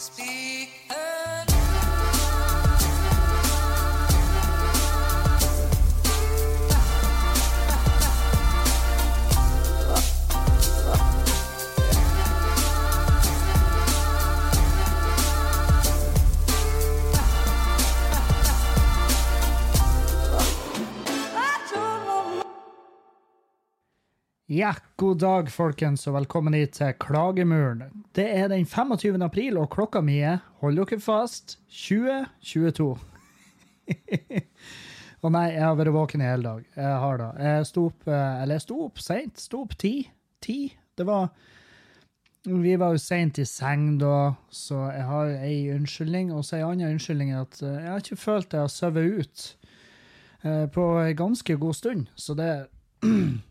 Speak Ja, god dag, folkens, og velkommen hit til Klagemuren. Det er den 25. april, og klokka mi er, hold dere fast, 2022. og nei, jeg har vært våken i hele dag. Jeg har da. Jeg sto opp, eh, eller jeg sto opp sent. Sto opp ti. Ti. Det var Vi var jo seint i seng da, så jeg har ei unnskyldning. Og så ei annen unnskyldning er at eh, jeg har ikke følt jeg har sovet ut eh, på en ganske god stund. Så det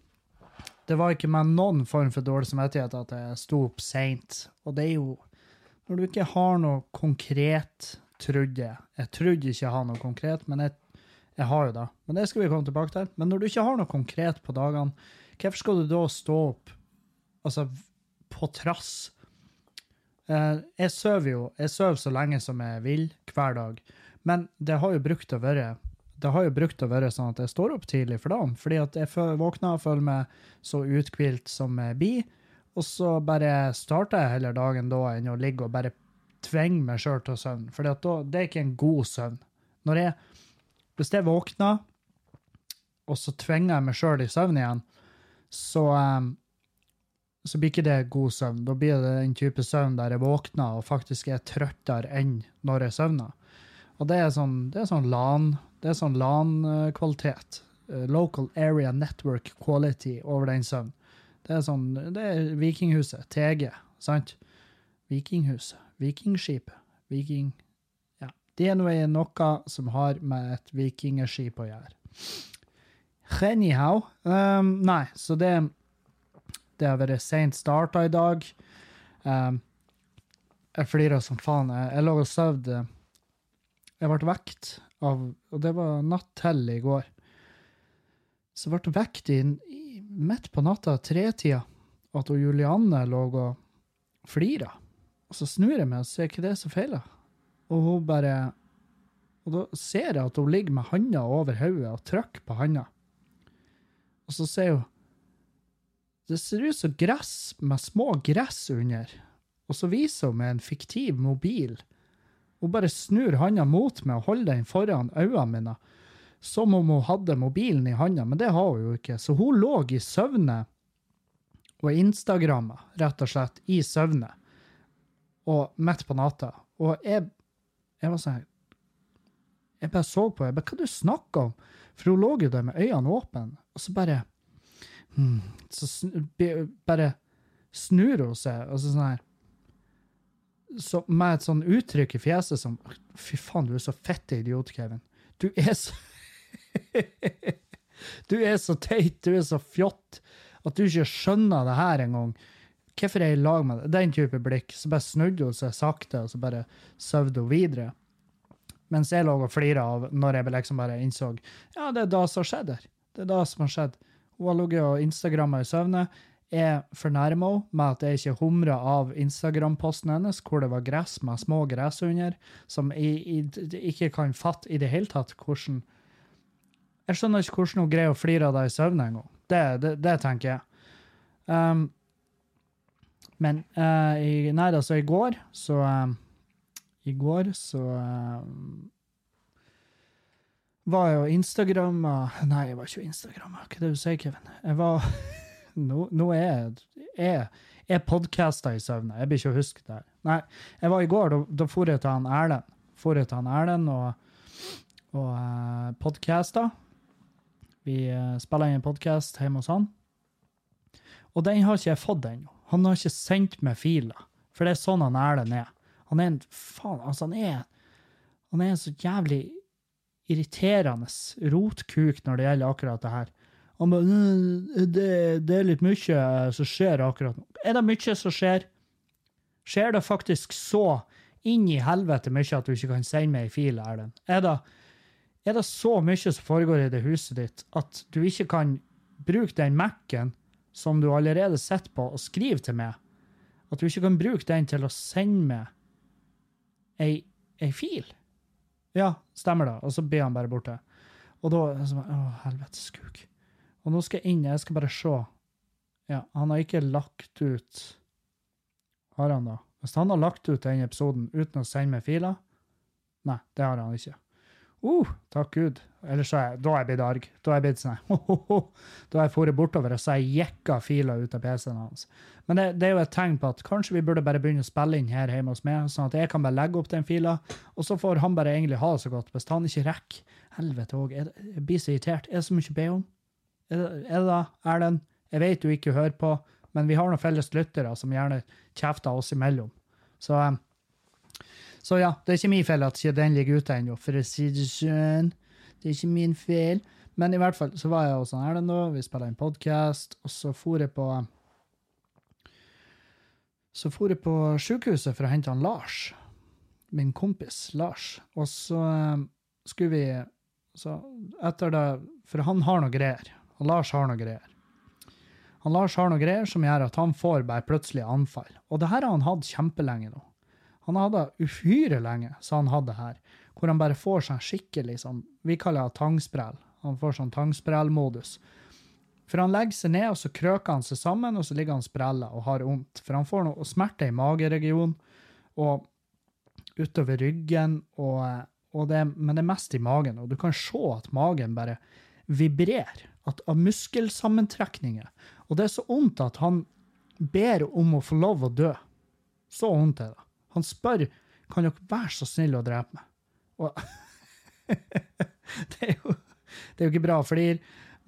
det var ikke med noen form for dårlig samvittighet at jeg sto opp seint. Og det er jo Når du ikke har noe konkret, trodde jeg Jeg trodde ikke jeg har noe konkret, men jeg, jeg har jo det. Men det skal vi komme tilbake til. Men når du ikke har noe konkret på dagene, hvorfor skal du da stå opp altså på trass? Eh, jeg sover jo jeg søver så lenge som jeg vil hver dag, men det har jo brukt å være det har jo brukt å være sånn at jeg står opp tidlig for dagen, fordi at jeg våkner og føler meg så uthvilt som jeg blir, og så bare starter jeg heller dagen da enn å ligge og bare tvinge meg sjøl til søvn, for det er ikke en god søvn. Når jeg, hvis jeg våkner, og så tvinger jeg meg sjøl i søvn igjen, så, så blir ikke det god søvn. Da blir det den type søvn der jeg våkner og faktisk er trøttere enn når jeg søvner. Og det er sånn, det er sånn LAN, det er sånn LAN-kvalitet. Eh, Local Area Network Quality over den søvnen. Det er sånn, det er Vikinghuset, TG, sant? Vikinghuset, Vikingskipet, Viking... Ja, det er noe, noe som har med et vikingskip å gjøre. Anyhow, um, nei, så det, det har vært sent starta i dag. Um, jeg flirer som faen. Jeg lå og sov. Jeg ble vekt av Og det var natt til i går. Så ble hun i, midt på natta, tretida, at hun Julianne lå og flira. Og så snur jeg meg og ser hva det er som feiler. Og hun bare Og da ser jeg at hun ligger med handa over hodet og trykker på handa. Og så sier hun Det ser ut som gress med små gress under. Og så viser hun med en fiktiv mobil. Hun bare snur handa mot meg og holder den foran øynene mine, som om hun hadde mobilen i handa, men det har hun jo ikke. Så hun lå i søvne og Instagramma, rett og slett, i søvne, og midt på natta. Og jeg, jeg var sånn Jeg bare så på henne. Hva du snakker om? For hun lå jo der med øynene åpne, og så bare hmm, Så sn bare snur hun seg, og så sånn her så med et sånn uttrykk i fjeset som Fy faen, du er så fette idiot, Kevin. Du er så Du er så teit, du er så fjott, at du ikke skjønner det her engang. Hvorfor er jeg i lag med deg? Den type blikk. Så bare snudde hun seg sakte, og så bare søvde hun videre. Mens jeg lå og flira av når jeg liksom bare innså ja, det er det som har skjedd her. Det er det som har skjedd. Hun har ligget og Instagramma i søvne. Jeg fornærma henne med at jeg ikke humra av Instagram-posten hennes, hvor det var gress med små gress under, som jeg, jeg ikke kan fatte i det hele tatt hvordan Jeg skjønner ikke hvordan hun greier å flire av deg i søvne engang. Det, det, det tenker jeg. Um, men uh, i, nei, altså, i går så um, I går så um, var jeg jo Instagram Nei, jeg var ikke Instagram, Hva er det du sier, Kevin? Jeg var Nå, nå er jeg Jeg, podcaster i søvne. Jeg blir ikke å huske det. Nei, jeg var i går, da, da jeg til han Erlend. For jeg til han Erlend og, og uh, podcasta. Vi uh, spiller inn en podkast hjemme hos han. Og den har ikke jeg fått ennå. Han har ikke sendt meg filer. For det er sånn han Erlend er. Han er en faen, altså han er Han er en så jævlig irriterende rotkuk når det gjelder akkurat det her. Han bare «Øh, det, det er litt mye som skjer akkurat nå. Er det mye som skjer? Skjer det faktisk så inn i helvete mye at du ikke kan sende meg ei fil, Erlend? Er det, er det så mye som foregår i det huset ditt at du ikke kan bruke den Mac-en som du allerede sitter på, og skrive til meg? At du ikke kan bruke den til å sende meg ei, ei fil. Ja, stemmer det. Og så blir han bare borte. Og da sånn, Å, helvetes kuk. Og nå skal jeg inn, jeg skal bare se. Ja, han har ikke lagt ut Har han da? Hvis han har lagt ut den episoden uten å sende meg filer Nei, det har han ikke. Uh, takk Gud. Ellers er jeg, da er jeg blitt arg. Da er jeg blitt sånn. Da har jeg dratt bortover og så har jeg jekka filer ut av PC-en hans. Men det, det er jo et tegn på at kanskje vi burde bare begynne å spille inn her hjemme hos meg, sånn at jeg kan bare legge opp den fila, og så får han bare egentlig ha det så godt. Hvis han ikke rekker Helvete òg, jeg, jeg blir så irritert. Er det så mye å be om? Er det, da, Erlend? Jeg vet du ikke hører på, men vi har noen felles lyttere som gjerne kjefter oss imellom. Så eh, så ja, det er ikke min feil at ikke den ligger ute ennå, for å si det sånn. Det er ikke min feil. Men i hvert fall så var jeg hos Erlend da, vi spilte en podkast, og så for jeg på Så for jeg på sjukehuset for å hente han Lars, min kompis Lars. Og så eh, skulle vi Så etter det For han har noe greier. Og Lars har noe greier. Han Lars har noe greier som gjør at han får bare plutselig anfall. Og det her har han hatt kjempelenge nå. Han hadde uhyre lenge, så han hadde her, hvor han bare får seg skikkelig sånn Vi kaller det tangsprell. Han får sånn tangsprellmodus. For han legger seg ned, og så krøker han seg sammen, og så ligger han sprella og har vondt. For han får noe smerte i mageregionen og utover ryggen, og, og det, men det er mest i magen. Og du kan se at magen bare vibrerer at, av muskelsammentrekninger. Og det er så vondt at han ber om å få lov å dø. Så vondt er det. Han spør kan dere være så snill å drepe meg. Og det, er jo, det er jo ikke bra å flire,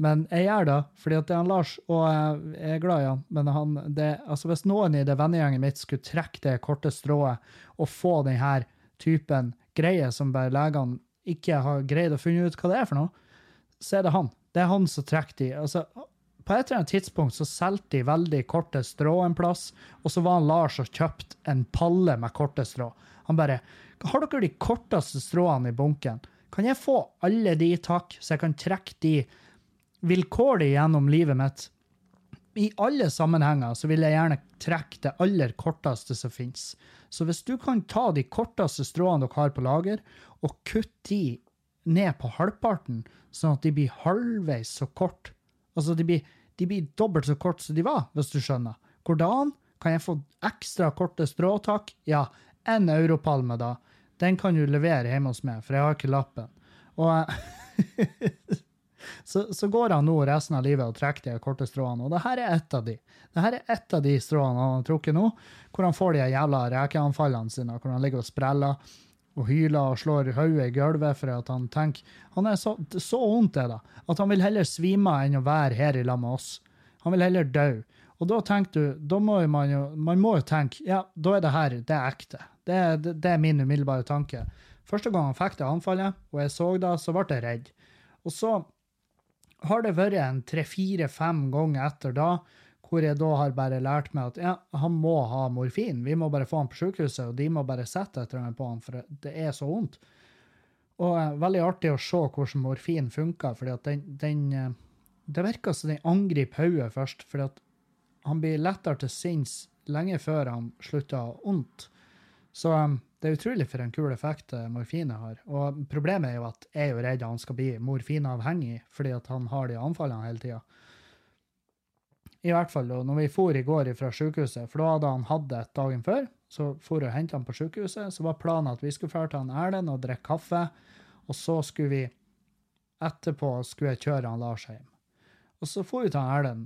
men jeg gjør det fordi at det er han Lars, og jeg er glad i han. Men han, det, altså hvis noen i det vennegjengen mitt skulle trekke det korte strået og få denne typen greier som bare legene ikke har greid å finne ut hva det er for noe, så er det han. Det er han som trekker de. Altså, på et eller annet tidspunkt så solgte de veldig korte strå en plass, og så var han Lars og kjøpte en palle med korte strå. Han bare Har dere de korteste stråene i bunken? Kan jeg få alle de, takk, så jeg kan trekke de vilkårlig gjennom livet mitt? I alle sammenhenger så vil jeg gjerne trekke det aller korteste som finnes. Så hvis du kan ta de korteste stråene dere har på lager, og kutte de ned på halvparten, sånn at de blir halvveis så kort Altså, de blir, de blir dobbelt så kort som de var, hvis du skjønner. Hvordan kan jeg få ekstra korte strå? Ja, en europalme, da. Den kan du levere hjemme hos meg, for jeg har ikke lappen. Og så, så, går han nå resten av livet og trekker de korte stråene, og det her er ett av de. Det her er ett av de stråene han har trukket nå, hvor han får de jævla rekeanfallene sine, hvor han ligger og spreller og hyler og slår hodet i gulvet for at han tenker Han er så, vondt det, at han vil heller svime enn å være her i lag med oss. Han vil heller dø. Og da tenker du, da må man jo man må jo tenke ja, da er det her det er ekte. Det, det, det er min umiddelbare tanke. Første gang han fikk det anfallet, og jeg så det, så ble jeg redd. Og så har det vært en tre-fire-fem ganger etter da hvor jeg da har bare lært meg at ja, han må ha morfin. Vi må bare få han på sykehuset, og de må bare sette et eller annet på han, for det er så vondt. Og uh, veldig artig å se hvordan morfin funker, at den, den uh, Det virker som den angriper hodet først, at han blir lettere til sinns lenge før han slutter å ha vondt. Så um, det er utrolig for en kul effekt morfinet har. Og problemet er jo at jeg er jo redd han skal bli morfinavhengig fordi at han har de anfallene hele tida. I hvert fall når vi for i går fra sykehuset, for da hadde han hatt det dagen før. Så for og hente han på sykehuset. Så var planen at vi skulle dra til han Erlend og drikke kaffe. Og så skulle vi etterpå skulle jeg kjøre han Lars hjem. Og så for vi til han Erlend,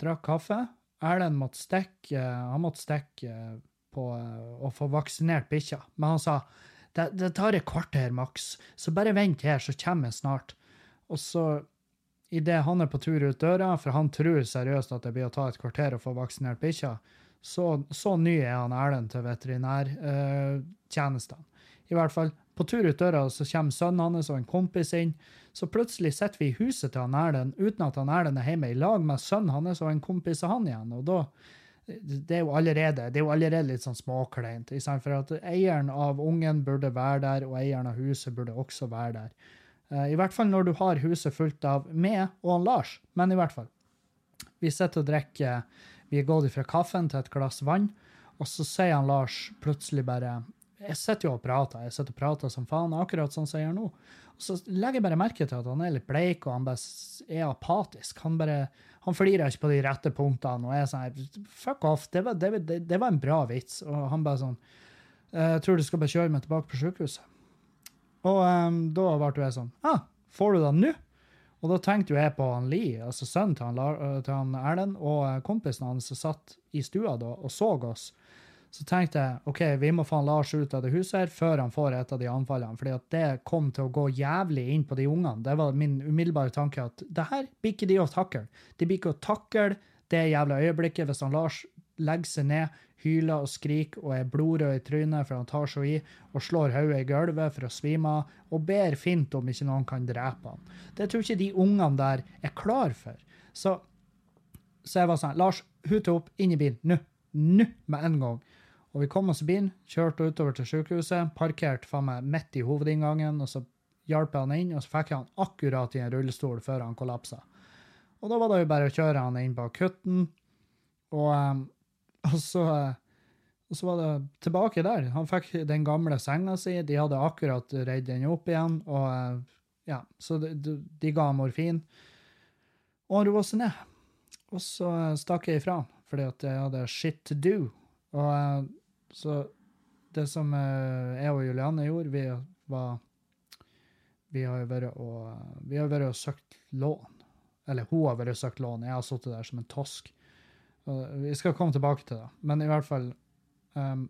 drakk kaffe. Erlend måtte stikke han måtte stikke på å få vaksinert bikkja. Men han sa det, det tar et kvarter maks, så bare vent her, så kommer jeg snart. Og så idet han er på tur ut døra, for han tror seriøst at det blir å ta et kvarter å få vaksinert bikkja, så, så, ny er han Erlend til veterinærtjenestene. Eh, I hvert fall, på tur ut døra så kommer sønnen hans og en kompis inn. Så plutselig sitter vi i huset til han Erlend uten at han Erlend er hjemme, i lag med sønnen hans og en kompis av han igjen. og da det er allerede, det er jo allerede litt sånn småkleint. For at eieren av ungen burde være der, og eieren av huset burde også være der. Eh, I hvert fall når du har huset fullt av meg og han Lars. Men i hvert fall. Vi sitter og drikker Vi er gått fra kaffen til et glass vann, og så sier han Lars plutselig bare jeg sitter jo og prater. Jeg sitter og prater som faen, akkurat sånn som jeg gjør nå. Og så legger jeg bare merke til at han er litt bleik, og han bare er apatisk. Han bare, han flirer ikke på de rette punktene, og er sånn her, fuck off, det var, det, det, det var en bra vits. Og han bare sånn, jeg tror du skal bare kjøre meg tilbake på sykehuset. Og um, da ble jeg sånn, ah, får du det nå? Og da tenkte jeg på han Lee, altså sønnen til han, øh, til han Erlend, og eh, kompisen hans som satt i stua da og så oss. Så tenkte jeg ok, vi må han Lars ut av det huset her før han får et av de anfallene. fordi at det kom til å gå jævlig inn på de ungene. Det var min umiddelbare tanke at det her blir ikke de å takle. De blir ikke å takle det jævla øyeblikket hvis han Lars legger seg ned, hyler og skriker og er blodrød i trynet for han tar så i, og slår hodet i gulvet for å svime av, og ber fint om ikke noen kan drepe han. Det tror ikke de ungene der er klar for. Så, så jeg var sånn, Lars, hute opp, inn i bilen, nå, nå, med en gang. Og vi kom oss i bilen, kjørte utover til sykehuset, parkerte faen meg midt i hovedinngangen, og så hjalp jeg han inn, og så fikk jeg han akkurat i en rullestol før han kollapsa. Og da var det jo bare å kjøre han inn på akutten, og, em, og, så, eh, og så var det tilbake der. Han fikk den gamle senga si, de hadde akkurat reid den opp igjen, og eh, ja, så de, de, ga ham morfin. Og han roa seg ned. Og så eh, stakk jeg ifra, fordi at jeg hadde shit to do. Og så det som jeg og Julianne gjorde, vi var Vi har jo vært og Vi har vært og søkt lån. Eller hun har vært og søkt lån. Jeg har sittet der som en tosk. Vi skal komme tilbake til det. Men i hvert fall um,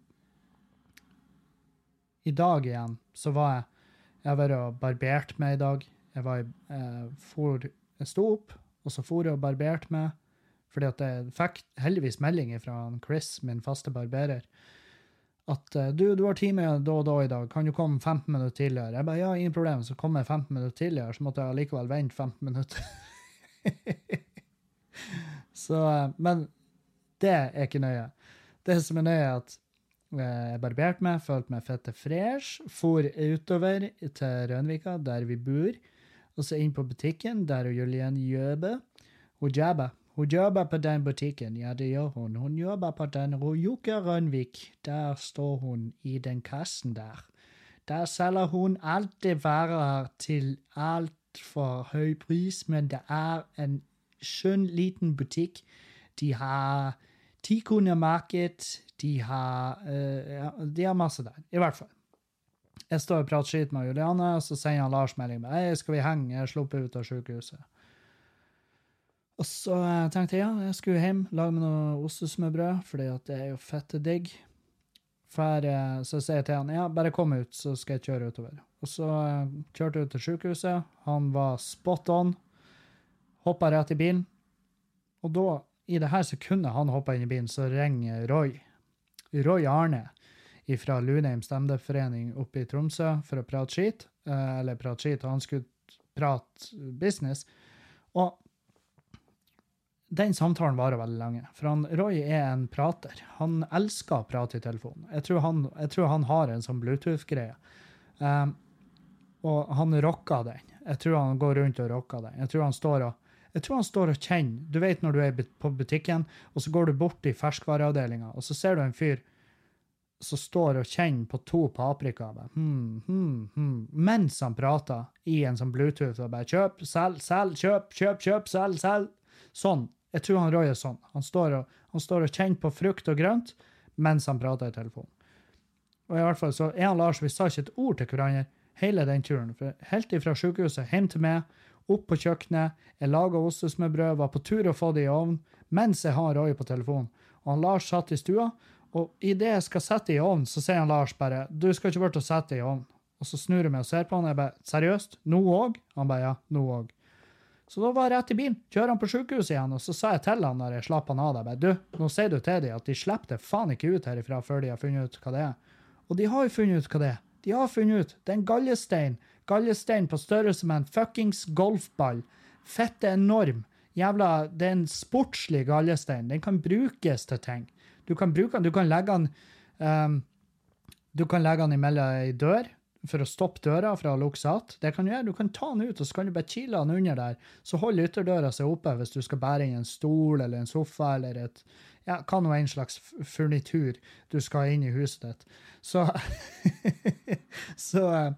I dag igjen så var jeg Jeg vært og barbert meg i dag. Jeg var i eh, for, Jeg sto opp, og så for jeg og barberte meg. Fordi at jeg fikk heldigvis melding fra Chris, min faste barberer, at eh, du, du har time da og da i dag, kan du komme 15 minutter tidligere? Jeg bare, ja, ingen problem. Så kom jeg 15 minutter tidligere, så måtte jeg likevel vente 15 minutter. så, eh, men det er ikke nøye. Det som er nøye, er at eh, jeg barberte meg, følte meg fette fresh, for utover til Rønvika, der vi bor, og så inn på butikken, der Julian jobber. Hun jobber. Hun jobber på den butikken, ja det gjør hun. Hun jobber på den Rojuka Rønvik. Der står hun i den kassen der. Der selger hun det varer til altfor høy pris, men det er en skjønn liten butikk. De har tikundemarked, de har uh, ja, De har masse der, i hvert fall. Jeg står og prater skit med Juliane, og så sender han Lars melding med Hei, skal vi henge? Jeg er sluppet ut av sykehuset. Og så tenkte jeg ja, jeg skulle hjem, lage meg noe ostesmørbrød, fordi det er jo fette digg. For, eh, så sier jeg til han ja, bare kom ut, så skal jeg kjøre utover. Og så eh, kjørte jeg ut til sykehuset. Han var spot on. Hoppa rett i bilen. Og da, i det her sekundet han hoppa inn i bilen, så ringer Roy. Roy Arne fra Lunheim stemmeforening oppe i Tromsø for å prate skit. eh, Eller prate skit, og han skulle prate business. Og den samtalen varer veldig lenge. For han, Roy er en prater. Han elsker å prate i telefonen. Jeg tror han, jeg tror han har en sånn Bluetooth-greie. Um, og han rocker den. Jeg tror han går rundt og rocker den. Jeg tror han står og jeg tror han står og kjenner. Du vet når du er på butikken, og så går du bort i ferskvareavdelinga, og så ser du en fyr som står og kjenner på to paprika hmm, hmm, hmm, mens han prater i en sånn Bluetooth og bare kjøp, selg, selg, kjøp, kjøp, kjøp, selg, selg. Sånn. Jeg tror han Roy er sånn. Han står, og, han står og kjenner på frukt og grønt mens han prater i telefonen. Og i hvert fall så er han Lars, vi sa ikke et ord til hverandre hele den turen. For helt ifra sykehuset hjem til meg, opp på kjøkkenet, jeg laga ostesmørbrød, var på tur å få det i ovnen, mens jeg har Roy på telefonen. Og han Lars satt i stua, og idet jeg skal sette det i ovnen, så sier han Lars bare 'Du skal ikke bort og sette det i ovnen'. Og så snur jeg meg og ser på han, og jeg bare 'Seriøst? Nå òg?' Han bare 'Ja, nå òg'. Så da var jeg rett i bilen, kjører han på sjukehuset igjen, og så sa jeg til han når jeg slapp han av der, bare, du, nå sier du til dem at de slipper det faen ikke ut herifra før de har funnet ut hva det er. Og de har jo funnet ut hva det er. De har funnet ut. Det er en gallestein. Gallestein på størrelse med en fuckings golfball. Fette enorm. Jævla, det er en sportslig gallestein. Den kan brukes til ting. Du kan bruke den, du kan legge den um, Du kan legge den imellom ei dør for å stoppe døra fra å lukke seg. Det kan du gjøre. Du kan ta den ut, og så kan du bare kile den under der. Så holder ytterdøra seg oppe hvis du skal bære inn en stol eller en sofa eller et ja, hva nå en slags furnitur du skal ha inn i huset ditt. Så Så, eh,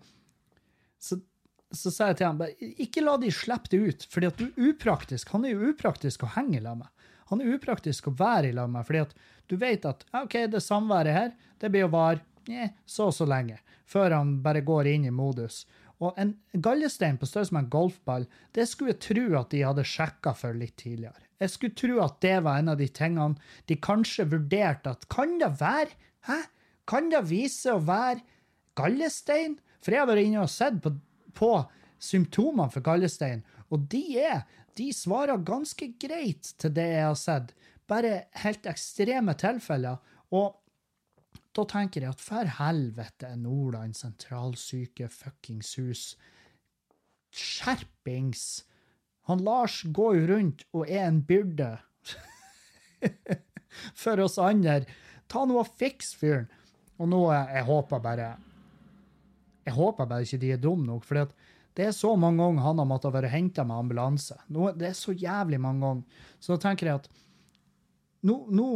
så, sa jeg til ham ikke la de slippe det ut, fordi at du er upraktisk. Han er jo upraktisk å henge i lag med. Han er upraktisk å være i lag med, fordi at du vet at OK, det samværet her, det blir å vare eh, så og så lenge, før han bare går inn i modus. Og en gallestein på størrelse med en golfball, det skulle jeg tro at de hadde sjekka for litt tidligere. Jeg skulle tro at det var en av de tingene de kanskje vurderte at kan det være Hæ? Kan det vise å være gallestein? For jeg har vært inne og sett på, på symptomene for gallestein, og de er De svarer ganske greit til det jeg har sett. Bare helt ekstreme tilfeller. Og da tenker jeg at for helvete, Nordland sentralsyke fuckings hus. Skjerpings! Han Lars går jo rundt og er en byrde for oss andre. Ta nå og fiks fyren. Og nå, eh, jeg håper bare Jeg håper bare ikke de er dumme nok, for det er så mange ganger han har måttet være henta med ambulanse. Nå, det er så jævlig mange ganger. Så da tenker jeg at nå, nå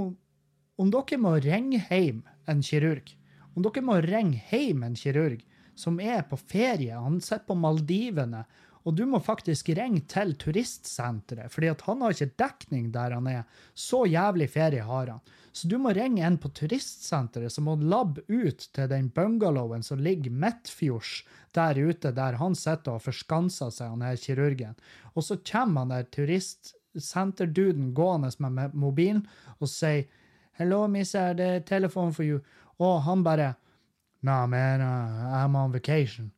Om dere må ringe hjem en kirurg, om dere må ringe hjem en kirurg som er på ferie, han sitter på Maldivene, og du må faktisk ringe til turistsenteret, fordi at han har ikke dekning der han er. Så jævlig ferie har han. Så du må ringe en på turistsenteret som må labbe ut til den bungalowen som ligger midtfjords der ute, der han sitter og forskanser seg, han her kirurgen. Og så kommer han der turistsenterduden gående med mobilen og sier Hello, miss, er det telefon for you? Og han bare Nah, man, uh, I'm on vacation.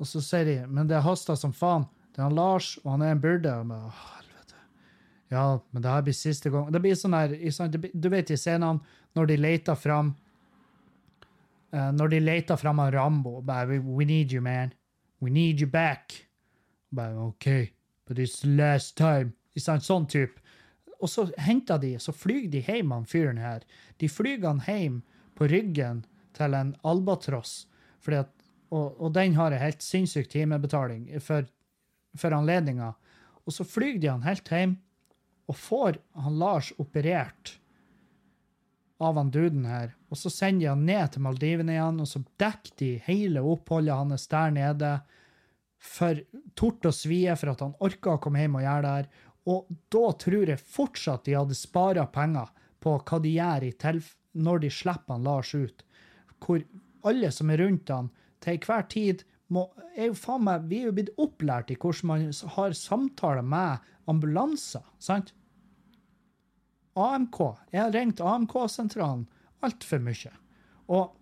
Og så sier de, men det haster som faen. Det er han Lars, og han er en byrde. Og bare, «Åh, helvete. Ja, men det her blir siste gang. Det blir sånn her, du vet i scenene, når de leter fram uh, Når de leter fram av Rambo, bare, we, need you, man. We need you back. Bare, OK, but it's last time. I sant? sånn type. Og så henter de, så flyr de hjem han fyren her. De flyr han hjem på ryggen til en albatross, fordi at, og, og den har en helt sinnssyk timebetaling for, for anledninga. Og så flyr de han helt hjem, og får han Lars operert av han duden her. Og så sender de han ned til Maldivene igjen, og så dekker de hele oppholdet hans der nede for tort og svie for at han orka å komme hjem og gjøre det her. Og da tror jeg fortsatt de hadde spara penger på hva de gjør når de slipper han Lars ut. Hvor alle som er rundt han, til enhver tid må, er jo faen meg, Vi er jo blitt opplært i hvordan man har samtaler med ambulanser, sant? AMK. Jeg har ringt AMK-sentralen altfor mye. Og,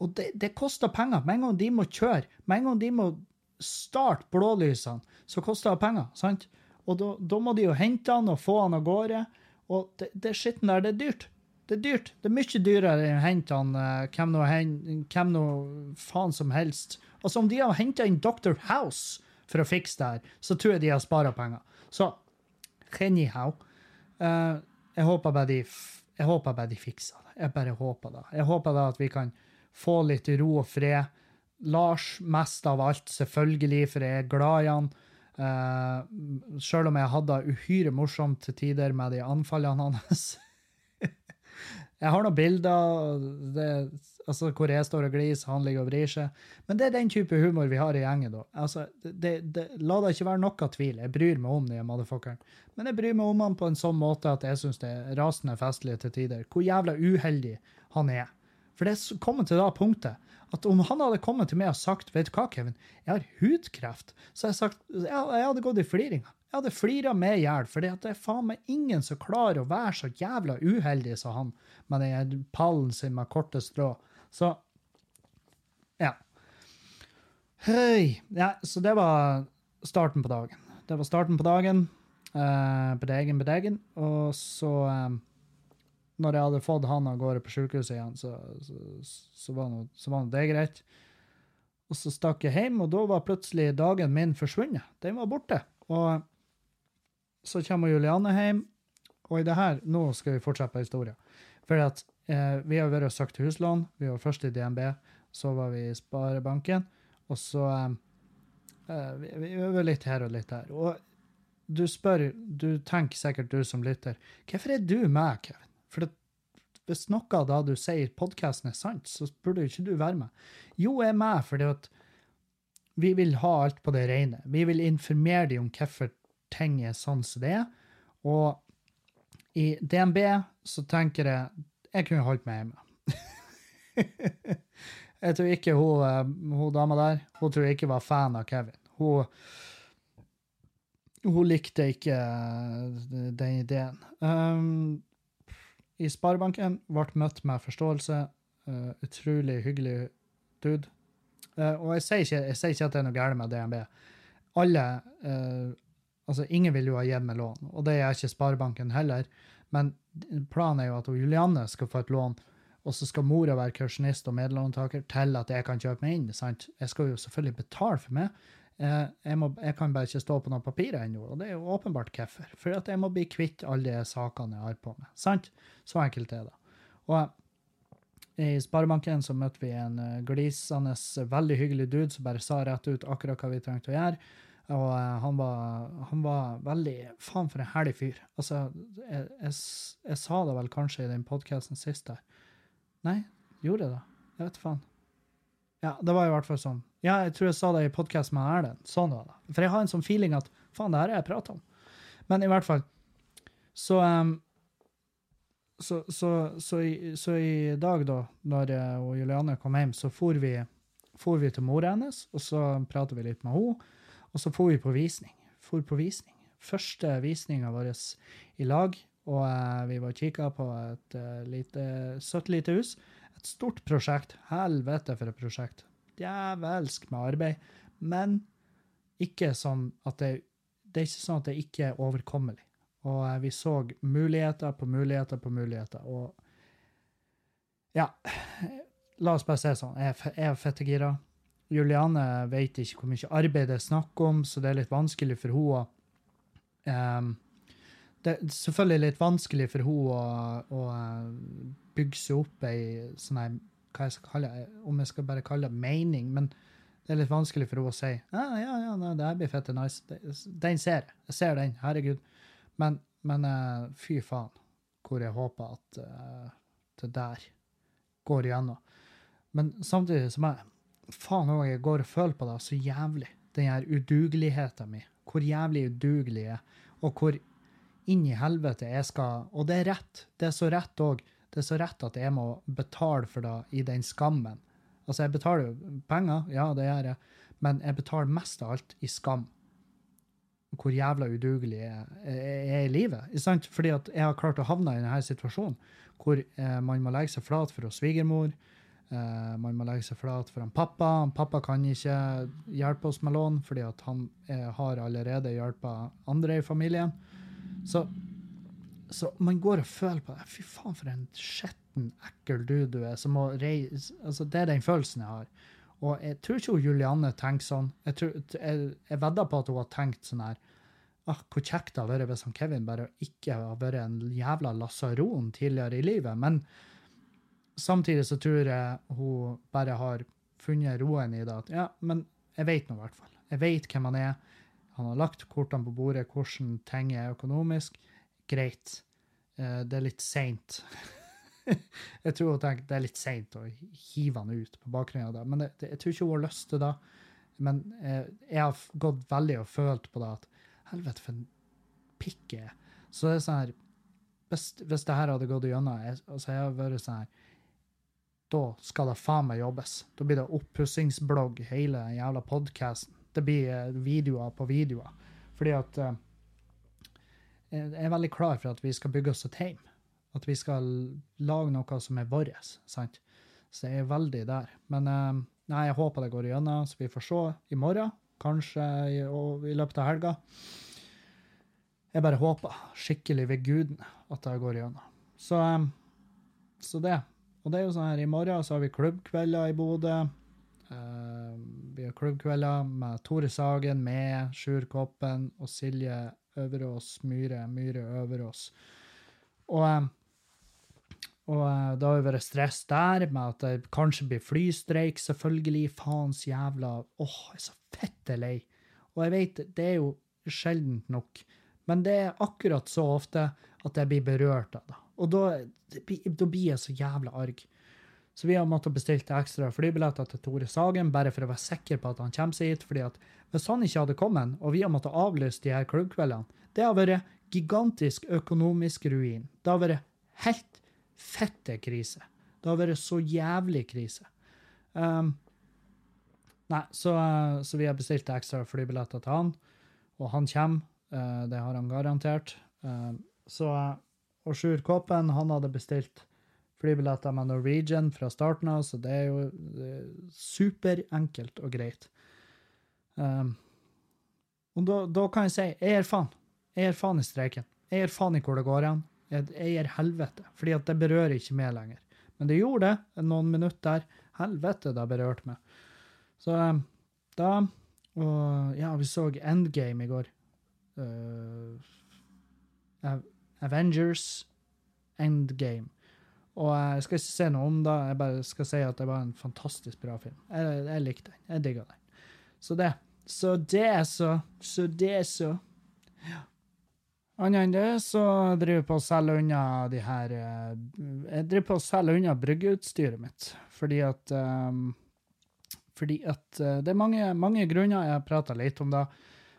og det, det koster penger. Med en gang de må kjøre, med en gang de må starte blålysene, så koster det penger. sant? Og da, da må de jo hente han og få han av gårde. Og det, det skitten der, det er dyrt. Det er dyrt. Det er mye dyrere enn å hente han eh, hvem hvem nå faen som helst. Altså, om de har henta inn Dr. House for å fikse det her, så tror jeg de har spara penger. Så anyhow uh, Jeg håper bare de jeg håper bare de fikser det. Jeg bare håper det. Jeg håper da at vi kan få litt ro og fred. Lars mest av alt, selvfølgelig, for jeg er glad i han. Uh, Sjøl om jeg hadde uhyre morsomt til tider med de anfallene hans. Jeg har noen bilder det, altså, hvor jeg står og gliser, han ligger og vrir seg. Men det er den type humor vi har i gjengen. da. Altså, det, det, la det ikke være noe tvil. Jeg bryr meg om den motherfuckeren. Men jeg bryr meg om han på en sånn måte at jeg syns det er rasende festlig til tider. Hvor jævla uheldig han er. For det er kommet til da punktet at om han hadde kommet til meg og sagt vet du hva, Kevin, jeg har hudkreft, så jeg sagt jeg, jeg hadde gått i fliringa. Jeg hadde flira med i hjel, for det er faen meg ingen som klarer å være så jævla uheldig som han med den pallen sin med korte strå. Så ja. Høy. Ja, så det var starten på dagen. Det var starten på dagen. Uh, bedegen, bedegen. Og så um, når jeg hadde fått han av gårde på sykehuset igjen, så, så, så var nå det greit. Og så stakk jeg hjem, og da var plutselig dagen min forsvunnet. Den var borte. Og så kommer Juliane hjem, og i det her, nå skal vi fortsette på historien. For at eh, vi har vært og søkt huslån. Vi var først i DNB, så var vi i Sparebanken, og så eh, eh, vi, øver litt her og litt her. Og du spør, du tenker sikkert du som lytter, hvorfor er du med, Kevin? For det, hvis noe det du sier podkasten er sant, så burde jo ikke du være med. Jo, jeg er med fordi at vi vil ha alt på det rene. Vi vil informere dem om hvorfor ting sånn som det er. Og i DNB så tenker jeg jeg kunne holdt meg hjemme. jeg tror ikke hun, eh, hun dama der hun tror jeg ikke var fan av Kevin. Hun, hun likte ikke eh, den ideen. Um, I Sparebanken ble møtt med forståelse. Uh, utrolig hyggelig dude. Uh, og jeg sier, ikke, jeg sier, ikke, at det er noe galt med DNB. Alle Altså, ingen vil jo ha gitt meg lån, og det er ikke Sparebanken heller. Men planen er jo at Julianne skal få et lån, og så skal mora være kausjonist og medlåntaker til at jeg kan kjøpe meg inn. sant? Jeg skal jo selvfølgelig betale for meg. Eh, jeg, må, jeg, kan bare ikke stå på noen papirer ennå, og det er jo åpenbart hvorfor. For at jeg må bli kvitt alle de sakene jeg har på meg. Sant? Så enkelt er det. Og i Sparebanken så møtte vi en eh, glisende, veldig hyggelig dude som bare sa rett ut akkurat hva vi trengte å gjøre. Og uh, han, var, han, var, veldig Faen, for en herlig fyr. Altså, jeg, jeg, jeg, sa det vel kanskje i den podkasten sist der. Nei, gjorde jeg det? Jeg vet faen. Ja, det var i hvert fall sånn. Ja, jeg tror jeg sa det i podkasten med Erlend. Sånn var det. For jeg har en sånn feeling at faen, det her har jeg prata om. Men i hvert fall Så um, så, så, så, i, så, i, dag, da, når uh, Juliane kom hjem, så for vi, for vi til mora hennes, og så prater vi litt med henne. Og så for vi på visning. For på visning. Første visninga vår i lag, og eh, vi var og kikka på et uh, lite, søtt lite hus. Et stort prosjekt. Helvete for et prosjekt. Djevelsk med arbeid. Men ikke sånn at det, det er ikke sånn at det ikke er overkommelig. Og eh, vi så muligheter på muligheter på muligheter. Og ja, la oss bare si sånn. Jeg er fettegira. Juliane vet ikke hvor mye arbeid det er snakk om, så det er litt vanskelig for henne um, Det er selvfølgelig litt vanskelig for henne å, å eh, bygge seg opp ei sånn her hva jeg skal kalle Om jeg skal bare kalle det mening, men det er litt vanskelig for henne å si ja, ja, ja, nei, det her blir fette nice. Den ser jeg. Jeg ser den. Herregud. Men, men uh, fy faen, hvor jeg håper at uh, det der går igjennom. Men samtidig som jeg faen òg, jeg går og føler på det så jævlig. Den her udugeligheten min. Hvor jævlig udugelig jeg er. Og hvor inn i helvete jeg skal Og det er rett. Det er så rett òg. Det er så rett at jeg må betale for det i den skammen. Altså, jeg betaler jo penger, ja, det gjør jeg, men jeg betaler mest av alt i skam. Hvor jævla udugelig jeg er i livet. Sant? Fordi at jeg har klart å havne i denne situasjonen hvor eh, man må legge seg flat for svigermor. Uh, man må legge seg flat for han pappa. Pappa kan ikke hjelpe oss med lån, fordi han er, har allerede hjulpet andre i familien. Så, så, man går og føler på det. Fy faen, for en skitten, ekkel dude du er. som må reise, altså Det er den følelsen jeg har. Og jeg tror ikke Julianne tenker sånn. Jeg, tror, jeg, jeg vedder på at hun har tenkt sånn her ah, Hvor kjekt det hadde vært hvis han Kevin bare ikke har vært en jævla lasaron tidligere i livet. men samtidig så tror jeg hun bare har funnet roen i det. At ja, men jeg vet nå i hvert fall. Jeg vet hvem han er. Han har lagt kortene på bordet, hvordan ting er økonomisk. Greit. Eh, det er litt seint. jeg tror hun tenker det er litt seint å hive han ut på bakgrunn av det. Men det, jeg tror ikke hun har lyst til det. Men eh, jeg har gått veldig og følt på det at helvete, for en pikk jeg er. Så det er sånn her Hvis, hvis det her hadde gått gjennom altså jeg har vært sånn her da skal det faen meg jobbes. Da blir det oppussingsblogg, hele jævla podkasten. Det blir eh, videoer på videoer. Fordi at uh, Jeg er veldig klar for at vi skal bygge oss et hjem. At vi skal lage noe som er vårt. Så jeg er veldig der. Men uh, nei, jeg håper det går igjennom, så vi får se i morgen. Kanskje i, i løpet av helga. Jeg bare håper skikkelig ved guden at det går igjennom. Så, um, så det. Og det er jo sånn her, I morgen så har vi klubbkvelder i Bodø. Uh, vi har klubbkvelder med Tore Sagen, med Sjur Koppen og Silje Øverås Myhre. Myhre Øverås. Og, uh, og det da har vi vært stress der med at det kanskje blir flystreik, selvfølgelig. Faens jævla Åh, oh, jeg er så fette lei. Og jeg vet, det er jo sjeldent nok. Men det er akkurat så ofte at jeg blir berørt av det. Og da, da blir jeg så jævla arg. Så vi har måttet bestille ekstra flybilletter til Tore Sagen, bare for å være sikker på at han kommer seg hit. fordi at hvis han ikke hadde kommet, og vi har måttet avlyse de her klubbkveldene, det har vært gigantisk økonomisk ruin. Det har vært helt fette krise. Det har vært så jævlig krise. Um, nei, så, så vi har bestilt ekstra flybilletter til han, og han kommer. Uh, det har han garantert. Uh, så, og Sjur Kåpen, han hadde bestilt flybilletter med Norwegian fra starten av, så det er jo eh, superenkelt og greit. Um, og da, da kan jeg si jeg gir faen. Jeg gir faen i streiken. Jeg gir faen i hvor det går igjen. Jeg, jeg gir helvete. Fordi at det berører ikke meg lenger. Men det gjorde det noen minutter. Helvete, det har berørt meg. Så um, da Og ja, vi så Endgame i går. Uh, Av- Avengers Endgame. Og jeg skal ikke si noe om det, jeg bare skal si at det var en fantastisk bra film. Jeg, jeg likte den. Jeg digga den. Så det. Så det, så. Så det, så. Annet enn det, så driver jeg på å selge unna de her eh, Jeg driver på å selge unna bryggeutstyret mitt, fordi at um, Fordi at eh, det er mange, mange grunner. Jeg har prata litt om det.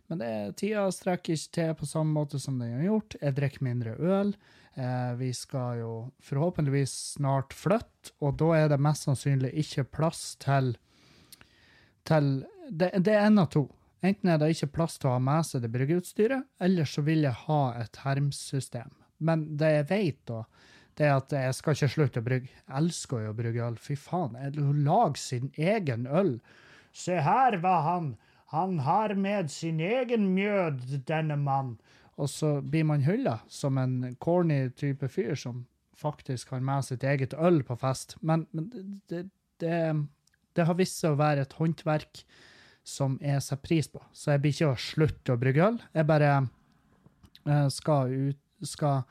Men det, tida strekker ikke til på samme måte som den har gjort. Jeg drikker mindre øl. Eh, vi skal jo forhåpentligvis snart flytte, og da er det mest sannsynlig ikke plass til, til det, det er en av to. Enten er det ikke plass til å ha med seg det bryggeutstyret, eller så vil jeg ha et hermsystem. Men det jeg vet da, det er at jeg skal ikke slutte å brygge. Jeg elsker jo å brygge øl. Fy faen, Lag sin egen øl. Se her var han Han har med sin egen mjød, denne mann. Og så blir man hylla som en corny type fyr som faktisk har med sitt eget øl på fest. Men, men det, det, det har vist seg å være et håndverk som jeg setter pris på. Så jeg blir ikke å slutte å brygge øl. Jeg bare eh, skal ut skal,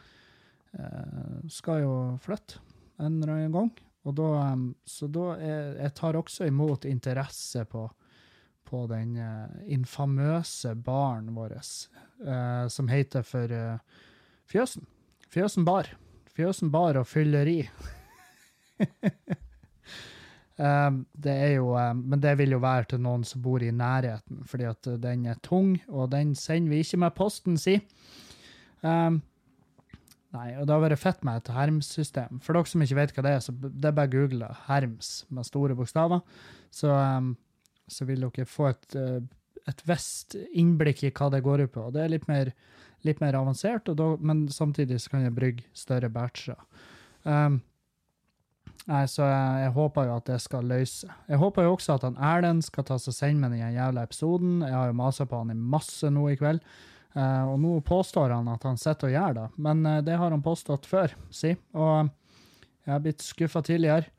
eh, skal jo flytte en gang. Og da, eh, så da jeg, jeg tar også imot interesse på, på den eh, infamøse baren vår, eh, som heter for eh, Fjøsen. Fjøsen bar. Fjøsen bar og fylleri. Um, det er jo, um, men det vil jo være til noen som bor i nærheten, fordi at den er tung, og den sender vi ikke med posten, si. Um, nei, og det har vært fett med et hermsystem. For dere som ikke vet hva det er, så det er bare å google herms med store bokstaver. Så, um, så vil dere få et, uh, et visst innblikk i hva det går ut på. Det er litt mer, litt mer avansert, da, men samtidig så kan jeg brygge større batcher. Um, Nei, så jeg, jeg håper jo at det skal løse. Jeg håper jo også at han Erlend skal ta seg send med den jævla episoden. Jeg har jo masa på han i masse nå i kveld. Uh, og nå påstår han at han sitter og gjør det, men uh, det har han påstått før, si. Og jeg har blitt skuffa tidligere.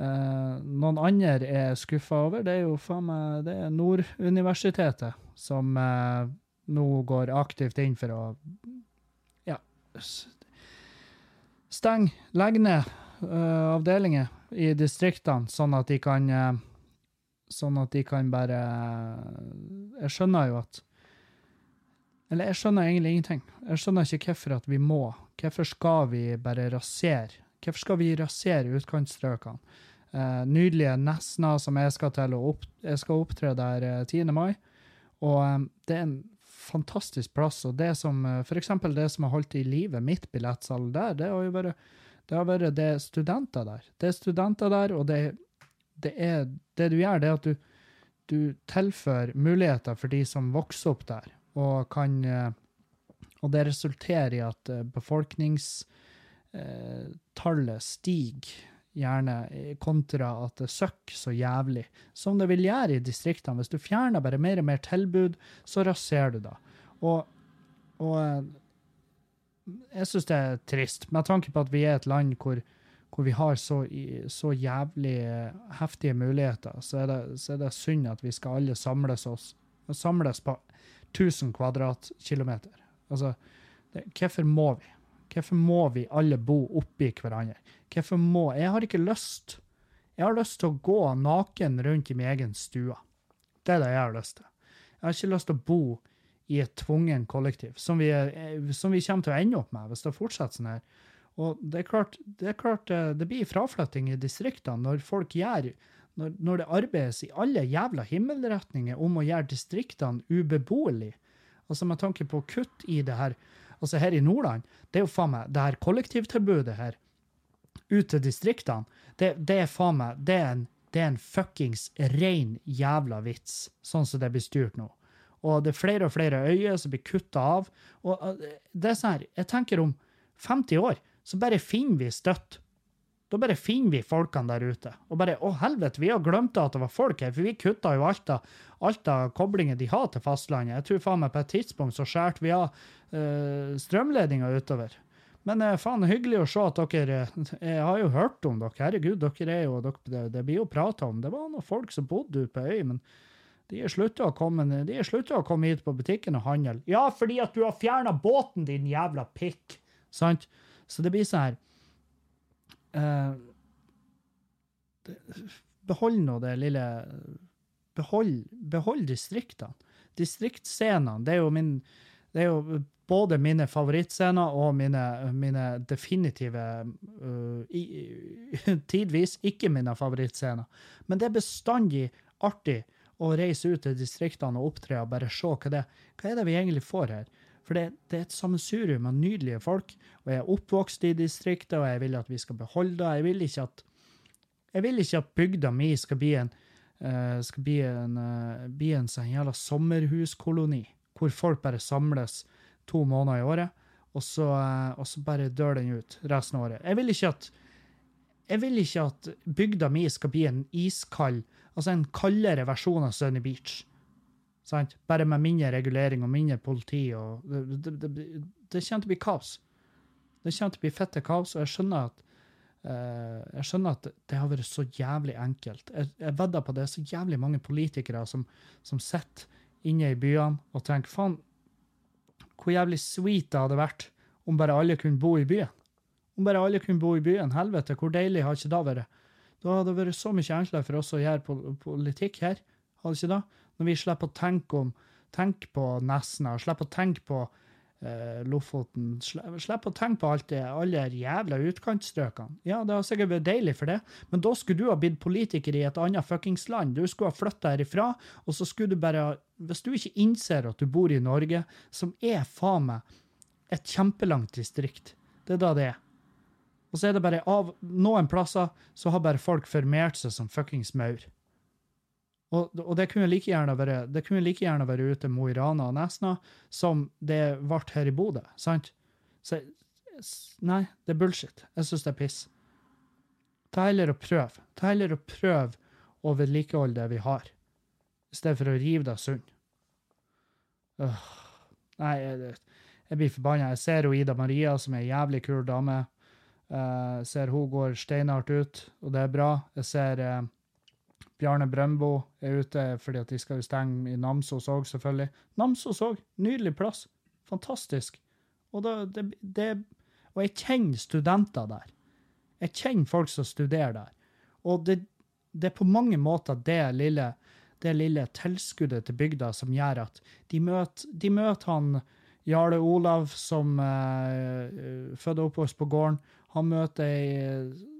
Eh, noen andre er skuffa over, det er jo faen meg det er Norduniversitetet som eh, nå går aktivt inn for å ja stenge, legge ned eh, avdelinger i distriktene, sånn at de kan Sånn at de kan bare Jeg skjønner jo at Eller jeg skjønner egentlig ingenting. Jeg skjønner ikke hvorfor at vi må. Hvorfor skal vi bare rasere? Hvorfor skal vi rasere utkantstrøkene? Eh, nydelige Nesna, som jeg skal til å opp, jeg skal opptre der uh, 10. mai. Og um, det er en fantastisk plass. Og det som, uh, eksempel det som har holdt i live mitt billettsalg der, det har jo vært det har vært det er studenter der. Det er studenter der, og det, det, er, det du gjør, det er at du, du tilfører muligheter for de som vokser opp der, og kan eh, Og det resulterer i at eh, befolkningstallet stiger, gjerne eh, kontra at det søkker så jævlig, som det vil gjøre i distriktene. Hvis du fjerner bare mer og mer tilbud, så raserer du det. Og, og eh, jeg syns det er trist, med tanke på at vi er et land hvor, hvor vi har så, så jævlig eh, heftige muligheter, så er, det, så er det synd at vi skal alle samles oss samles på 1000 kvadratkilometer. Altså, det, hvorfor må vi? Hvorfor må vi alle bo oppi hverandre? Hvorfor må Jeg har ikke lyst. Jeg har lyst til å gå naken rundt i min egen stue. Det er det jeg har lyst til. Jeg har ikke lyst til å bo i et tvungen kollektiv, som vi, eh, som vi kommer til å ende opp med hvis det fortsetter sånn her. Og det er klart, det, er klart, eh, det blir fraflytting i distriktene når folk gjør når, når det arbeides i alle jævla himmelretninger om å gjøre distriktene ubeboelige. Altså med tanke på kutt i det her Altså her i Nordland, det er jo faen meg det her kollektivtilbudet her ut til distriktene, det, det er faen meg det er en, det er en fuckings rein jævla vits, sånn som det blir styrt nå. Og det er flere og flere øyer som blir kutta av. Og det er sånn her, jeg tenker om 50 år så bare finner vi støtt da bare finner vi folkene der ute. Og bare Å, helvete, vi har glemt at det var folk her, for vi kutta jo alt av, alt av koblinger de har til fastlandet. Jeg tror faen meg på et tidspunkt så skjærte vi av øh, strømledninga utover. Men uh, faen, hyggelig å se at dere Jeg har jo hørt om dere. Herregud, dere er jo dere, det, blir jo prata om. Det var noen folk som bodde ute på øy, men de er slutta å å komme hit på butikken og handle. Ja, fordi at du har fjerna båten, din jævla pikk! Sant? Så det blir sånn her eh, Behold nå det lille Behold, behold distriktene. Distriktsscenene, det er jo min det er jo både mine favorittscener og mine, mine definitive uh, i, Tidvis ikke mine favorittscener. Men det er bestandig artig å reise ut til distriktene og opptre og bare se hva det er. hva er det vi egentlig får her. For det, det er et sammensurium av nydelige folk, og jeg er oppvokst i distriktet, og jeg vil at vi skal beholde det. Jeg vil ikke at, vil ikke at bygda mi skal bli en, uh, skal bli en, uh, bli en sånn jævla sommerhuskoloni, hvor folk bare samles to måneder i året, og så, uh, og så bare dør den ut resten av året. Jeg vil ikke at jeg vil ikke at bygda mi skal bli en iskald, altså en kaldere versjon av Sunny Beach. Sant? Bare med mindre regulering og mindre politi. og Det, det, det, det kommer til å bli kaos. Det kommer til å bli fette kaos, og jeg skjønner at uh, jeg skjønner at det har vært så jævlig enkelt. Jeg, jeg vedder på det er så jævlig mange politikere som, som sitter inne i byene og tenker faen, hvor jævlig sweet det hadde vært om bare alle kunne bo i byen. Om bare alle kunne bo i byen. Helvete, hvor deilig har ikke det vært? Da hadde det vært så mye enklere for oss å gjøre politikk her. Hadde ikke det? Når vi slipper å tenke, om, tenke på Nesna, slipper å tenke på eh, Lofoten, Slipp å tenke på alt det, alle de jævla utkantstrøkene. Ja, det har sikkert vært deilig for det, men da skulle du ha blitt politiker i et annet fuckings land. Du skulle ha flytta herifra, og så skulle du bare Hvis du ikke innser at du bor i Norge, som er faen meg et kjempelangt distrikt, det er da det er. Og så er det bare av noen plasser så har bare folk formert seg som fuckings maur. Og, og, det kunne like gjerne være like ute Mo i Rana og Nesna som det ble her i Bodø. sant? Så nei, det er bullshit. Jeg syns det er piss. Ta heller og prøv. Ta heller og prøv å vedlikeholde det vi har, i stedet for å rive det sund. Nei, jeg, jeg, blir forbanna. Jeg ser jo Ida Maria, som er ei jævlig kul dame. Jeg uh, ser hun går steinhardt ut, og det er bra. Jeg ser uh, Bjarne Brøndbo er ute fordi at de skal jo stenge i Namsos òg, selvfølgelig. Namsos òg, nydelig plass. Fantastisk. Og, da, det, det, og jeg kjenner studenter der. Jeg kjenner folk som studerer der. Og det, det er på mange måter det lille, det lille tilskuddet til bygda som gjør at de møter, de møter han Jarle Olav, som eh, fødte og oppvokst på gården. Han møter ei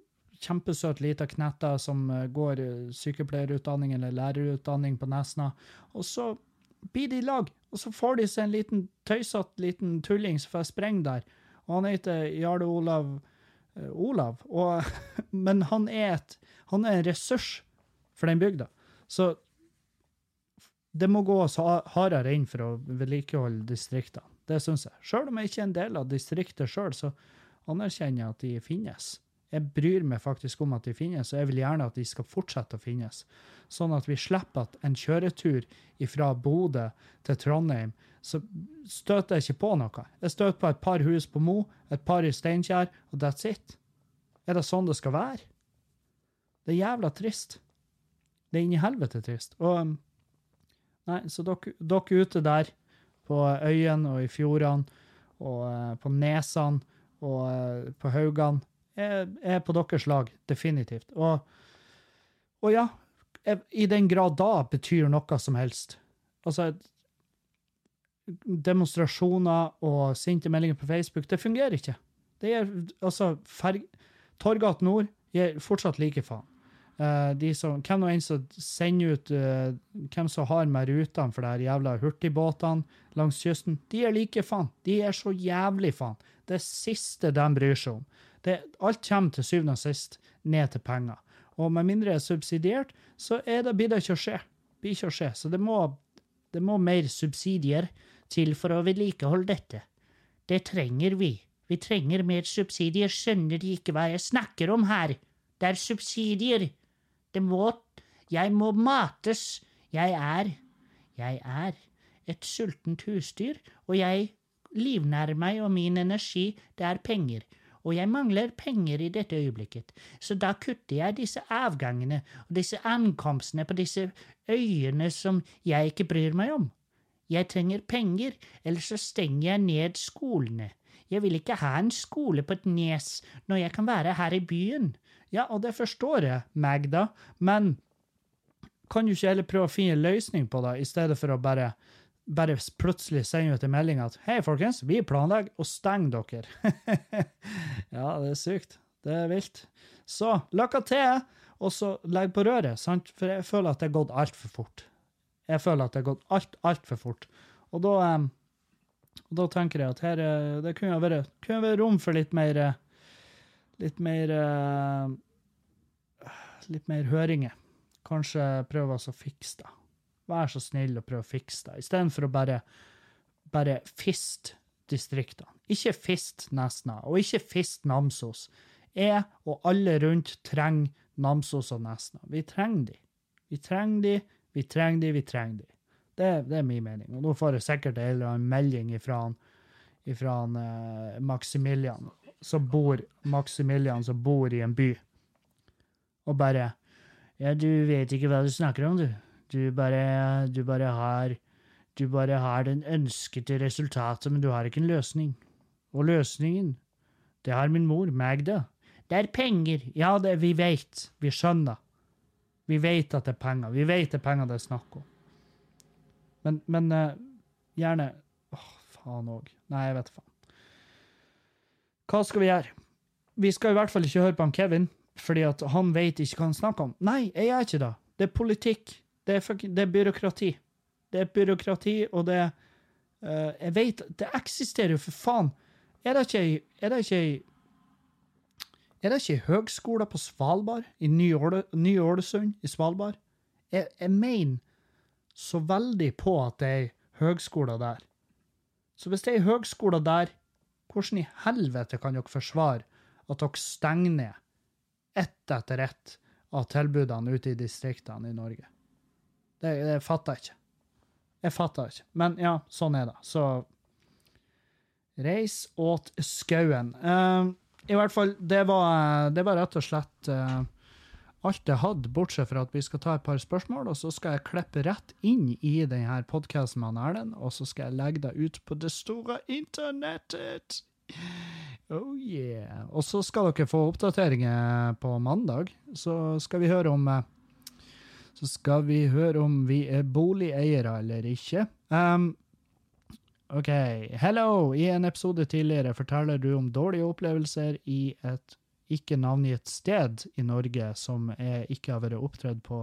kjempesøt lita knetta som eh, går eh, sykepleierutdanning eller lærerutdanning på Nesna. Og så blir de i lag, og så får de seg en liten tøysete liten tulling som får sprenge der. Og han heter Jarle Olav uh, Olav. Og, men han er, et, han er en ressurs for den bygda. Så det må gå oss hardere inn for å vedlikeholde distriktene. Det syns jeg. Sjøl om jeg ikke er en del av distriktet sjøl, så anerkjenner jeg at de finnes. Jeg bryr meg faktisk om at de finnes, og jeg vil gjerne at de skal fortsette å finnes. Sånn at vi slipper at en kjøretur fra Bodø til Trondheim, så støter jeg ikke på noe. Jeg støter på et par hus på Mo, et par i Steinkjer, og that's it. Er det sånn det skal være? Det er jævla trist. Det er inni helvete trist. Og um, Nei, så dere, ute der, på øyene og i fjordene, og uh, på nesene og uh, på haugene er, på deres lag, definitivt. Og, og ja, i den grad da betyr noe som helst. Altså, demonstrasjoner og sinte meldinger på Facebook. Det fungerer ikke. Det er altså ferg... Torgat Nord gir fortsatt like faen. Uh, de som, hvem nå enn som sender ut uh, Hvem som har med rutene for de jævla hurtigbåtene langs kysten, de er like faen. De er så jævlig faen. Det siste de bryr seg om. Det, alt kommer til syvende og sist ned til penger. Og med mindre det er subsidiert, så er det, blir det ikke å skje. Blir ikke å skje. Så det må, det må mer subsidier til for å vedlikeholde dette. Det trenger vi. Vi trenger mer subsidier. Skjønner de ikke hva jeg snakker om her? Det er subsidier. Det må Jeg må mates. Jeg er Jeg er et sultent husdyr, og jeg livnærer meg og min energi, det er penger. Og jeg mangler penger i dette øyeblikket, så da kutter jeg disse avgangene og disse ankomstene på disse øyene som jeg ikke bryr meg om. Jeg trenger penger, ellers så stenger jeg ned skolene. Jeg vil ikke ha en skole på et nes når jeg kan være her i byen. Ja, og det forstår jeg, Magda, men kan du ikke heller prøve å finne en løsning på det, i stedet for å bare, bare plutselig sender ut en melding at hei, folkens, vi planlegger å stenge dere. ja, det er sykt. Det er vilt. Så lykke til, og så legg på røret, sant? for jeg føler at det har gått altfor fort. Jeg føler at det har gått alt, altfor fort. Og da, og da tenker jeg at her, eh, det kunne vært, vært rom for litt mer eh, Litt mer uh, Litt mer høringer. Kanskje prøve å fikse det. Vær så snill og prøve å fikse det, istedenfor å bare, bare fiste distriktene. Ikke fist Nesna, og ikke fist Namsos. Jeg og alle rundt trenger Namsos og Nesna. Vi trenger de. Vi trenger de, vi trenger de, vi trenger de. Det, det er min mening. Og nå får jeg sikkert en eller annen melding ifra, ifra uh, Maximilian, som bor, Maximilian som bor i en by, og bare Ja, du vet ikke hva du snakker om, du. Du bare, du bare har Du bare har den ønskede resultatet, men du har ikke en løsning. Og løsningen, det har min mor, Magda. Det er penger. Ja, det, vi vet. Vi skjønner. Vi vet at det er penger. Vi vet det er penger det er snakk om. Men, men uh, gjerne Åh, faen òg. Nei, jeg vet faen. Hva skal vi gjøre? Vi skal i hvert fall ikke høre på han Kevin, fordi han vet ikke hva han snakker om. Nei, jeg gjør ikke det. Det er politikk. Det er, det er byråkrati. Det er byråkrati, og det uh, Jeg vet Det eksisterer jo, for faen. Er det ikke Er det ikke er det ikke høgskoler på Svalbard? I Ny-Ålesund? I Svalbard? Jeg, jeg mener så veldig på at det er høgskoler der. Så hvis det er høgskoler der, hvordan i helvete kan dere forsvare at dere stenger ned ett etter ett av tilbudene ute i distriktene i Norge? Det, det fatter jeg ikke. Jeg fatter ikke. Men ja, sånn er det. Så reis åt skauen. Uh, I hvert fall, det var, det var rett og slett uh, alt jeg hadde, bortsett fra at vi skal ta et par spørsmål, og så skal jeg klippe rett inn i denne podkasten med Erlend, og så skal jeg legge det ut på det store internettet. Oh yeah. Og så skal dere få oppdateringer på mandag. Så skal vi høre om eh, Så skal vi høre om vi er boligeiere eller ikke. Um, OK. Hello! I en episode tidligere forteller du om dårlige opplevelser i et ikke navngitt sted i Norge som jeg ikke har vært opptredd på,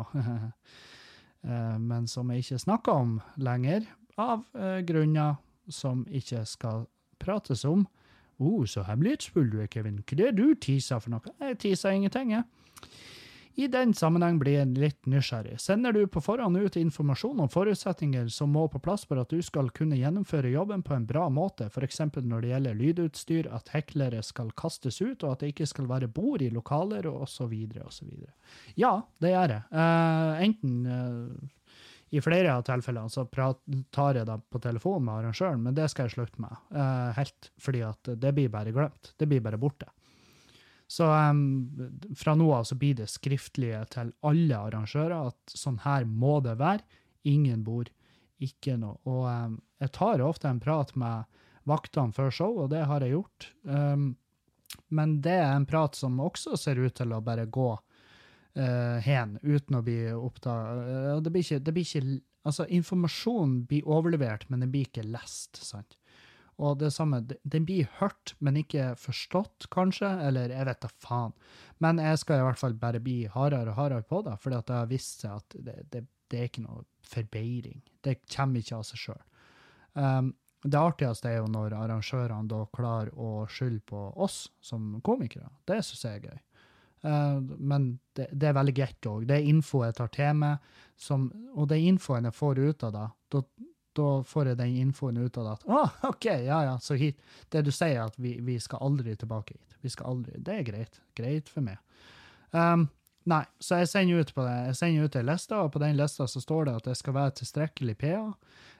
men som jeg ikke snakker om lenger, av grunner som ikke skal prates om. oh, så hemmelighetsfull du er, Kevin. Hva er det du tiser for noe? Jeg tiser ingenting, jeg. I den sammenheng blir jeg litt nysgjerrig. Sender du på forhånd ut informasjon om forutsetninger som må på plass for at du skal kunne gjennomføre jobben på en bra måte, f.eks. når det gjelder lydutstyr, at heklere skal kastes ut, og at det ikke skal være bord i lokaler, osv., osv.? Ja, det gjør jeg. Uh, enten uh, i flere av tilfellene så tar jeg det på telefonen med arrangøren, men det skal jeg slutte med. Uh, helt fordi at det blir bare glemt. Det blir bare borte. Så um, fra nå av så blir det skriftlige til alle arrangører at sånn her må det være. Ingen bord, ikke noe. Og um, jeg tar ofte en prat med vaktene før show, og det har jeg gjort. Um, men det er en prat som også ser ut til å bare gå uh, hen uten å bli oppdaga. Uh, det, blir ikke, det blir ikke Altså, informasjon blir overlevert, men den blir ikke lest, sant? Og det samme, de- den blir hørt, men ikke forstått, kanskje, eller jeg vet da faen. Men jeg skal i hvert fall bare bli hardere og hardere på det, at det har vist seg at det, det, det er ikke noe forbedring. Det kommer ikke av seg sjøl. Um, det artigste er jo når arrangørene da klarer å skylde på oss som komikere. Det syns jeg er gøy. Uh, men det, det er veldig greit òg. Det er info jeg tar til meg, som, og den infoen jeg får ut av det, da, da får jeg den infoen ut av det at ah, OK, ja ja, så hit. Det du sier, er at vi, vi skal aldri tilbake hit. Vi skal aldri, Det er greit. Greit for meg. Um, nei, så jeg sender ut på det. Jeg sender ut ei liste, og på den lista så står det at det skal være tilstrekkelig PA.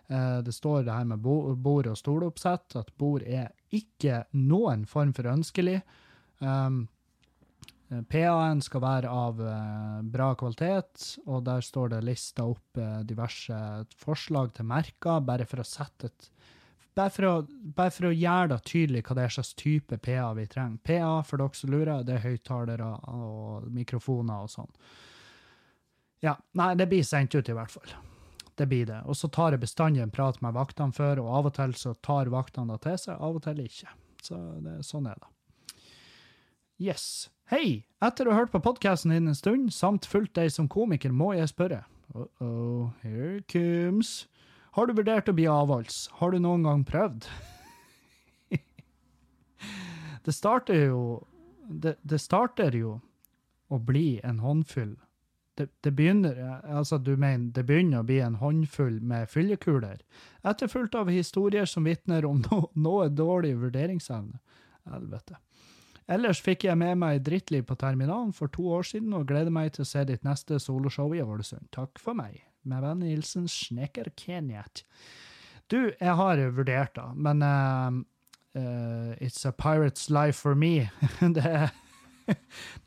Uh, Det står det her med bord- og stoloppsett, at bord er ikke noen form for ønskelig. Um, eh, PA-en skal være av eh, bra kvalitet, og der står det lista opp eh, diverse forslag til merker, bare for å sette et bare for, å, bare for å gjøre det tydelig hva det er slags type PA vi trenger. PA, for dere som lurer, det er høyttalere og mikrofoner og sånn. Ja, nei, det blir sendt ut i hvert fall. Det blir det. Og så tar jeg bestandig en prat med vaktene før, og av og til så tar vaktene det til seg, av og til ikke. Så det, sånn er det. Yes. Hei! Etter å ha hørt på podkasten din en stund, samt fulgt deg som komiker, må jeg spørre. Uh-oh, here comes. Har du vurdert å bli avholds? Har du noen gang prøvd? det starter jo det, det starter jo å bli en håndfull det, det begynner altså du mener, det begynner å bli en håndfull med fyllekuler, etterfulgt av historier som vitner om no, noe dårlig vurderingsevne. Helvete. Ellers fikk jeg med meg Drittliv på terminalen for to år siden, og gleder meg til å se ditt neste soloshow i Ålesund. Takk for meg. Med vennlig hilsen Snekker Kenyat. Du, jeg har vurdert det, men uh, uh, It's a pirate's life for me. det er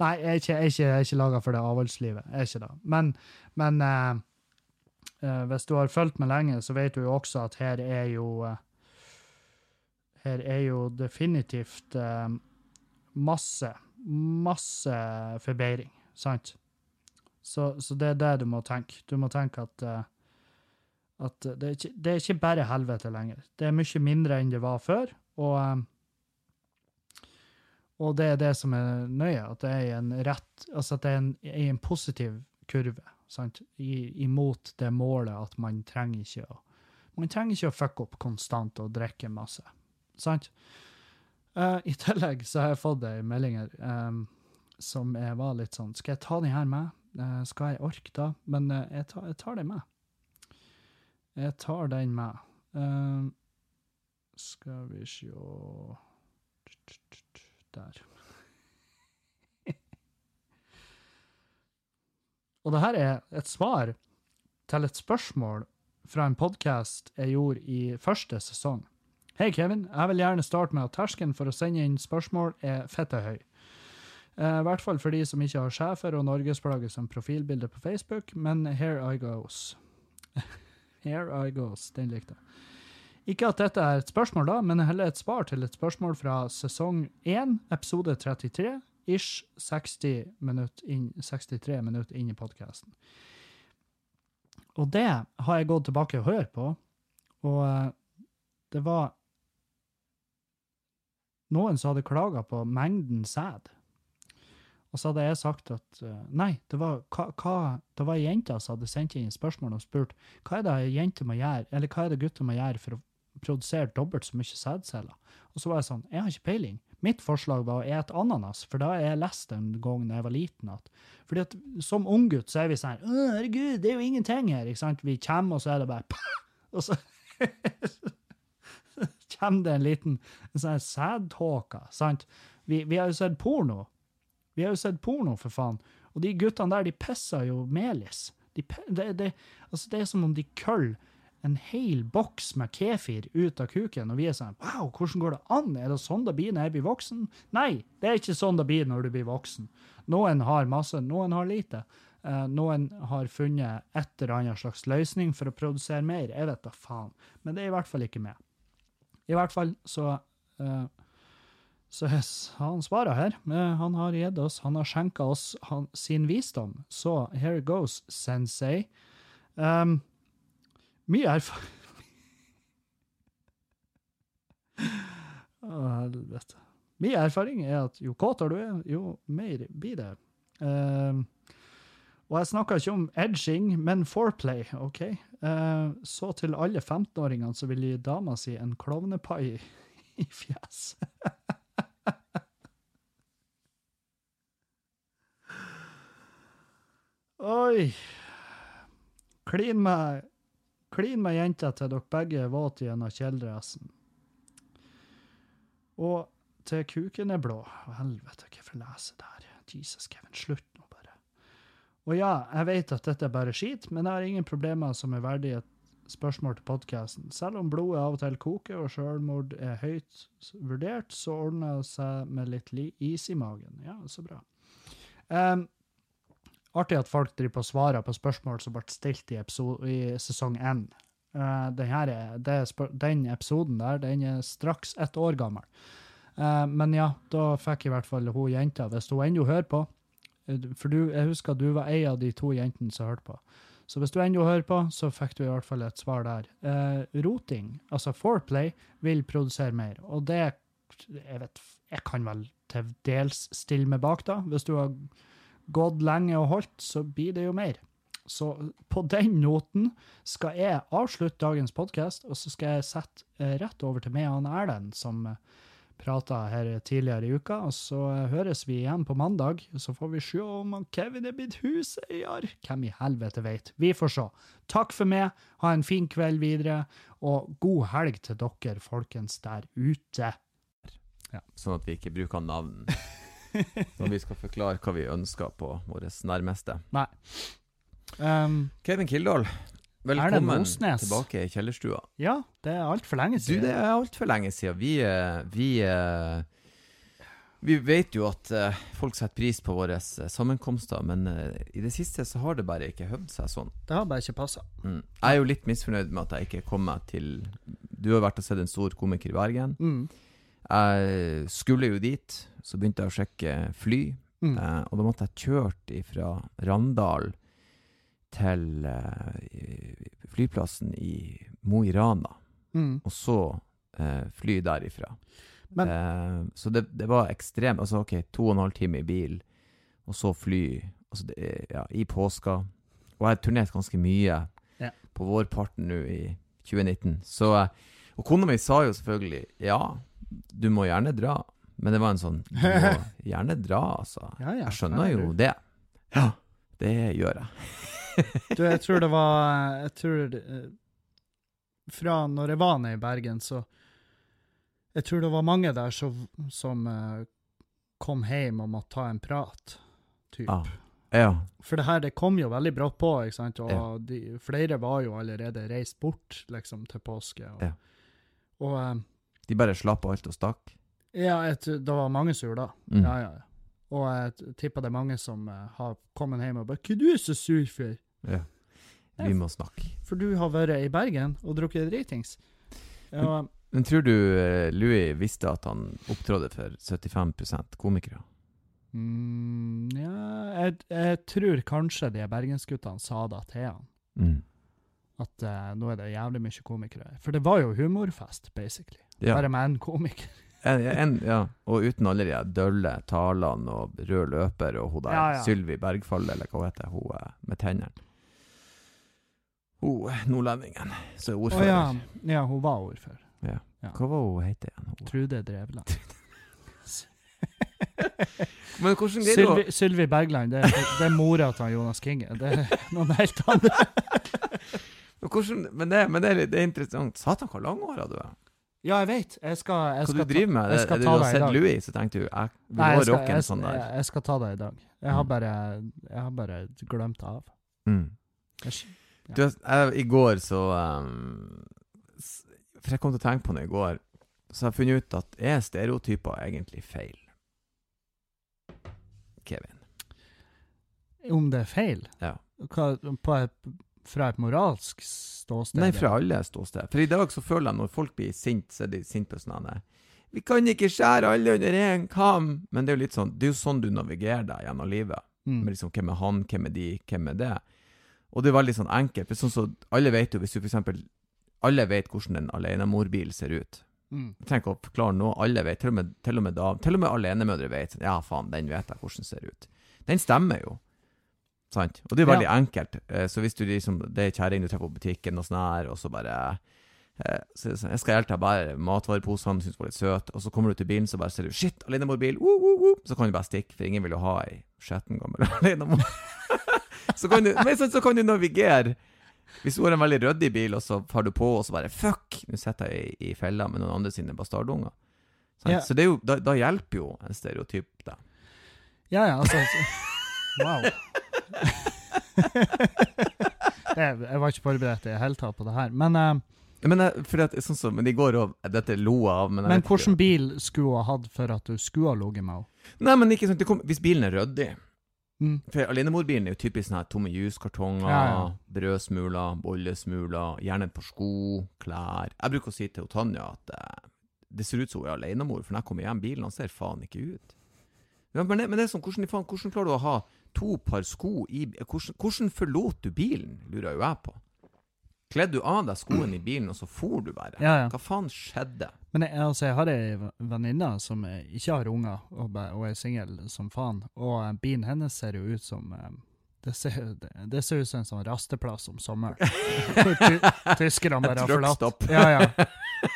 Nei, jeg er ikke, jeg ikke, ikke laga for det avholdslivet. Jeg er ikke det. Men, men uh, hvis du har fulgt med lenge, så vet du jo også at her er jo Her er jo definitivt masse, masse forbedring, sant? Så, så det er det du må tenke. Du må tenke at eh, at det er, ikke, det er ikke bare helvete lenger. Det er mye mindre enn det var før. Og, eh, og det er det som er nøye, at det er en rett, altså at det er en, en positiv kurve, sant? I, imot det målet at man trenger ikke å man trenger ikke å fucke opp konstant og drikke masse. Sant? Eh, I tillegg så har jeg fått ei melding her um, som jeg var litt sånn Skal jeg ta den her med? Uh, skal jeg orke da? Men uh, jeg, tar, jeg tar den med. Jeg tar den med. Em, skal vi sjå Der. Og det her er et svar til et spørsmål fra en podkast jeg gjorde i første sesong. Hei, Kevin. Jeg vil gjerne starte med at terskelen for å sende inn spørsmål er fette høy. Eh, I hvert fall for de som ikke har sjefer og norgesplagget som profilbilde på Facebook, men here I goes. here I goes. Den likte jeg. Ikke at dette er et spørsmål, da, men heller et svar til et spørsmål fra sesong 1, episode 33, ish 60 minutt inn, 63 minutter inn i podkasten. Og det har jeg gått tilbake og hørt på, og eh, det var noen som hadde klaga på mengden sæd. Og så hadde jeg sagt at eh, nei, det var, hva, hva, det var jenta som hadde sendt inn spørsmål og spurt hva er det jenter må gjøre, eller hva er det gutter må gjøre for å produsere dobbelt så mye sædceller. Og så var jeg sånn, jeg har ikke peiling. Mitt forslag var å ete ananas, for da har jeg lest en gang da jeg var liten at fordi at som unggutt så er vi sånn her, herregud, det er jo ingenting her, ikke sant? Vi kommer, og så er det bare Og så kommer det en liten en sånn sædtåke, sant? Vi, vi har jo sett porno. Vi har jo sett porno, for faen. Og de guttene der, de pisser jo melis. De, det, det, altså det er som om de køller en hel boks med kefir ut av kuken, og vi er sånn Wow, hvordan går det an? Er det sånn det blir når jeg blir voksen? Nei, det er ikke sånn det blir når du blir voksen. Noen har masse, noen har lite. Uh, noen har funnet et eller annet slags løsning for å produsere mer. Jeg vet da faen. Men det er i hvert fall ikke meg. I hvert fall så uh, så han svarer her. Han har gitt oss, han har skjenka oss han, sin visdom. Så here goes, sensei. Um, Mye erfaring Å, helvete. Mye erfaring er at jo kåtere du er, jo mer blir det. Ehm, og jeg snakker ikke om edging, men foreplay, OK? Uh, så til alle 15-åringene så vil gi dama si en klovnepai i fjeset. Oi. Klin med, klin med jenta til dere begge er våte gjennom kjeledressen. Og til kuken er blå. Helvete, hvorfor leser jeg det her? Jesus, Kevin, slutt. Og ja, jeg vet at dette er bare skit, men jeg har ingen problemer som er verdig et spørsmål til podkasten. Selv om blodet av og til koker og selvmord er høyt vurdert, så ordner det seg med litt is i magen. Ja, så bra. Um, artig at folk driver på svarer på spørsmål som ble stilt i, episode, i sesong 1. Uh, den, den episoden der den er straks ett år gammel. Uh, men ja, da fikk i hvert fall hun jenta, hvis hun ennå hører på For du, jeg husker du var ei av de to jentene som hørte på. Så hvis du ennå hører på, så fikk du i hvert fall et svar der. Eh, roting, altså foreplay, vil produsere mer. Og det jeg vet, jeg kan vel til dels stille meg bak, da. Hvis du har gått lenge og holdt, så blir det jo mer. Så på den noten skal jeg avslutte dagens podkast, og så skal jeg sette eh, rett over til meg og Erlend, som eh, prata her tidligere i uka. Og så høres vi igjen på mandag, så får vi se om Kevin er blitt huseier. Hvem i helvete vet? Vi får se. Takk for meg, ha en fin kveld videre, og god helg til dere, folkens der ute. Sånn at vi ikke bruker navn når vi skal forklare hva vi ønsker på våre nærmeste. Nei. Um, Kevin Kildahl, velkommen tilbake i kjellerstua. ja, det er altfor lenge Du, siden. det er altfor lenge siden. Vi, eh, vi, eh, vi vet jo at eh, folk setter pris på våre sammenkomster, men i det siste så har det bare ikke høvd seg sånn. Det har bare ikke passa. Mm. Jeg er jo litt misfornøyd med at jeg ikke kom meg til Du har vært og sett en stor komiker i Bergen. Mm. Jeg skulle jo dit, så begynte jeg å sjekke fly. Mm. Og da måtte jeg kjørt fra Randal til eh, flyplassen i Mo i Rana, Mm. og så eh, fly derifra. Men- eh, så det, det var ekstremt Altså, OK, to og en halv time i bil, og så fly altså det, ja, i påska. Og jeg har turnert ganske mye Ja. på vårparten nå i 2019. Så Og kona mi sa jo selvfølgelig ja, du må gjerne dra. Men det var en sånn Du må gjerne dra, altså. Ja, ja, Jeg skjønner jo det. Ja, det gjør jeg. Du, jeg tror det var Jeg tror det, eh, Fra når jeg var nede i Bergen, så Jeg tror det var mange der som, som eh, kom hjem og måtte ta en prat, typ. Ja. Ja. For det her det kom jo veldig brått på, ikke sant? og Ja. de, flere var jo allerede reist bort liksom, til påske. Og, Ja. og um, De bare slapp alt og stakk. ja, et, det var mange sur da. Mm. Ja, ja. Og jeg tipper det er mange som uh, har kommet hjem og bare 'Hva du er så sur for?' Ja. Vi må snakke. For du har vært i Bergen og drukket dritings. Ja, Men tror du eh, Louis visste at han opptrådde for 75 komikere? mm, ja jeg, jeg tror kanskje de bergensguttene sa det til han. Mm. At uh, nå er det jævlig mye komikere. For det var jo humorfest, basically. Ja. Bare med én komiker. En, en, ja. Og uten alle de dølle talene og rød løper og hun der Ja. Sylvi Bergfall, eller hva hun heter hun eh, med tennene. Hun nordlendingen som er Å ordfører. ja. ja, hun var ordfører. Ja. Ja. Hva var hun het igjen? Hun? Trude Drevland. Men hvordan greier du å Sylvi, Sylvi Bergland, det, er- det er mora til Jonas Kinge. Det er noen helt andre. Men hvordan, men det, men det, er, det er interessant. Satan, hvor langhåra du er. Ja, jeg vet. Jeg skal, jeg Hva skal du driver med? Ta, jeg Det, skal du ta har det i sett dag. Louis, så tenkte du jeg vil Nei, jeg skal, rocke jeg, sånn der. jeg, jeg skal ta det i dag. Jeg har Mm. bare, jeg har bare glemt det av. Mm. Jeg. Du, jeg, I går så um, For jeg kom til å tenke på det i går, så har jeg funnet ut at er stereotyper egentlig feil? Kevin. om det er feil? Ja. Hva, på et, fra et moralsk ståsted? Nei, fra alle ståsted. For i dag så føler jeg når folk blir sint, så er de sint på sånn Vi kan ikke skjære alle under én kam! Men det er jo litt sånn Det er jo sånn du navigerer deg gjennom livet. Mm. Med liksom, hvem er han, hvem er de, hvem er det? Og det er veldig sånn enkelt. Sånn så, alle vet jo, hvis du for eksempel Alle vet hvordan en alenemorbil ser ut. Mm. Jeg trenger ikke å forklare noe. Alle vet, til og med, til og med, da, til og med alenemødre vet. Ja, faen, den vet jeg hvordan ser ut. Den stemmer jo. Sant? Og det er veldig enkelt. Eh, Så hvis du liksom Det er kjerring du treffer på butikken, og sånn her, og så bare så er sånn, Jeg skal hjelpe deg, bare matvareposene, syns du var litt søt, og så kommer du til bilen, så bare ser du Shit, alenemorbil! Uh, uh, uh. Så kan du bare stikke, for ingen vil jo ha ei skjetten gammel alenemor. så, kan du, men så, så kan du navigere. Hvis du har en veldig ryddig bil, og så har du på, og så bare Fuck! Nå sitter jeg i, i fella med noen andre sine bastardunger. Ja. Så det er jo, da, da hjelper jo en stereotyp deg. Ja, ja, altså så- Wow. jeg, jeg var ikke forberedt i det hele tatt på det her. Men, eh, Men, jeg, at, sånn som, men de går og Dette lo jeg av, men jeg men hvilken bil skulle hun ha hatt for at du skulle ha ligget med henne? Nei, men ikke det kom, Hvis bilen er ryddig Mm. For alenemorbilen er jo typisk sånn her tomme juskartonger, Ja, ja. brødsmuler, bollesmuler, gjerne et par sko, klær Jeg bruker å si til Tanja at eh, det ser ut som hun er alenemor, for når jeg kommer hjem, bilen han ser faen ikke ut. Men, det, men det er sånn, hvordan, hvordan klarer du å ha to par sko i Hvordan, hvordan forlot du bilen, lurer jo jeg på. Kledde du av deg skoene i bilen, og så for du bare? Ja, ja. Hva faen skjedde? Men jeg, altså, jeg har ei venninne som eh, ikke har unger, og, og er singel som faen. Og eh, bilen hennes ser jo ut som eh, det ser, det, ser ut som en sånn rasteplass om sommeren. Ty- Tyskerne bare har forlatt. Ja, ja.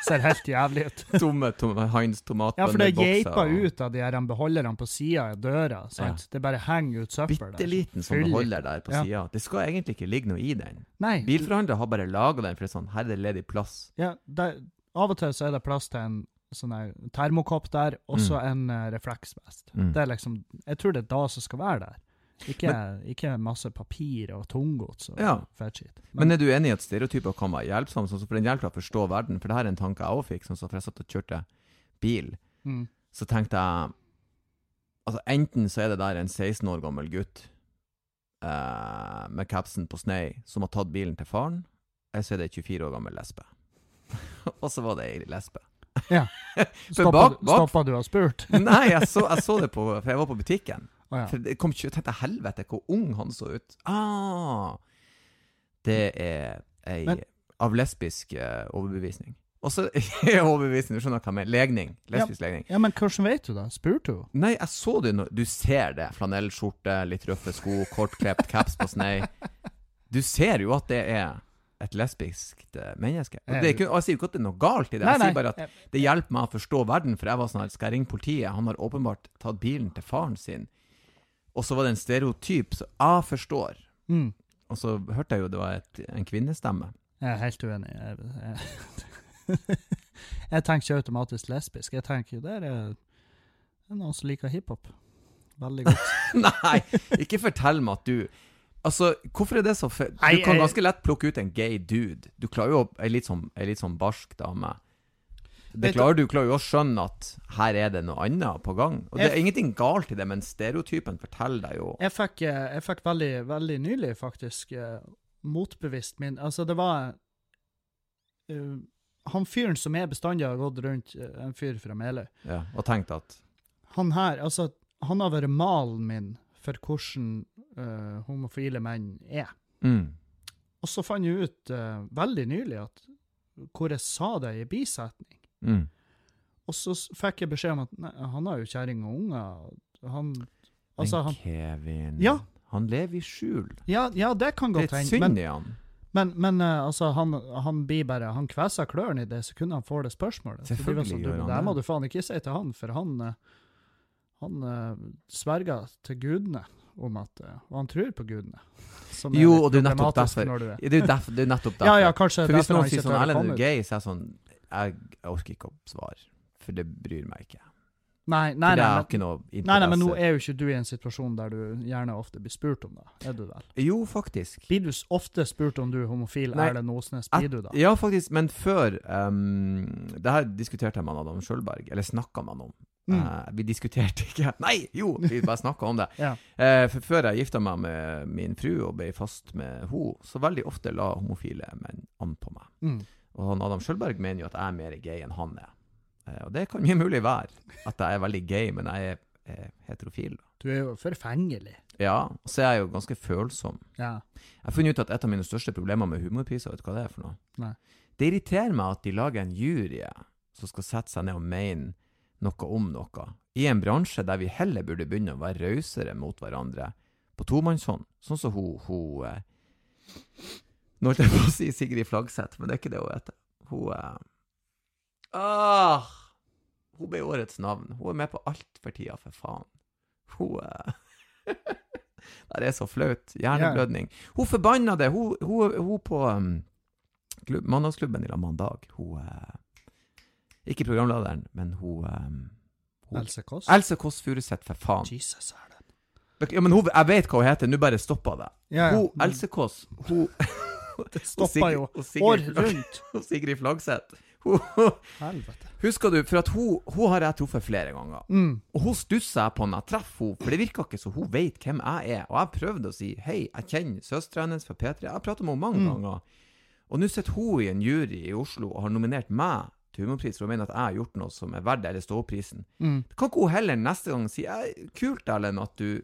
Ser helt jævlig ut. Tomme, tom, Heinz tomatbønner Ja, for det er og- ut av de her beholderne på sida av døra. sant? Det bare henger ut søppel der. Bitte liten sånn beholder der på Ja. sida. Det skal egentlig ikke ligge noe i den. Nei, Bilforhandlere har bare laga den for sånn, her er det ledig plass. ja, der, av og til så er det plass til en sånn termokopp der, og så en uh, refleksvest. Mm. Det er liksom, jeg tror det er da som skal være der. Ikke, ikke masse papir og tunggods og Ja. fettskitt. Men er du enig i at stereotyper kan være hjelpsomme? Sånn, som for den hjelper å forstå verden. For det her er en tanke jeg òg fikk, sånn som for jeg satt og kjørte bil. mm. Så tenkte jeg Altså, enten så er det der en 16 år gammel gutt eh, med capsen på snei som har tatt bilen til faren, eller så er det ei 24 år gammel lesbe. og så var det ei lesbe. Ja. Stoppa, bak- bak- stoppa du og spurt? Nei, jeg så, jeg så det på For jeg var på butikken. Ja. For det kom ikke, jeg tenkte helvete, hvor ung han så ut. Ah, det er ei Men- av lesbisk uh, overbevisning. Og så overbevisning, du skjønner hva jeg mener. Legning. Lesbisk legning. ja, men hvordan vet du det? Spurte du? Nei, jeg så det når Du ser det. Flanellskjorte, litt røffe sko, kortklipt caps på snei. Du ser jo at det er et lesbisk eh, menneske. Og det er ikke, jeg sier jo ikke at det er noe galt i det. Jeg sier bare at det hjelper meg å forstå verden, for jeg var sånn her, skal jeg ringe politiet? Han har åpenbart tatt bilen til faren sin. Og så var det en stereotyp, så jeg forstår. mm. Og så hørte jeg jo det var et, en kvinnestemme. Jeg er helt uenig. Jeg, jeg, jeg tenker ikke automatisk lesbisk. Jeg tenker det er, det er noen som liker hiphop. Veldig godt. Nei, ikke fortell meg at du Altså, hvorfor er det så fe... Du kan ganske lett plukke ut en gay dude. Du klarer jo ei litt sånn, ei litt sånn barsk dame. Det klarer du klarer jo å skjønne at her er det noe annet på gang. Og det er ingenting galt i det, men stereotypen forteller deg jo Jeg fikk, eh, jeg fikk veldig, veldig nylig faktisk eh, motbevist min Altså, det var uh, Han fyren som jeg bestandig har gått rundt, en fyr fra Meløy ja, og tenkt at Han her, altså, han har vært malen min for hvordan uh, homofile menn er. mm, Og så fant jeg ut uh, veldig nylig at hvor jeg sa det i bisetning. Mm. Og så fikk jeg beskjed om at nei, han har jo kjerring og unger. Han Altså, Men han Kevin Ja. Han lever i skjul. Ja, ja det kan godt hende. Litt synd Men, i han. men, men uh, altså, han, han blir bare Han kveser klørne i det sekundet han får det spørsmålet. Det Selvfølgelig sånn, du, gjør han Det Det må du faen ikke si til han, for han uh, Han uh, sverger til gudene om at Og han tror på gudene. Jo, og det er nettopp derfor. er Det er jo nettopp derfor. Ja, ja, kanskje For hvis noen sier sånn Erlend er gay, så er jeg sånn jeg, jeg orker ikke å svare, for det bryr meg ikke. Nei, nei, nei, men, nei, nei, men nå er jo ikke du i en situasjon der du gjerne ofte blir spurt om det. Er du vel? Jo, faktisk. Blir du ofte spurt om du er homofil, Nei, Erlend Osnes? Blir du da? Ja, faktisk, men før um, Det her diskuterte jeg med Adam Sjølberg, eller snakka med han om. Mm. Uh, vi diskuterte ikke Nei, jo, vi bare snakka om det. Ja. uh, for før jeg gifta meg med min fru og ble fast med henne, så veldig ofte la homofile menn an på meg. Mm. Og han Adam Sjølberg mener jo at jeg er mer gay enn han er. Eh, og det kan mye mulig være, at jeg er veldig gay, men jeg er er heterofil. Du er jo forfengelig. Ja, og så er jeg jo ganske følsom. Ja. Jeg har funnet ut at et av mine største problemer med humorpriser, vet du hva det er for noe? Nei. Det irriterer meg at de lager en jury som skal sette seg ned og mene noe om noe, i en bransje der vi heller burde begynne å være rausere mot hverandre, på tomannshånd, sånn som hun, hun eh, Nå holdt jeg på å si Sigrid Flagseth, men det er ikke det hun heter. Hun eh, ah, Hun ble årets navn. Hun er med på alt for tida, for faen. Hun eh, Det er så flaut. Hjerneblødning. Hun forbanna det! Hun, hun, hun på um, klubb, Mandagsklubben i lag med Dag, hun eh, Ikke programlederen, men hun um, Hun- Else Kåss? Else Kåss Furuseth, for faen. Jesus, er det. Ja, men hun, jeg vet hva hun heter, nå bare stoppa det. Ja, ja. Hun, Else Kåss, hun Det stoppa jo år rundt. og Sigrid Flagseth. Helvete. husker du, for at hun, hun har jeg truffet flere ganger. Mm. Og hun stusser jeg på når jeg treffer henne, for det virker ikke som hun vet hvem jeg er. Og jeg prøvde å si hei, jeg kjenner søstera hennes fra P3. Jeg har pratet med henne mange Mm. ganger. Og nå sitter hun i en jury i Oslo og har nominert meg til humorpris for hun mener at jeg har gjort noe som er verdt eller ståprisen. Mm. Kan ikke hun heller neste gang si «Eh, kult, Erlend, at du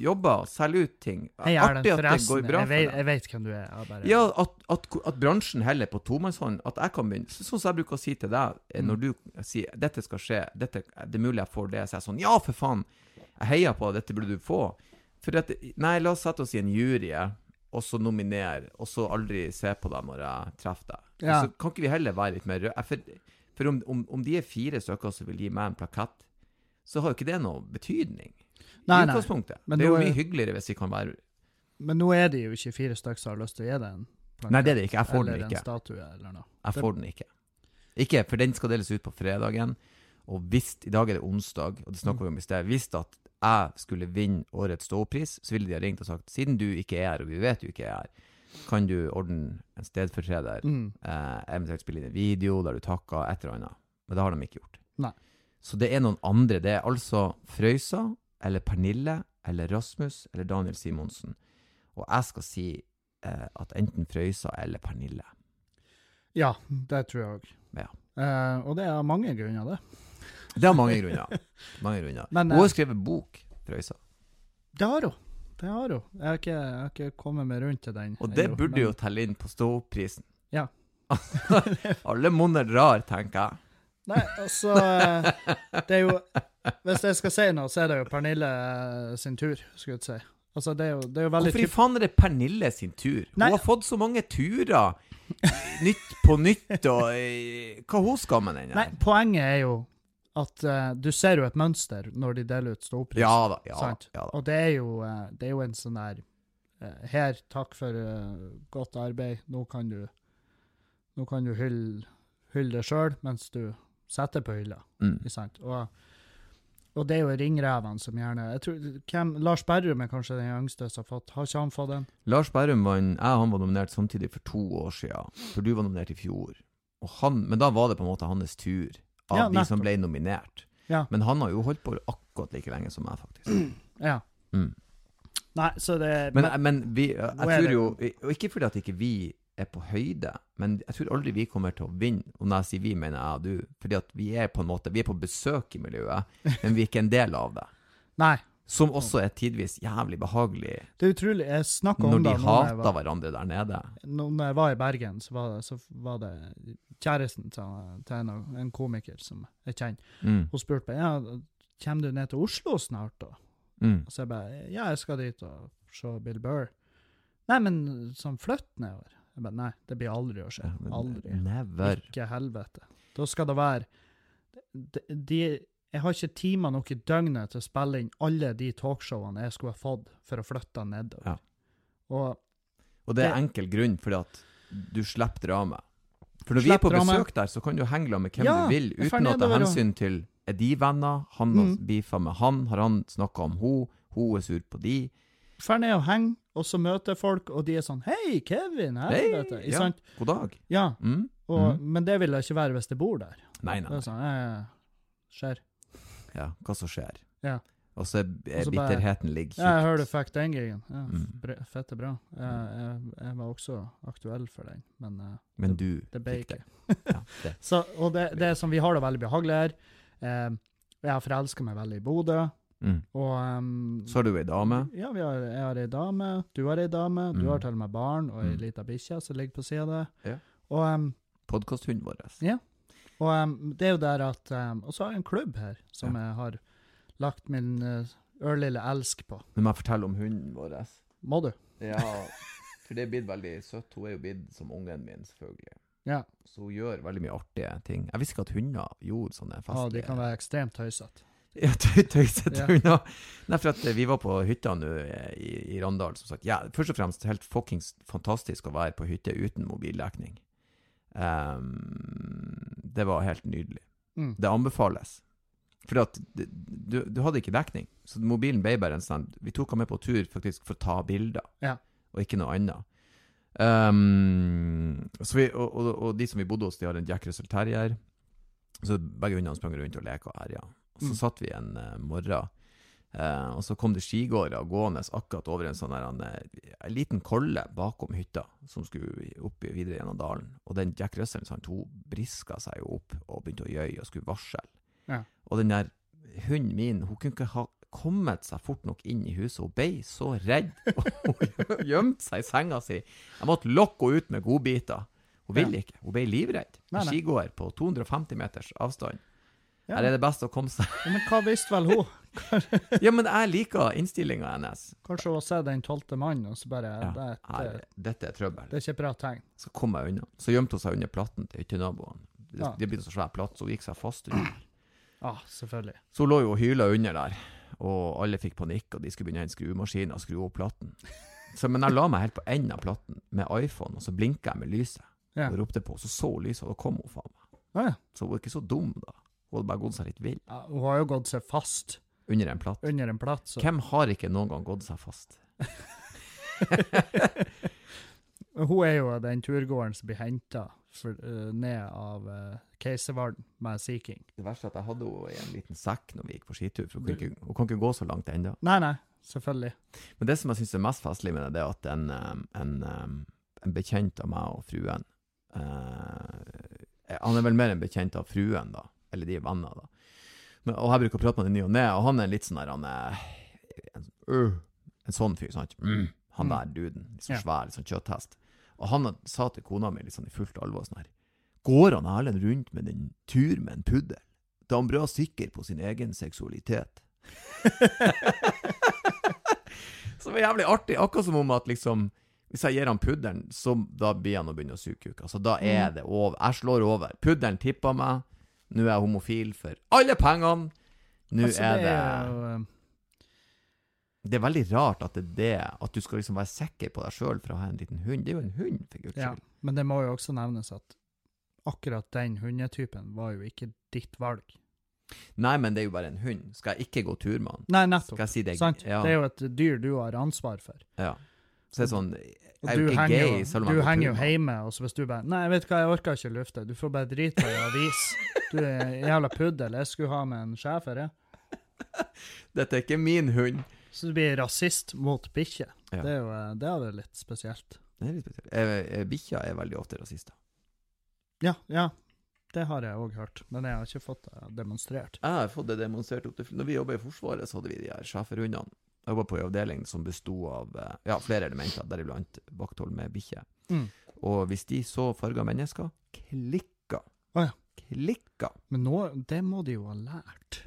jobber, selger ut ting. Hei, er Artig at det går bra jeg, for vet, deg. jeg vet hvem du er. Bare, Ja, at, at, at bransjen heller på tomannshånd, at jeg kan begynne. Sånn som jeg bruker å si til deg, eh, Mm. når du sier 'dette skal skje', dette, 'det er mulig jeg får det', så er jeg sånn 'ja, for faen', jeg heier på deg, dette burde du få. For at, nei, la oss sette oss i en jury, og så nominere, og så aldri se på deg når jeg treffer deg. Ja. Så kan ikke vi heller være litt mer røde? For, for om, om, om de er fire stykker som vil gi meg en plakett, så har jo ikke det noe betydning. Nei, I utgangspunktet. Men det er jo mye hyggeligere hvis vi kan være Men nå er det jo ikke fire stykker som har lyst til å gi deg en. Nei, det er det ikke. Jeg får den ikke. statue. Jeg får den ikke. Ikke, for den skal deles ut på fredagen. Og hvis I dag er det onsdag, og det snakka vi om i sted. Hvis at jeg skulle vinne årets ståpris, så ville de ha ringt og sagt siden du ikke er her, og vi vet du ikke er her, kan du ordne en stedfortreder, Mm. eh, eventuelt spille inn en video der du takker, et eller annet. Men det har de ikke gjort. Nei. Så det er noen andre. Det er altså Frøysa, eller Pernille, eller Rasmus, eller Daniel Simonsen. Og jeg skal si eh, at enten Frøysa eller Pernille. Ja, det tror jeg òg. Ja. Eh, og det er av mange grunner, det. Det er mange grunner. Mange grunner. Men, Hun har eh, skrevet bok, Frøysa. Det har hun. Det har hun. Jeg har ikke, jeg har ikke kommet meg rundt til den. Og det jeg, burde men- jo telle inn på ståprisen. Ja. Alle monner drar, tenker jeg. Nei, altså eh, Det er jo Hvis jeg skal si noe, så er det jo Pernille eh, sin tur, skulle jeg si. Altså, det er jo, det er jo veldig Hvorfor i faen er det Pernille sin tur? Nei. Hun har fått så mange turer. Nytt på nytt, og eh, Hva hun skal med den Nei, her? poenget er jo at eh, du ser jo et mønster når de deler ut ståpris. Ja da. Ja, sant? ja da. Og det er jo, eh, det er jo en sånn der eh, Her, takk for eh, godt arbeid. Nå kan du Nå kan du hylle, hylle det sjøl mens du setter på hylla. Mm. Ikke sant? Og, og det er jo ringrevene som gjerne jeg tror, hvem, Lars Berrum er kanskje den yngste som har fått Har ikke han fått den? Lars Berrum vant Jeg og han var nominert samtidig for to år siden. For du var nominert i fjor. Han, men da var det på en måte hans tur, av Ja, de som ble nominert. Ja. Men han har jo holdt på akkurat like lenge som meg, faktisk. Ja. Mm. Nei, så det Men, men vi, jeg tror jo- Og ikke fordi at ikke vi er på høyde, men jeg tror aldri vi kommer til å vinne. Og når jeg sier vi, mener jeg og du. Fordi at vi er på en måte Vi er på besøk i miljøet, men vi er ikke en del av det. Nei. Som også er tidvis jævlig behagelig Det er utrolig. Jeg snakka om de det når jeg hater var, hverandre der nede. når jeg var i Bergen, så var det, så var det kjæresten til, til en, en komiker som jeg kjenner. Mm. Hun spurte meg ja, kommer du ned til Oslo snart. da? Mm. Og så jeg bare ja, jeg skal dit og se Bill Burr. Nei, men sånn flytt nedover. Jeg bare nei, det blir aldri å skje. Aldri. Never. Ikke helvete. Da skal det være de, de, Jeg har ikke timer nok i døgnet til å spille inn alle de talkshowene jeg skulle ha fått for å flytte nedover. Ja. Og Og det er enkel grunn, fordi at du slipper drama. For når vi er på besøk der, så kan du henge med hvem Ja, du vil, uten å ta hensyn til Er de venner? Han har Mm. beefa med han? Har han snakka om hun? Hun er sur på de? Drar ned og henger, og så møter jeg folk, og de er sånn Hei, Kevin! Helvete! Ikke ja. God dag. Ja. Mm. Og, Mm. Men det vil det ikke være hvis det bor der. Nei, nei. Det er sånn, skjer. Ja, hva som skjer. Ja. Og så er er bitterheten ligger Ja, jeg hører du fikk den gigen. Ja, Mm. Fette bra. Jeg, jeg, jeg var også aktuell for den, men eh, Men du det ble fikk ikke. det. Ja, det. Så, og det, det er som vi har det veldig behagelig her. Eh, jeg har forelska meg veldig i Bodø. Mm. Og um, Så har du ei dame. Ja, vi har, jeg har ei dame, du har ei dame, du Mm. har til og med barn og ei Mm. lita bikkje som ligger på sida av deg. Ja. Og, ehm, Podkasthunden vår. Ja. og um, det er jo der at Og så har jeg en klubb her som jeg har lagt min uh, ørlille elsk på. Nå må jeg fortelle om hunden vår. Må du? Ja, for det er blitt veldig søtt. Hun er jo blitt som ungen min, selvfølgelig. Ja. Så hun gjør veldig mye artige ting. Jeg visste ikke at hunder gjorde sånne ja de kan være ekstremt tøysete. Ja, tøy, tøysete Ja. hunder. Nei, for at eh, vi var på hytta nå eh, i, i Randal, som sagt. Ja, først og fremst helt fuckings fantastisk å være på hytte uten mobildekning. Um, det var helt nydelig. Mm. Det anbefales. For at du, du hadde ikke dekning, så mobilen ble bare en sånn Vi tok han med på tur faktisk for å ta bilder, Ja. og ikke noe annet. Um, så vi, og, og, og de som vi bodde hos, de har en Jack Russell Terrier. Så begge hundene sprang rundt og leka og herja. Og så Mm. satt vi en uh, morgen, uh, og så kom det skigåere gående akkurat over en sånn her, en, eh, en liten kolle bakom hytta, som skulle opp videre gjennom dalen. Og den Jack Russell sant, hun briska seg jo opp og begynte å gjøye og skulle varsle. Ja. Og den der hunden min, hun kunne ikke ha kommet seg fort nok inn i huset. Hun ble så redd, og gjemte seg i senga si. Jeg måtte lokke henne ut med godbiter. Hun ville ikke. Hun ble livredd. En skigåer på 250 meters avstand. Ja. Her er det best å komme seg Ja, Men hva visste vel hun? Ja, men jeg liker innstillinga hennes. Kanskje hun har sett den tolvte mannen, og så bare Ja, det, Her, dette er trøbbel. det er ikke et bra tegn. Så kom jeg unna. Så gjemte hun seg under platten til hyttenaboen. Det, Ja. det ble så svær platt, så hun gikk seg fast under. Ja, selvfølgelig. Så hun lå jo og hyla under der, og alle fikk panikk, og de skulle begynne å hente skruemaskinen og skru opp platten. Så, men jeg la meg helt på enden av platten med iPhone, og så blinka jeg med lyset. Ja. Og ropte på, så så hun lyset, og da kom hun faen meg. Å ja. Så hun var ikke så dum, da. Hun hadde bare gått seg litt vill ja. Hun har jo gått seg fast under en platt. under en platt, så Hvem har ikke noen gang gått seg fast? Hun er jo den turgåeren som blir henta ned av uh, Keiservarden med Sea King. Det verste er at jeg hadde henne i en liten sekk når vi gikk på skitur, for hun kan ikke, hun kan ikke gå så langt ennå. Nei, nei, selvfølgelig. Men det som jeg syns er mest festlig med det, er at en, en, en bekjent av meg og fruen uh, Han er vel mer en bekjent av fruen, da. Eller de er venner, da. Men, og jeg bruker å prate med ham i ny og ne, og han er litt sånn der han er en, uh, en sånn fyr, sant. Mm, han Mm. der duden. Litt sånn svær, litt sånn kjøtthest. Og han sa til kona mi litt sånn i fullt alvor sånn her Går han Erlend rundt med en tur med en puddel? Da er han bra sikker på sin egen seksualitet. Så det var jævlig artig. Akkurat som om at liksom Hvis jeg gir han puddelen, så da blir han å begynne å suge kuk. Altså, da er Mm. det over. Jeg slår over. Puddelen tipper meg. Nå er jeg homofil for alle pengene. Nå Altså, er det det er eh, Det er veldig rart at det er det. At du skal liksom være sikker på deg sjøl for å ha en liten hund. Det er jo en hund, for guds Ja, men det må jo også nevnes at akkurat den hundetypen var jo ikke ditt valg. Nei, men det er jo bare en hund. Skal jeg ikke gå tur med han? Nei, nettopp. Skal jeg si det? Ja. Det er jo et dyr du har ansvar for. ja. Så det er sånn Jeg er du ikke gay, selv om jeg du henger jo hjemme, og så hvis du bare Nei, vet hva, jeg orker ikke lufte. Du får bare drite deg i avis. Du er en jævla puddel. Jeg skulle ha med en schæfer, jeg. Dette er ikke min hund. Så du blir rasist mot bikkjer. Ja. Det er jo eh, det er jo litt spesielt. Det er litt spesielt. Eh, Bikkja er veldig ofte rasister. Ja, ja. Det har jeg òg hørt, men jeg har ikke fått det demonstrert. Jeg har fått det demonstrert opp til Når vi jobba i Forsvaret, så hadde vi de her schæferhundene. Jeg jobba på en avdeling som besto av eh, ja, flere elementer, deriblant vakthold med bikkje. Mm. Og hvis de så farga mennesker, klikka. Å ja. Klikka. Men nå, det må de jo ha lært.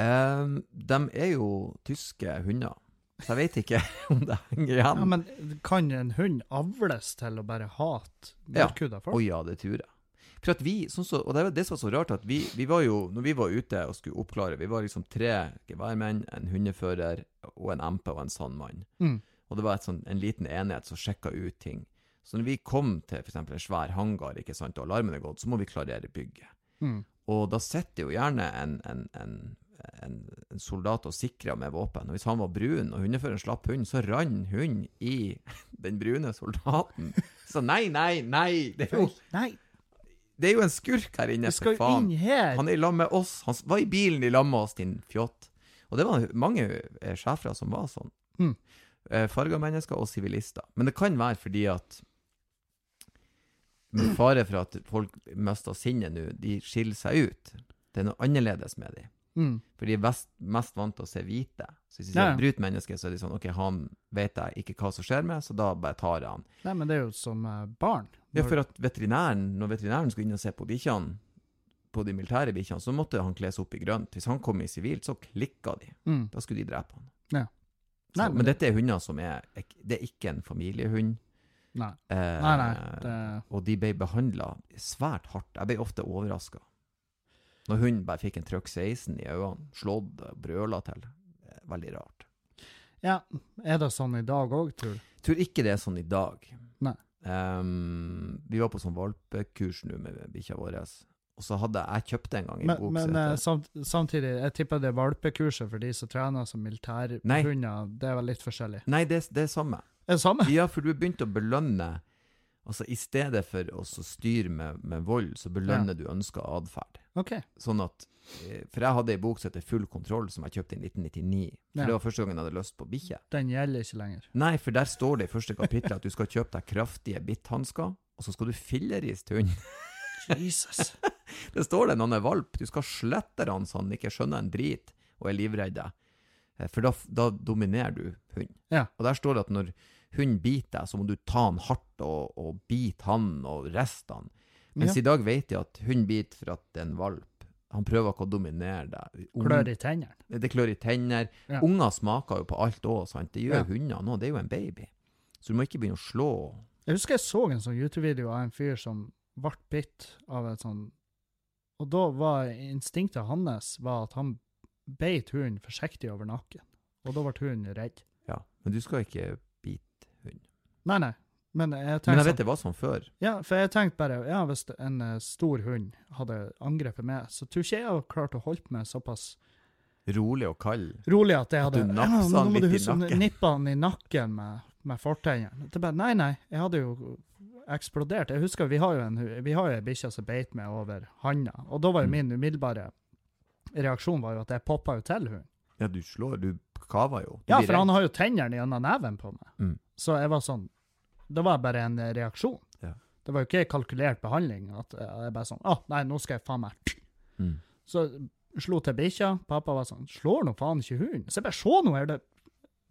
Eh, de er jo tyske hunder, så jeg vet ikke om det henger igjen. Ja, men kan en hund avles til å bare hate mørkhuda folk? Å Oh, ja, det tror jeg. For at vi, sånn så, og det var det som var så rart, at vi, vi var jo, når vi var ute og skulle oppklare, vi var liksom tre geværmenn, en hundefører og en MP og en sandmann. Mm. Og det var et sånt, en liten enhet som sjekka ut ting. Så når vi kom til f.eks. en svær hangar, ikke sant, og alarmen er gått, så må vi klarere bygget. Mm. Og da sitter jo gjerne en, en, en, en, en soldat og sikrer med våpen. Og hvis han var brun, og hundeføreren slapp hunden, så rann hunden i den brune soldaten. Så nei, nei, nei! Det er jo, Nei, det er jo en skurk her inne, for faen. Han er i lag med oss. Han var i bilen i lag med oss, din fjott. Og det var mange sjefere schæfere som var sånn. Mm. Eh, Farga mennesker og sivilister. Men det kan være fordi at Med fare for at folk mister sinnet nå, de skiller seg ut. Det er noe annerledes med dem. Mm. For de er mest, mest vant til å se hvite. Så hvis de ser Ja, brutt menneske, så er de sånn OK, han vet jeg ikke hva som skjer med, så da bare tar jeg han. Nei, men det er jo som barn. barn. Ja, for at veterinæren, når veterinæren skulle inn og se på bikkjene, på de militære bikkjene, så måtte han kles opp i grønt. Hvis han kom i sivilt, så klikka de. mm. Da skulle de drepe han. Ja. Så, Nei, men, men- dette er hunder som er Det er ikke en familiehund. Nei. Eh, Nei, nei. Det, Og de ble behandla svært hardt. Jeg ble ofte overraska. Når hunden bare fikk en trøkk 16 i øynene, slått og brøla til. Er Veldig rart. ja, er det sånn i dag òg, tror du? Tror ikke det er sånn i dag. Nei. Um, vi var på sånn valpekurs nå med bikkja vår. Og så hadde jeg kjøpt en gang i Men, bok men som eh, samt, samtidig, jeg tipper det valpekurset for de som trener som militærhunder, det er vel litt forskjellig? Nei, det, det er samme. Er det samme? Ja, for du har begynt å belønne Altså, i stedet for å styre med, med vold, så belønner du ønska atferd. OK. Sånn at eh, For jeg hadde ei bok som heter Full kontroll, som jeg kjøpte i 1999. For Ja. Det var første gangen jeg hadde lyst på bikkje. Den gjelder ikke lenger. Nei, for der står det i første kapittel at du skal kjøpe deg kraftige bitthansker, og så skal du filleriste hunden. Jesus. Det står det når han er valp. Du skal slette han så han ikke skjønner en drit og er livredd deg. Eh, For da, da dominerer du hunden. Ja. Og der står det at når hunden biter deg, så må du ta han hardt og, og bite han og riste han. Mens Ja. i dag vet jeg at hund biter for at det er en valp. Han prøver ikke å dominere deg. Klør i tennene. Det klør i tenner. Ja. Unger smaker jo på alt òg, sant. Det gjør Ja. hunder nå. Det er jo en baby. Så du må ikke begynne å slå. Jeg husker jeg så en sånn YouTube-video av en fyr som ble bitt av et sånn Og da var instinktet hans var at han beit hunden forsiktig over nakken. Og da ble hunden redd. Ja, men du skal ikke bite hund. Nei, nei. Men jeg Men jeg sånn, vet det var sånn før. Ja, for jeg tenkte bare Ja, hvis en eh, stor hund hadde angrepet meg, så tror ikke jeg hadde klart å holde meg såpass Rolig og kald. rolig at jeg At du hadde napsa nå han litt i nakken. Nippa han i nakken med, med fortennene. Nei, nei. Jeg hadde jo eksplodert. Jeg husker vi har jo en vi har jo ei bikkje som beit meg over handa, og da var jo Mm. min umiddelbare reaksjon var jo at jeg poppa jo til hunden. Ja, du slår, du kaver jo. Du Ja, for han har jo tennene gjennom neven på meg. Mm. Så jeg var sånn Det var bare en eh, reaksjon. Ja. Det var jo ikke kalkulert behandling. At eh, jeg bare sånn Å, nei, nå skal jeg faen meg Mm. Så slo til bikkja. Pappa var sånn Slår nå faen ikke hunden? Så jeg bare Se nå, her, det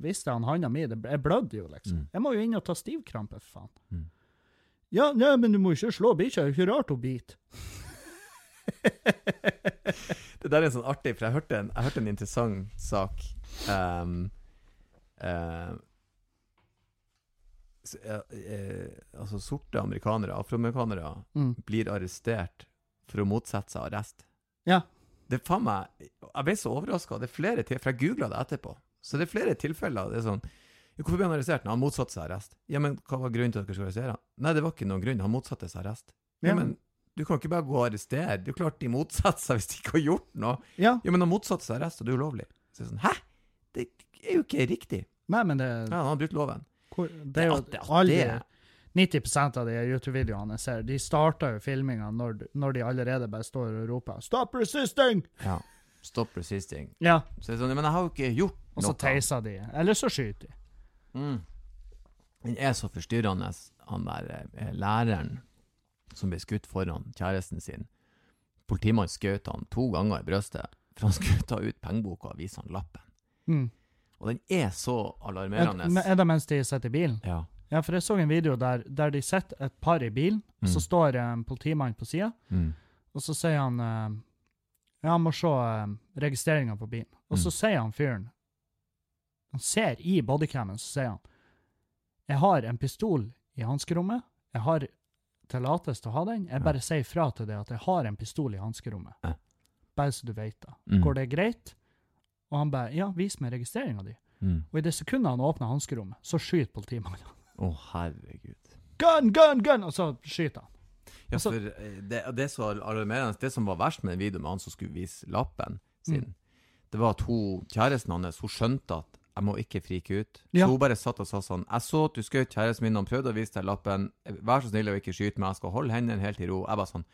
Visste han handa mi? Det- Jeg blødde jo, liksom. Mm. Jeg må jo inn og ta stivkrampe, for faen. Mm. Ja, nei, men du må ikke slå bikkja. Det er ikke rart hun biter. Det der er sånn artig, for jeg hørte en, jeg hørte en interessant sak. Um, eh, altså, sorte amerikanere, afroamerikanere, Mm. blir arrestert for å motsette seg arrest. Ja. Det faen meg Jeg ble så overraska. Er for jeg googla det etterpå. Så det er flere tilfeller. Det er sånn Hvorfor ble han arrestert? Nei, Han motsatte seg arrest. Ja, men hva var grunnen til at dere skulle arrestere han? Nei, det var ikke noen grunn. Han motsatte seg arrest. Ja, Ja. men du kan ikke bare gå og arrestere. Det er jo klart de motsatte seg hvis de ikke har gjort noe. Ja. Ja, men han motsatte seg arrest, og det er ulovlig. Så det er sånn, Hæ? Det er jo ikke riktig. Nei, men det, Ja, han har brutt loven. Hvor, det er jo det, alle det- 90 av de YouTube-videoene jeg ser, de starter jo filminga når, når de allerede bare står og roper 'Stop resisting!' Ja. Stop resisting. Ja, Så det er sånn, men jeg har jo ikke gjort noe. og så teiser de. Eller så skyter de. Mm. Den er så forstyrrende, han der eh, læreren som ble skutt foran kjæresten sin. Politimannen skjøt han to ganger i brøstet, for han skulle ta ut pengeboka og vise han lappen. Mm. Og den er så Er, alarmerende. Er, er det mens de sitter i bilen? Ja. Ja, for jeg så en video der, der de sitter et par i bilen, Mm. så står eh, en politimann på sida, Mm. og så sier han eh, Ja, han må se uh, registreringa på bilen. Og så Mm. sier han fyren Han ser i bodycamen, så sier han Jeg har en pistol i hanskerommet. Jeg har tillatelse til å ha den. Jeg bare sier fra til deg at jeg har en pistol i hanskerommet. Bare så du vet det. Mm. Går det greit? Og han bare Ja, vis meg registreringa di. Mm. Og i det sekundet han åpner hanskerommet, så skyter politimannen. Å, herregud. Gun, gun, gun! Og så skyter han. Ja, så, for eh, det, det, så alarmerende, det som var verst med den videoen med han som skulle vise lappen sin, Mm. det var at hun, kjæresten hans hun skjønte at jeg må ikke frike ut. Ja. Så hun bare satt og sa sånn Jeg så at du skjøt kjæresten min, han prøvde å vise deg lappen. Vær så snill å ikke skyte meg, jeg skal holde hendene helt i ro. Jeg bare sånn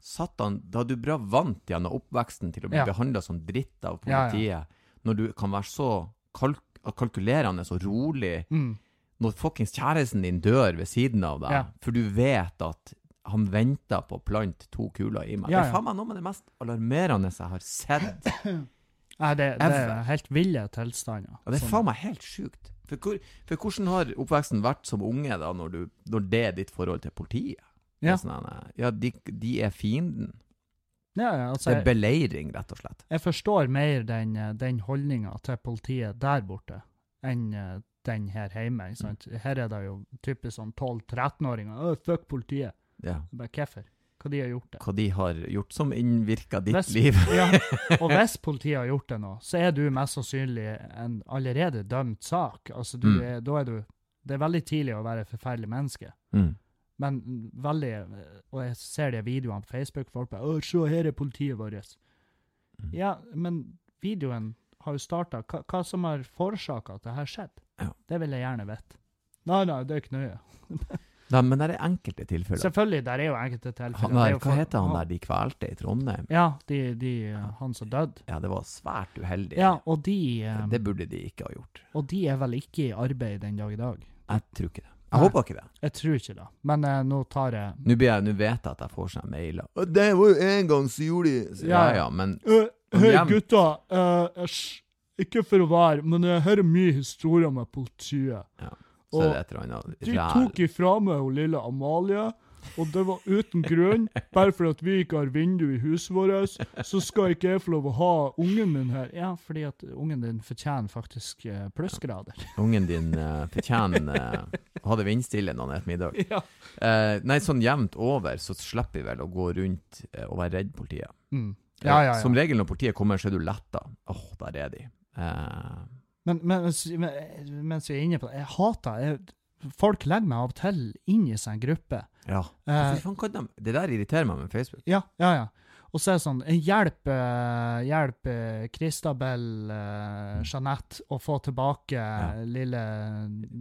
Satan, da du bra vant gjennom oppveksten til å bli Ja. behandla som dritt av Ja, ja. politiet, når du kan være så kalk kalkulerende og rolig Mm. når fuckings kjæresten din dør ved siden av deg, Ja. for du vet at han venter på å plante to kuler i meg. Ja, Det er faen meg noe med det mest alarmerende jeg har sett Nei, det, det er helt ville tilstander. Ja, det er Sånn. faen meg helt sjukt. For, hvor, for hvordan har oppveksten vært som unge, da, når, du, når det er ditt forhold til politiet? Ja. Sånn, ja, de, de er fienden. Ja, ja, altså, Det er beleiring, rett og slett. jeg forstår mer den, eh, den holdninga til politiet der borte enn eh, den her hjemme. Ikke sant? Mm. Her er det jo typisk sånn 12-13-åringer. «Å, Fuck politiet. Ja. Bare Hvorfor? Hva de har gjort det? Hva de har gjort som innvirker ditt Hvis- liv. Ja, og hvis politiet har gjort det nå, så er du mest sannsynlig en allerede dømt sak. Altså, du Mm. er, da er du Det er veldig tidlig å være et forferdelig menneske. Mm. Men veldig Og jeg ser de videoene på Facebook, folk bare 'Å, se, her er politiet vårt'. Mm. Ja, men videoen har jo starta hva, hva som har forårsaka at det her skjedde. Ja. Det vil jeg gjerne vite. Nei, nei, det er ikke nøye. Nei, men det er enkelte tilfeller. Selvfølgelig, der er jo enkelte tilfeller. Han Det er der, hva heter han der de kvelte i Trondheim? Ja, de, de, han som døde. Ja, det var svært uheldig. Ja, og de, eh, Det burde de ikke ha gjort. og de er vel ikke i arbeid den dag i dag. Jeg tror ikke det. Jeg håper ikke det. Jeg tror ikke det. Men eh, nå tar jeg Nå, blir jeg, nå vet jeg at jeg får sånne mailer. «Å, Det var jo en gang så gjorde de så, Ja Ja. ja, men Øh, Hei, hjem. gutta. eh, æsj. ikke for å være, men jeg hører mye historier med politiet. så Og er det et eller annet De ræl. tok ifra meg hun lille Amalie, og det var uten grunn. Bare fordi vi ikke har vindu i huset vårt, så skal ikke jeg få lov å ha ungen min her. Ja, fordi at ungen din fortjener faktisk eh, plussgrader. Ungen din uh, fortjener eh, å ha det vindstille når han spiser middag. Ja. Uh, nei, sånn jevnt over så slipper vi vel å gå rundt og være redd politiet. Mm. Ja, ja, Som regel når politiet kommer, så er du letta. Åh, der er de. Eh, Men, men- mens vi er inne på det, jeg hater jeg, Folk legger meg av og til inn i sånn gruppe. ja. Eh, de, det der irriterer meg med Facebook. Ja, ja, ja. Og så er det sånn eh, Hjelp, eh, hjelp eh, Christabel, eh, Jeanette å få tilbake Ja. lille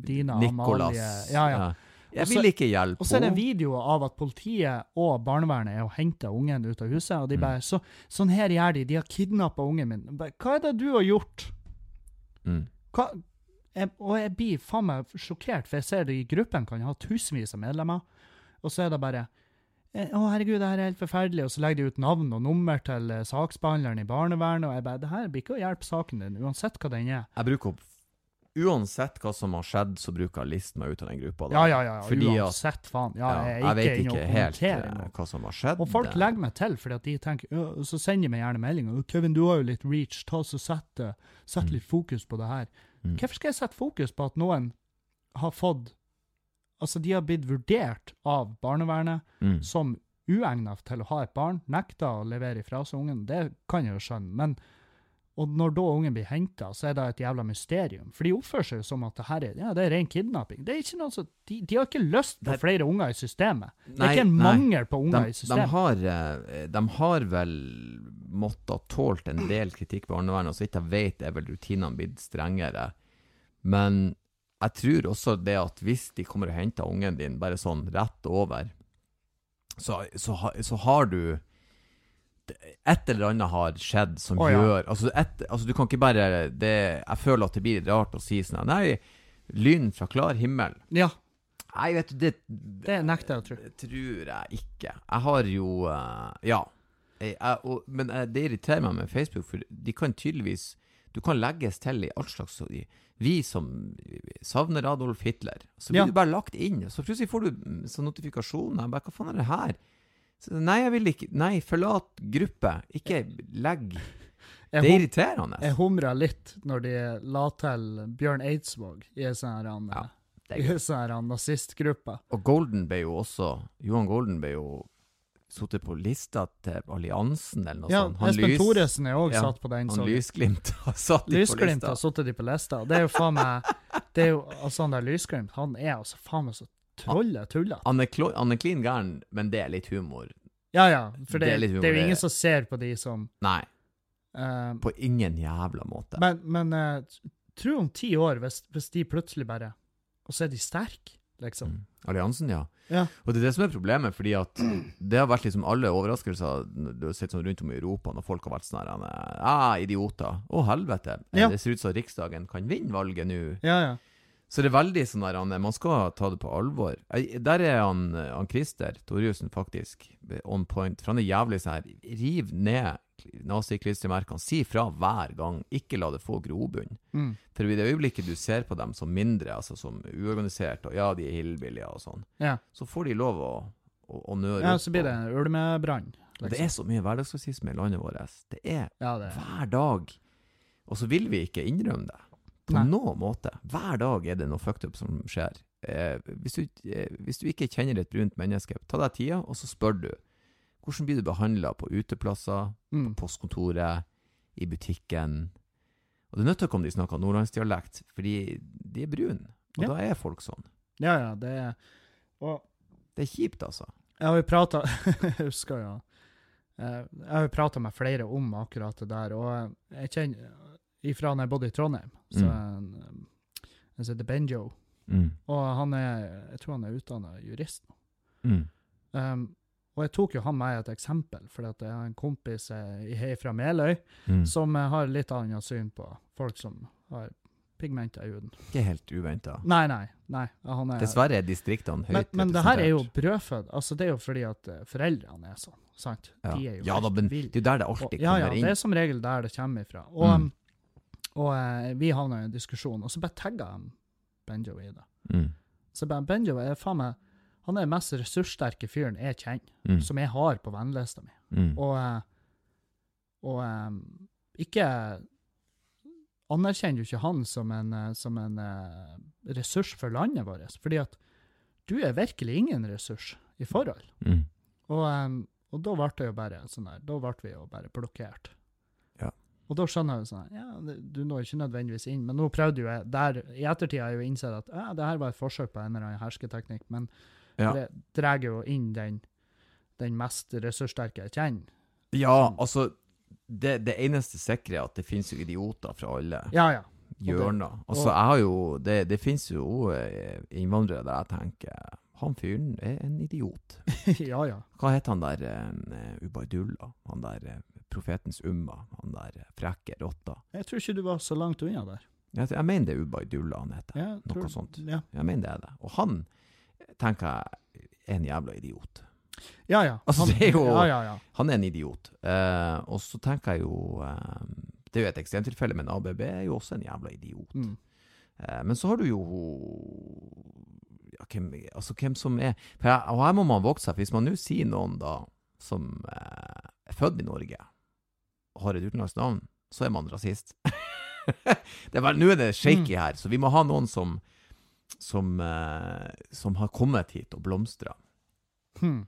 Dina Nicolas. Amalie. Ja, ja. Jeg vil ikke hjelpe Og så er det en video av at politiet og barnevernet er og henter ungen ut av huset, og de Mm. bare så, Sånn her gjør de. De har kidnappa ungen min. Hva er det du har gjort? Mm. Hva? Jeg, og jeg blir faen meg sjokkert, for jeg ser det i gruppen kan ha tusenvis av medlemmer, og så er det bare eh, å, herregud, det her er helt forferdelig. Og så legger de ut navn og nummer til eh, saksbehandleren i barnevernet, og jeg bare Det her blir ikke å hjelpe saken din, uansett hva den er. Jeg bruker opp Uansett hva som har skjedd, så bruker jeg listen meg ut av den gruppa. Ja, ja, ja. Fordi uansett, faen. Ja, jeg jeg vet ikke helt eh, noe. hva som har skjedd. Og folk legger meg til, fordi at de tenker og Så sender de meg gjerne meldinger. 'Kevin, du har jo litt reach. Ta så Sett, sett Mm. litt fokus på det her.' Mm. Hvorfor skal jeg sette fokus på at noen har fått Altså, de har blitt vurdert av barnevernet mm. som uegnet til å ha et barn, nekta å levere ifra seg ungen. Det kan jeg jo skjønne. Men og når da ungen blir henta, så er det et jævla mysterium. For de oppfører seg jo som at det her er, ja, det er ren kidnapping. Det er ikke noe så, de, de har ikke lyst på flere unger i systemet. Det er ikke en nei. mangel på unger de, i de, systemet. har, eh, de har vel måttet tålt en del kritikk på barnevernet, og så vidt jeg vet er vel rutinene blitt strengere. Men jeg tror også det at hvis de kommer og henter ungen din bare sånn rett over, så, så, så har du et eller annet har skjedd som Å, ja. gjør altså, et, altså, du kan ikke bare det, Jeg føler at det blir rart å si sånn Nei, lyn fra klar himmel. Ja, Nei, vet du, det, det nekter jeg å tro. tror jeg ikke. Jeg har jo uh, Ja. Jeg, jeg, og, men jeg, det irriterer meg med Facebook, for de kan tydeligvis Du kan legges til i all slags de- Vi som savner Adolf Hitler. Så blir Ja. du bare lagt inn, så plutselig får du mm, sånn notifikasjon. Jeg bare, Hva faen er det her? Så, nei, jeg vil ikke Nei, forlat gruppe. Ikke legg Jeg, Det er irriterende. jeg humra litt når de la til Bjørn Eidsvåg i en sånn Ja, sånn her nazistgruppe. Og Golden ble jo også Johan Golden ble jo sittet på lista til alliansen, eller noe Ja, sånt. Han Espen lys- Thoresen er òg Ja, satt på den. Han Lysglimt har satt de på Lysglimt lista. har sittet de på lista. Det er jo faen meg Det er jo altså han der Lysglimt, han er altså faen meg så trolle tullete. Han er, klo- han er klin gæren, men det er litt humor. Ja ja, for det, Det er det, er humor, jo ingen som ser på de som Nei, eh, på ingen jævla måte. Men, men eh, tro om ti år, hvis, hvis de plutselig bare Og så er de sterke, liksom. Mm. Alliansen, ja. Ja. Og det er det som er problemet, fordi at det har vært liksom alle overraskelser du har sett sånn rundt om i Europa, når folk har vært sånn her ah, idioter. Å, helvete. Eh, Ja. Det ser ut som Riksdagen kan vinne valget nå. Ja, ja. Så det er veldig sånn der, han, man skal ta det på alvor. Der er han, han Christer Torjussen faktisk on point. For han er jævlig sånn her Riv ned naziklistremerkene. Si fra hver gang. Ikke la det få grobunn. Mm. For i det øyeblikket du ser på dem som mindre, altså som uorganisert, og ja, de er hillbillier og sånn, Ja. så får de lov å, å, å nøre ja, opp. så blir det ulmebrann. Liksom. Det er så mye hverdagsrasisme i landet vårt. Det er Ja, det hver dag. Og så vil vi ikke innrømme det. På Nei. noen måte. Hver dag er det noe fucked up som skjer. Eh, hvis, du, eh, hvis du ikke kjenner et brunt menneske, ta deg tida, og så spør du. Hvordan blir du behandla på uteplasser, mm. på postkontoret, i butikken? Og det nytter ikke om de snakker nordlandsdialekt, fordi de er brune. Og Ja. da er folk sånn. Ja, ja, det er Og Det er kjipt, altså. jeg har jo prata Jeg husker jo eh, Jeg har jo prata med flere om akkurat det der, og jeg kjenner Ifra han jeg bodde i Trondheim, så Mm. en, eh, en heter Benjo, Mm. og han er Jeg tror han er utdanna jurist nå. Mm. Um, og jeg tok jo han med et eksempel, for jeg har en kompis eh, fra Meløy Mm. som eh, har litt annet syn på folk som har pigmenter i huden. Ikke helt uventa. Nei, nei. nei han er, Dessverre er distriktene høyt men, men det her er jo brødfødt. Altså, det er jo fordi at eh, foreldrene er sånn. Sant? Ja, De er jo ja da, men det er jo der det alltid kommer inn. Ja, ja, det er som regel der det kommer ifra. Og, Mm. Og eh, vi havna i en diskusjon, og så bare tagga jeg Benjo i det. Mm. Så bare, Benjo er faen meg Han er den mest ressurssterke fyren jeg kjenner, Mm. som jeg har på vennelista mi. Mm. Og, eh, og um, ikke anerkjenner jo ikke han som en, eh, som en uh, ressurs for landet vårt. Fordi at du er virkelig ingen ressurs i forhold. Mm. Og, um, og da ble det jo bare sånn der, da ble vi jo bare blokkert. Og da skjønner jeg jo sånn, ja, du når ikke nødvendigvis inn, men nå prøvde jo jeg, der, i ettertid har jeg jo innsett at ja, det her var et forsøk på en eller annen hersketeknikk, men Ja. det drar jo inn den, den mest ressurssterke jeg kjenner. Ja, altså det, det eneste sikre er at det finnes jo idioter fra alle Ja, ja. hjørner. Altså, jeg har jo Det, det finnes jo eh, innvandrere der jeg tenker Han fyren er en idiot. ja, ja. Hva heter han der um, Ubaidullah? Han der eh, profetens umma? Han der frekke rotta? Jeg tror ikke du var så langt unna der. Jeg, jeg mener det er Ubaidullah han heter. Ja, Noe tror- sånt. Ja, Jeg mener det er det. Og han tenker jeg er en jævla idiot. ja. ja. Altså, det er jo- Ja, ja, ja. Han er en idiot. Uh, og så tenker jeg jo uh, Det er jo et ekstremtilfelle, men ABB er jo også en jævla idiot. Mm. Uh, men så har du jo ja, hvem, altså, hvem som er for jeg, Og her må man vokse seg. Hvis man nå sier noen da som er født i Norge har et utenlandsk navn, så er man rasist. det er vel, Nå er det shaky Mm. her, så vi må ha noen som som, uh, som har kommet hit og blomstra. Hmm.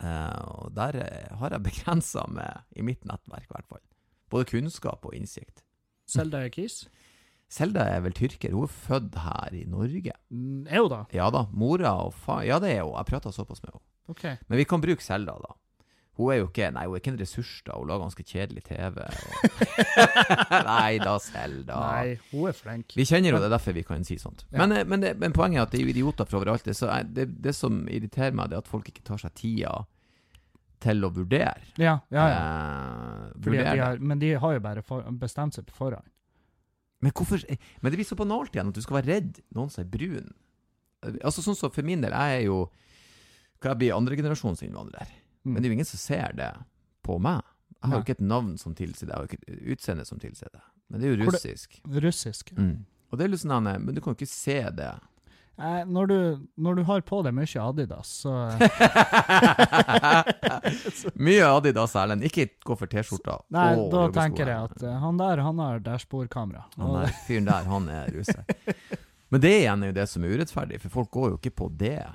Uh, og der eh, har jeg begrensa med, i mitt nettverk i hvert fall, både kunnskap og innsikt. Selda Kiss? Selda er vel tyrker, hun er født her i Norge. Mm, Er hun da? Ja da, mora og faen. Ja, det er hun, jeg prata såpass med henne. Okay. Men vi kan bruke Selda, da. Hun er jo ikke Nei, hun er ikke en ressurs, da. Hun lager ganske kjedelig TV. Og... nei da, Selda. Nei, hun er flink. Vi kjenner jo det, er derfor vi kan si sånt. Ja. Men, eh, men, det, men poenget er at det er jo idioter fra overalt. Det, så er, det, det som irriterer meg, det er at folk ikke tar seg tida til å vurdere. Ja, ja, ja. Eh, vurdere de har, men de har jo bare for, bestemt seg på forhånd. Men hvorfor Men det blir så banalt igjen at du skal være redd noen som er brun. Altså sånn som For min del, jeg er jo Hva jeg blir andregenerasjons innvandrer. Mm. Men det er jo ingen som ser det på meg. Jeg har jo ikke et navn som tilsier det, jeg har jo ikke et utseende som tilsier det. Men det er jo russisk. det- russisk. Mm. Og det er litt sånn, Men du kan jo ikke se det. Eh, når, du, når du har på deg mye Adidas, så Mye Adidas, Erlend. Ikke gå for T-skjorta. Nei, oh, da tenker jeg at uh, han der, han har dashbordkamera. Han der fyren der, han er russer. Men det igjen er jo det som er urettferdig, for folk går jo ikke på det.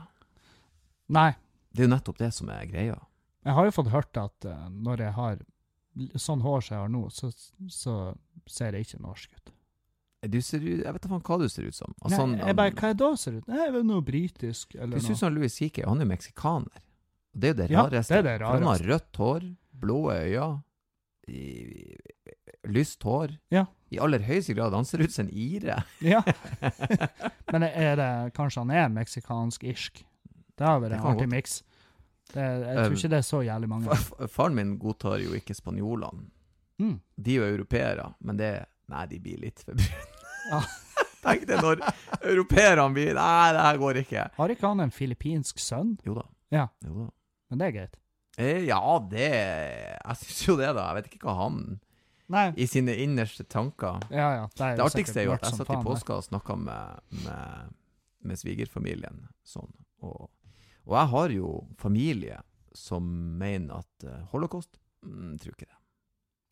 Nei, Det er jo nettopp det som er greia. Jeg har jo fått hørt at uh, når jeg har sånn hår som jeg har nå, så, så ser jeg ikke norsk ut. Du ser ut, jeg vet da faen hva du ser ut som. Altså, Nei, han- jeg bare, hva jeg da ser ut? Nei, jeg noe britisk, eller Du ser ut som Louis CK, han er jo meksikaner. Og det er jo det Ja, rareste. det er det For han har rødt hår, blå øyne, lyst hår. Ja. I aller høyeste grad. Han ser ut som en ire. Ja. Men er det, kanskje han er meksikansk-irsk? Det har vært en artig miks. Det, jeg tror Um, ikke det er så jævlig mange. Faren min godtar jo ikke spanjolene. Mm. De er jo europeere, men det Nei, de blir litt for brune. Ja. Tenk det når europeerne blir Nei, det her går ikke. Har ikke han en filippinsk sønn? Jo da. Ja. Jo da. Men det er greit. Eh, ja, det Jeg syns jo det, da. Jeg vet ikke hva han Nei. I sine innerste tanker Ja, ja. Det, er Det artigste er jo at jeg satt i påska og snakka med, med, med svigerfamilien sånn. Og, og jeg har jo familie som mener at uh, holocaust mm, Tror ikke det.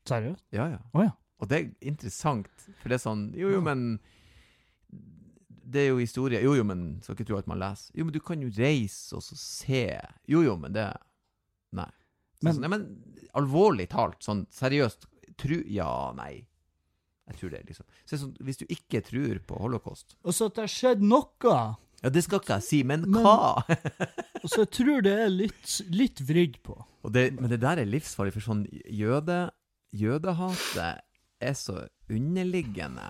Seriøst? Ja, ja. Oh, ja. Og det er interessant, for det er sånn Jo, jo, men Det er jo historie. Jo, jo, men Skal ikke tro at man leser. Jo, men du kan jo reise og så se. Jo, jo, men det Nei. Så Men- sånn, nei, men alvorlig talt, sånn seriøst Tru Ja, nei. Jeg tror det, liksom. Så det er sånn, hvis du ikke tror på holocaust Og så at det har skjedd noe, Ja, det skal ikke jeg si, men, Men- hva? og så jeg tror det er litt, litt vridd på. Det, men det der er livsfarlig, for sånn jøde, jødehatet er så underliggende,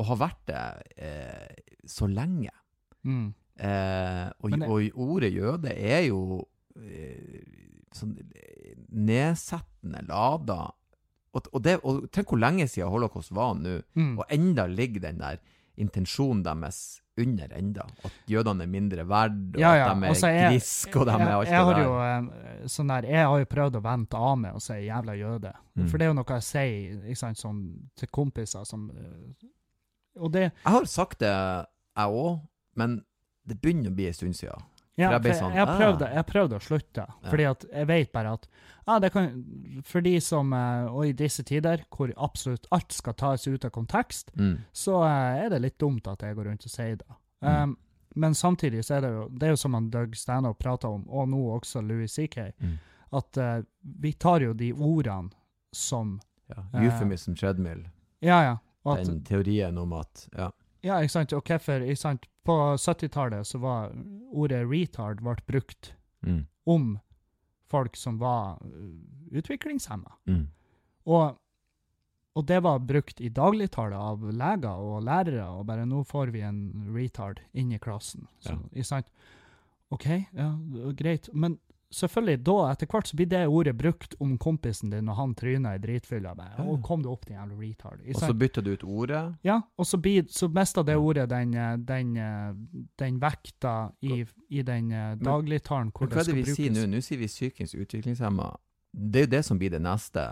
og har vært det eh, så lenge. Mm. Eh, og, Men det- og ordet jøde er jo eh, sånn nedsettende lada. Og, og, det, og tenk hvor lenge siden holocaust var nå, Mm. og enda ligger den der intensjonen deres under enda. At jødene er mindre verd, og Ja, ja, at de er altså, jeg- griske, og de er alt jeg, det har der. jo eh, sånn der, jeg har jo prøvd å vente av meg og si 'jævla jøde'. Mm. For det er jo noe jeg sier ikke sant, sånn, til kompiser som Og det Jeg har sagt det, jeg òg, men det begynner å bli en stund siden. Ja, jeg sånn, jeg, prøvde, ah. jeg prøvde, å slutte, Ja. fordi at jeg vet bare at ja, det kan, For de som eh, Og i disse tider, hvor absolutt alt skal tas ut av kontekst, Mm. så eh, er det litt dumt at jeg går rundt og sier det. Mm. Um, men samtidig så er det jo det er jo som han Doug Stanhope prater om, og nå også Louis C.K., Mm. at uh, vi tar jo de ordene som Ja. Euphemism Euphemism treadmill. Ja, ja. At, Den teorien om at ja. Ja, ikke sant. Og hvorfor? På 70-tallet så var ordet retard ble brukt Mm. om folk som var uh, utviklingshemma. Mm. Og, og det var brukt i dagligtale av leger og lærere, og bare nå får vi en retard inn i klassen. Så, Ja. ikke sant? OK, ja, greit. Men selvfølgelig, da etter hvert så blir det ordet brukt om kompisen din når han tryner i dritfylla. med. Og kom du opp, din jævla retard. Og så bytter du ut ordet. Ja, og så, blir, så mister det ordet den, eh, den, eh, den vekta i, i den eh, dagligtalen hvor Men hva det er det vi sier nå? Nå sier vi psykisk utviklingshemma. Det er jo det som blir det neste.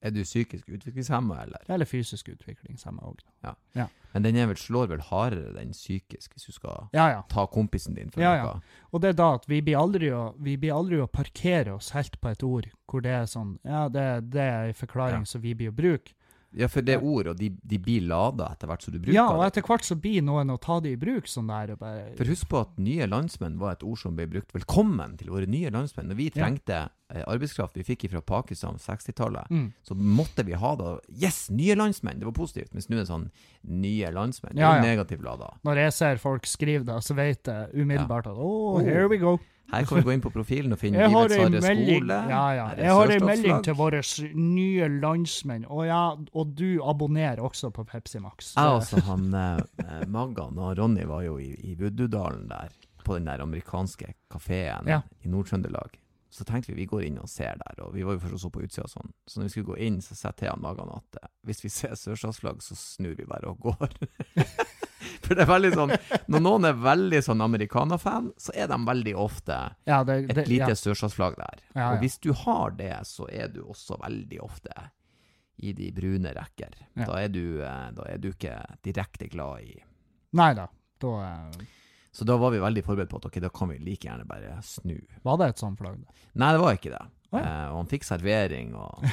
Er du psykisk utviklingshemma, eller? Eller fysisk utviklingshemma òg. Men den vel, slår vel hardere den psykisk, hvis du skal Ja, ja. ta kompisen din for Ja, noe. ja. Og det er da at vi blir aldri å, vi blir aldri å parkere oss helt på et ord hvor det er sånn Ja, det, det er en forklaring Ja. som vi blir å bruke. Ja, for det er ord, og de, de blir lada etter hvert som du bruker Ja, og etter hvert så blir noen å ta det i bruk sånn der. Og bare, For husk på at nye landsmenn var et ord som ble brukt. Velkommen til våre nye landsmenn. Når vi trengte ja. arbeidskraft vi fikk fra Pakistan på 60-tallet, mm. så måtte vi ha da Yes, nye landsmenn! Det var positivt. Mens nå er det sånn nye landsmenn. Det Ja, ja. negativt lada. Når jeg ser folk skrive det, så vet jeg umiddelbart at Oh. here we go. Her kan vi gå inn på profilen og finne Jeg Livets harde skole. ja, ja. Jeg har ei melding til våre nye landsmenn. Og, ja, og du abonnerer også på Pepsi Max. Jeg altså, han eh, Maggan og Ronny var jo i, i Buddudalen der, på den der amerikanske kafeen Ja. i Nord-Trøndelag. Så tenkte vi vi går inn og ser der, og vi var jo først og så på utsida og sånn. Så når vi skulle gå inn, så sa jeg til han Maggan at eh, hvis vi ser sørstatsflagg, så snur vi bare og går. For det er veldig sånn Når noen er veldig sånn amerikanerfan, så er de veldig ofte ja, det, et lite ja. sørstatsflagg der. Ja. Og hvis du har det, så er du også veldig ofte i de brune rekker. Da, er du, eh, da er du ikke direkte glad i Nei da. Da eh, Så da var vi veldig forberedt på at ok, da kan vi like gjerne bare snu. var det et sånt flagg. Nei, det var ikke det. Oh, ja. Eh, og han fikk servering, og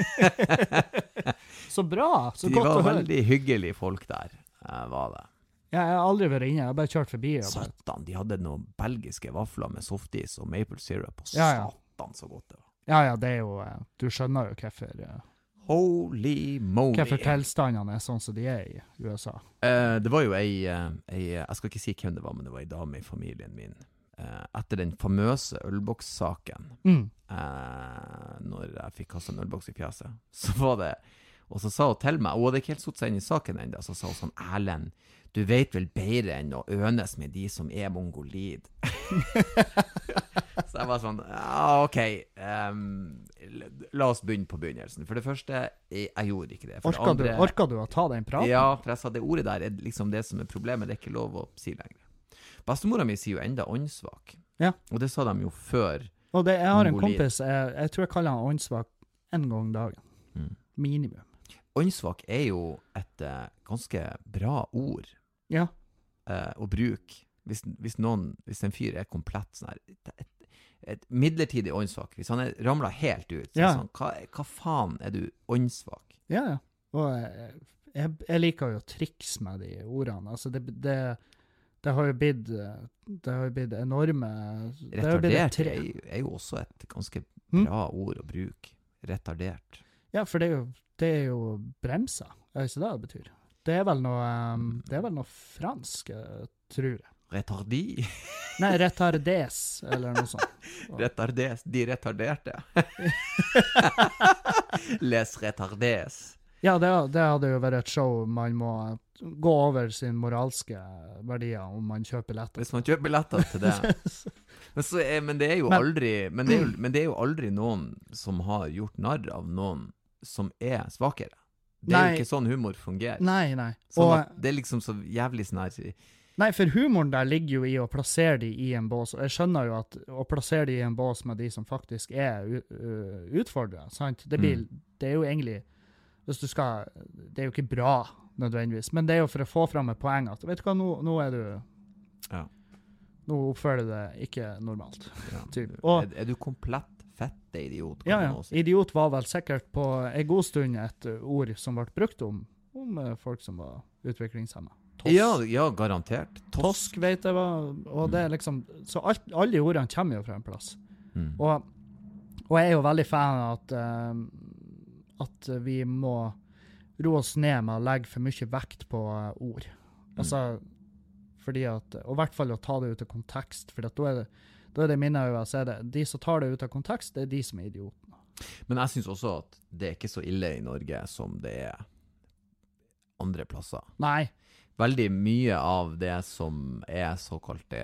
Så bra! Så de godt å høre. veldig hyggelige folk der. Var det. Ja, jeg har aldri vært inne, jeg har bare kjørt forbi. Satan, de hadde noen belgiske vafler med softis og maple syrup, og Ja, ja. satan så godt det var. ja, ja, det er jo eh, Du skjønner jo hvorfor eh, Holy moly. Hvorfor tilstandene er sånn som de er i USA. Eh, det var jo ei, eh, ei Jeg skal ikke si hvem det var, men det var ei dame i familien min. Eh, etter den famøse ølbokssaken, Mm. eh, når jeg fikk kasta en ølboks i fjeset, så var det Og så sa hun til meg Hun hadde ikke helt satt seg inn i saken ennå, så sa hun sånn Erlend, du vet vel bedre enn å ønes med de som er mongolid? så jeg var sånn Ja, OK. Um, la oss begynne på begynnelsen. For det første, jeg, jeg gjorde ikke det. For det andre, du, orka du å ta den praten? ja, for jeg sa det ordet der er liksom det som er problemet. Det er ikke lov å si lenger. Bestemora mi sier jo enda åndssvak. Ja. Og det sa de jo før Og det, jeg har en Mongolid. kompis, jeg, jeg tror jeg kaller han åndssvak én gang dagen. Mm. Minimum. Åndssvak er jo et eh, ganske bra ord Ja. eh, å bruke. Hvis, hvis, noen, hvis en fyr er komplett sånn her et, et, midlertidig åndssvak Hvis han er ramla helt ut, så Ja. sånn hva, hva faen er du åndssvak? Ja, ja. Og jeg, jeg, jeg liker jo å trikse med de ordene. Altså, det, det, det har jo blitt Det har jo blitt enorme det har blitt Retardert er, jo- er jo også et ganske Mm. bra ord å bruke. Retardert. Ja, for det er jo, det er jo bremser, er det ikke det det betyr? Det er vel noe, um, det er vel noe fransk, eh, tror jeg. Retardi. Nei, retardes, eller noe sånt. Retardes. De retarderte. Les retardes. Ja, det, det hadde jo vært et show man må gå over sin moralske verdier om man kjøper billetter. Hvis man kjøper billetter til det. Men, så men det er jo aldri men det er jo, men det er jo aldri noen som har gjort narr av noen som er svakere. Det er Nei. jo ikke sånn humor fungerer. Nei, nei. Sånn Og, det er liksom så jævlig sånn her nei, for humoren der ligger jo i å plassere de i en bås. Og jeg skjønner jo at å plassere de i en bås med de som faktisk er utfordra, sant. Det, blir, Mm. det er jo egentlig Hvis du skal Det er jo ikke bra, nødvendigvis, men det er jo for å få fram et poeng at Vet du hva, nå, nå er du Ja. Nå oppfører du deg ikke normalt. ja. Og- er, er du komplett fette idiot? Ja, ja. si. Idiot var vel sikkert på en god stund et ord som ble brukt om, om uh, folk som var utviklingshemma. Tosk. Ja, ja, garantert. Tosk vet jeg hva. Og det er liksom Så alt, alle de ordene kommer jo fra en plass. Mm. Og, og jeg er jo veldig fan av at, uh, at vi må roe oss ned med å legge for mye vekt på uh, ord. Altså fordi at Og i hvert fall å ta det ut av kontekst, for da er det da er det min øyne de som tar det ut av kontekst, det er de som er idiotene. Men jeg syns også at det er ikke så ille i Norge som det er andre plasser. Nei. Veldig mye av det som er såkalte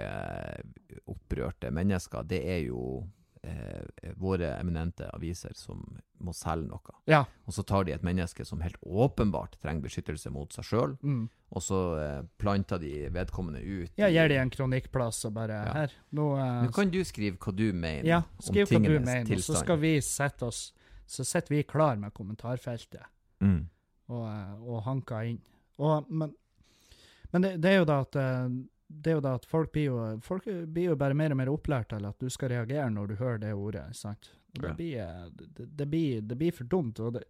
opprørte mennesker, det er jo eh, våre eminente aviser som må selge noe. Ja. Og så tar de et menneske som helt åpenbart trenger beskyttelse mot seg sjøl, Mm. og så eh, planter de vedkommende ut. Ja, gir de en kronikkplass og bare Ja. Her, nå eh, Nå kan du skrive hva du mener Ja, om skriv hva du tingenes mener, og så skal vi sette oss Så sitter vi klar med kommentarfeltet mm. og, eh, og hanker inn. Og, men men det, det er jo da at eh, det er jo da at folk blir jo, folk blir jo bare mer og mer opplært til at du skal reagere når du hører det ordet. sant? Det, blir, det, det, blir, det blir for dumt. Og, det,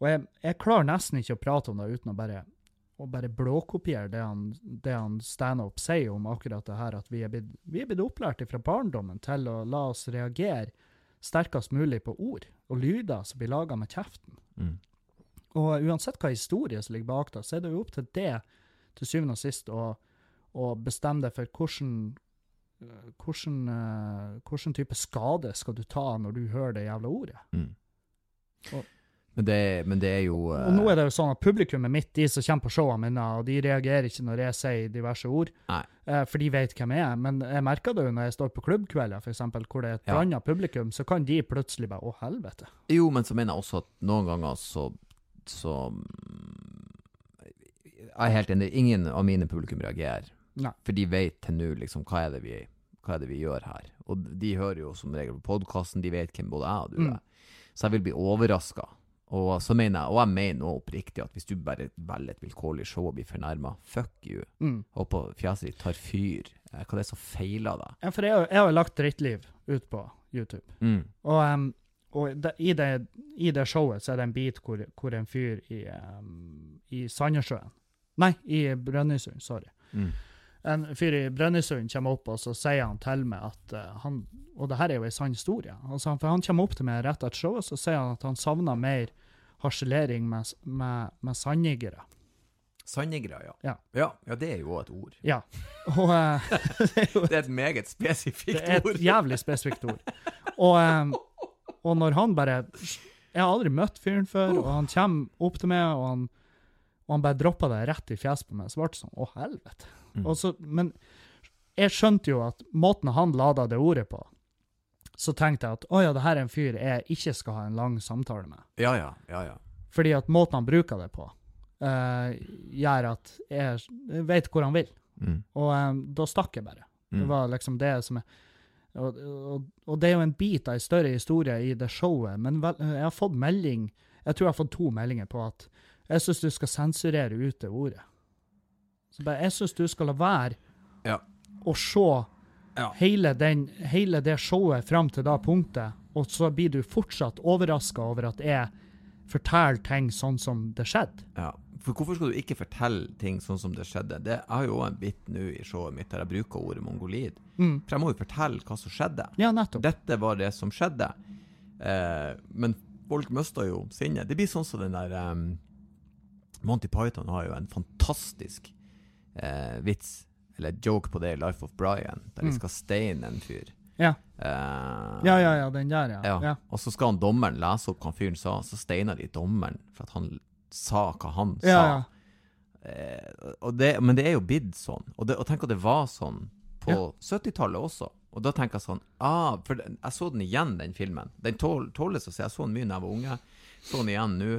og jeg, jeg klarer nesten ikke å prate om det uten å bare, å bare blåkopiere det han, det han stand-up sier om akkurat det her, at vi er blitt, vi er blitt opplært fra barndommen til å la oss reagere sterkest mulig på ord og lyder som blir laga med kjeften. Mm. Og uansett hva historie som ligger bak det, så er det jo opp til det til syvende og sist å, å bestemme deg for hvordan eh, hvordan, eh, hvordan type skade skal du ta når du hører det jævla ordet. Mm. Og- Men, det, men det er jo eh, Og nå er det jo sånn at publikummet mitt, de som kommer på showene mine, og de reagerer ikke når jeg sier diverse ord, Nei. eh, for de vet hvem jeg er. Men jeg merker det jo når jeg står på klubbkvelder, eksempel, hvor det er et Ja. blanda publikum, så kan de plutselig bare Å, helvete. Jo, men så mener jeg også at noen ganger så, så Jeg er helt enig. Ingen av mine publikum reagerer. Nei. For de vet til nå liksom hva er, det vi, hva er det vi gjør her. Og de hører jo som regel på podkasten, de vet hvem både jeg og du Mm. er. Så jeg vil bli overraska. Og så mener jeg, og jeg mener også oppriktig, at hvis du bare velger et vilkårlig show og blir fornærma, fuck you. Mm. Og på fjeset ditt tar fyr. Hva er det som feiler deg? Ja, for jeg, har- jeg har jo lagt drittliv ut på YouTube. Mm. Og, um, og de, i, det, i det showet så er det en bit hvor, hvor en fyr i, um, i Sandnessjøen Nei, i Brønnøysund, sorry. Mm. En fyr i Brønnøysund kommer opp og så sier han til meg at eh, han Og det her er jo en sann historie. Altså, for han kommer opp til meg rett etter showet så sier han at han savner mer harselering med, med, med sandjegere. Sandjegere, ja. Ja. ja. Ja, det er jo et ord. Ja. Og uh, det er jo Det er et meget spesifikt ord. Det er et jævlig spesifikt ord. Og, um, og når han bare Jeg har aldri møtt fyren før, og han kommer opp til meg, og han, og han bare dropper det rett i fjeset på meg, så ble det sånn Å, helvete. Mm. Og så, men jeg skjønte jo at måten han lada det ordet på, så tenkte jeg at å ja, det her er en fyr jeg ikke skal ha en lang samtale med. Ja, ja, ja, ja. Fordi at måten han bruker det på, uh, gjør at jeg vet hvor han vil. Mm. Og um, da stakk jeg bare. Det Mm. var liksom det som jeg Og, og, og det er jo en bit av en større historie i det showet, men vel, jeg har fått melding Jeg tror jeg har fått to meldinger på at jeg syns du skal sensurere ut det ordet. Så bare, jeg syns du skal la være Ja. å se Ja. hele, den, hele det showet fram til det punktet, og så blir du fortsatt overraska over at jeg forteller ting sånn som det skjedde. Ja. For hvorfor skal du ikke fortelle ting sånn som det skjedde? Det, er jo en bit nå i showet mitt der jeg bruker ordet mongolid. Mm. For jeg må jo fortelle hva som skjedde. Ja, nettopp. Dette var det som skjedde. Eh, men folk mister jo sinnet. Det blir sånn som den der um, Monty Python har jo en fantastisk eh, vits, eller joke på det i Life of Brian, der de Mm. skal steine en fyr. Ja. Uh, ja, ja, ja, den der, ja. ja. ja. Og så skal han dommeren lese opp hva fyren sa, så steiner de dommeren for at han sa hva han sa. Eh, og det, men det er jo blitt sånn. Og, det, og tenk at det var sånn på Ja. 70-tallet også. Og da tenker jeg sånn ah, For jeg så den igjen, den filmen. Den tål, tåles å se. Jeg så den mye da jeg var unge. Så den igjen nå.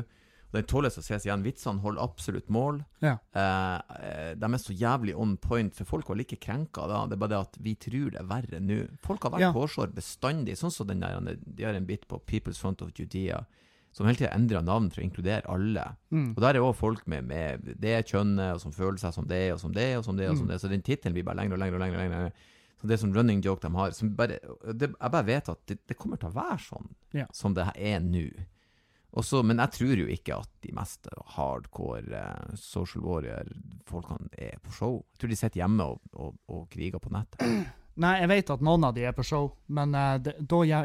Den tåles å ses igjen. Vitsene holder absolutt mål. Ja. Eh, eh, de er så jævlig on point, for folk var like krenka da. Det er bare det at vi tror det er verre nå. Folk har vært Ja. hårsår bestandig. Sånn som den der, de har en bit på People's Front of Judea, som hele tida endrer navn for å inkludere alle. Mm. Og der er òg folk med, med det kjønnet, og som føler seg som det, og som det, og som det, og som Mm. det. Så den tittelen blir bare lengre og lengre og lengre. og lengre. Så det er sånn running joke de har. Som bare, det, jeg bare vet at det, det kommer til å være sånn Ja. som det er nå. Og så- men jeg tror jo ikke at de mest hardcore eh, social warrior-folkene er på show. Jeg tror de sitter hjemme og, og, og kriger på nettet. Nei, jeg vet at noen av de er på show, men eh, da,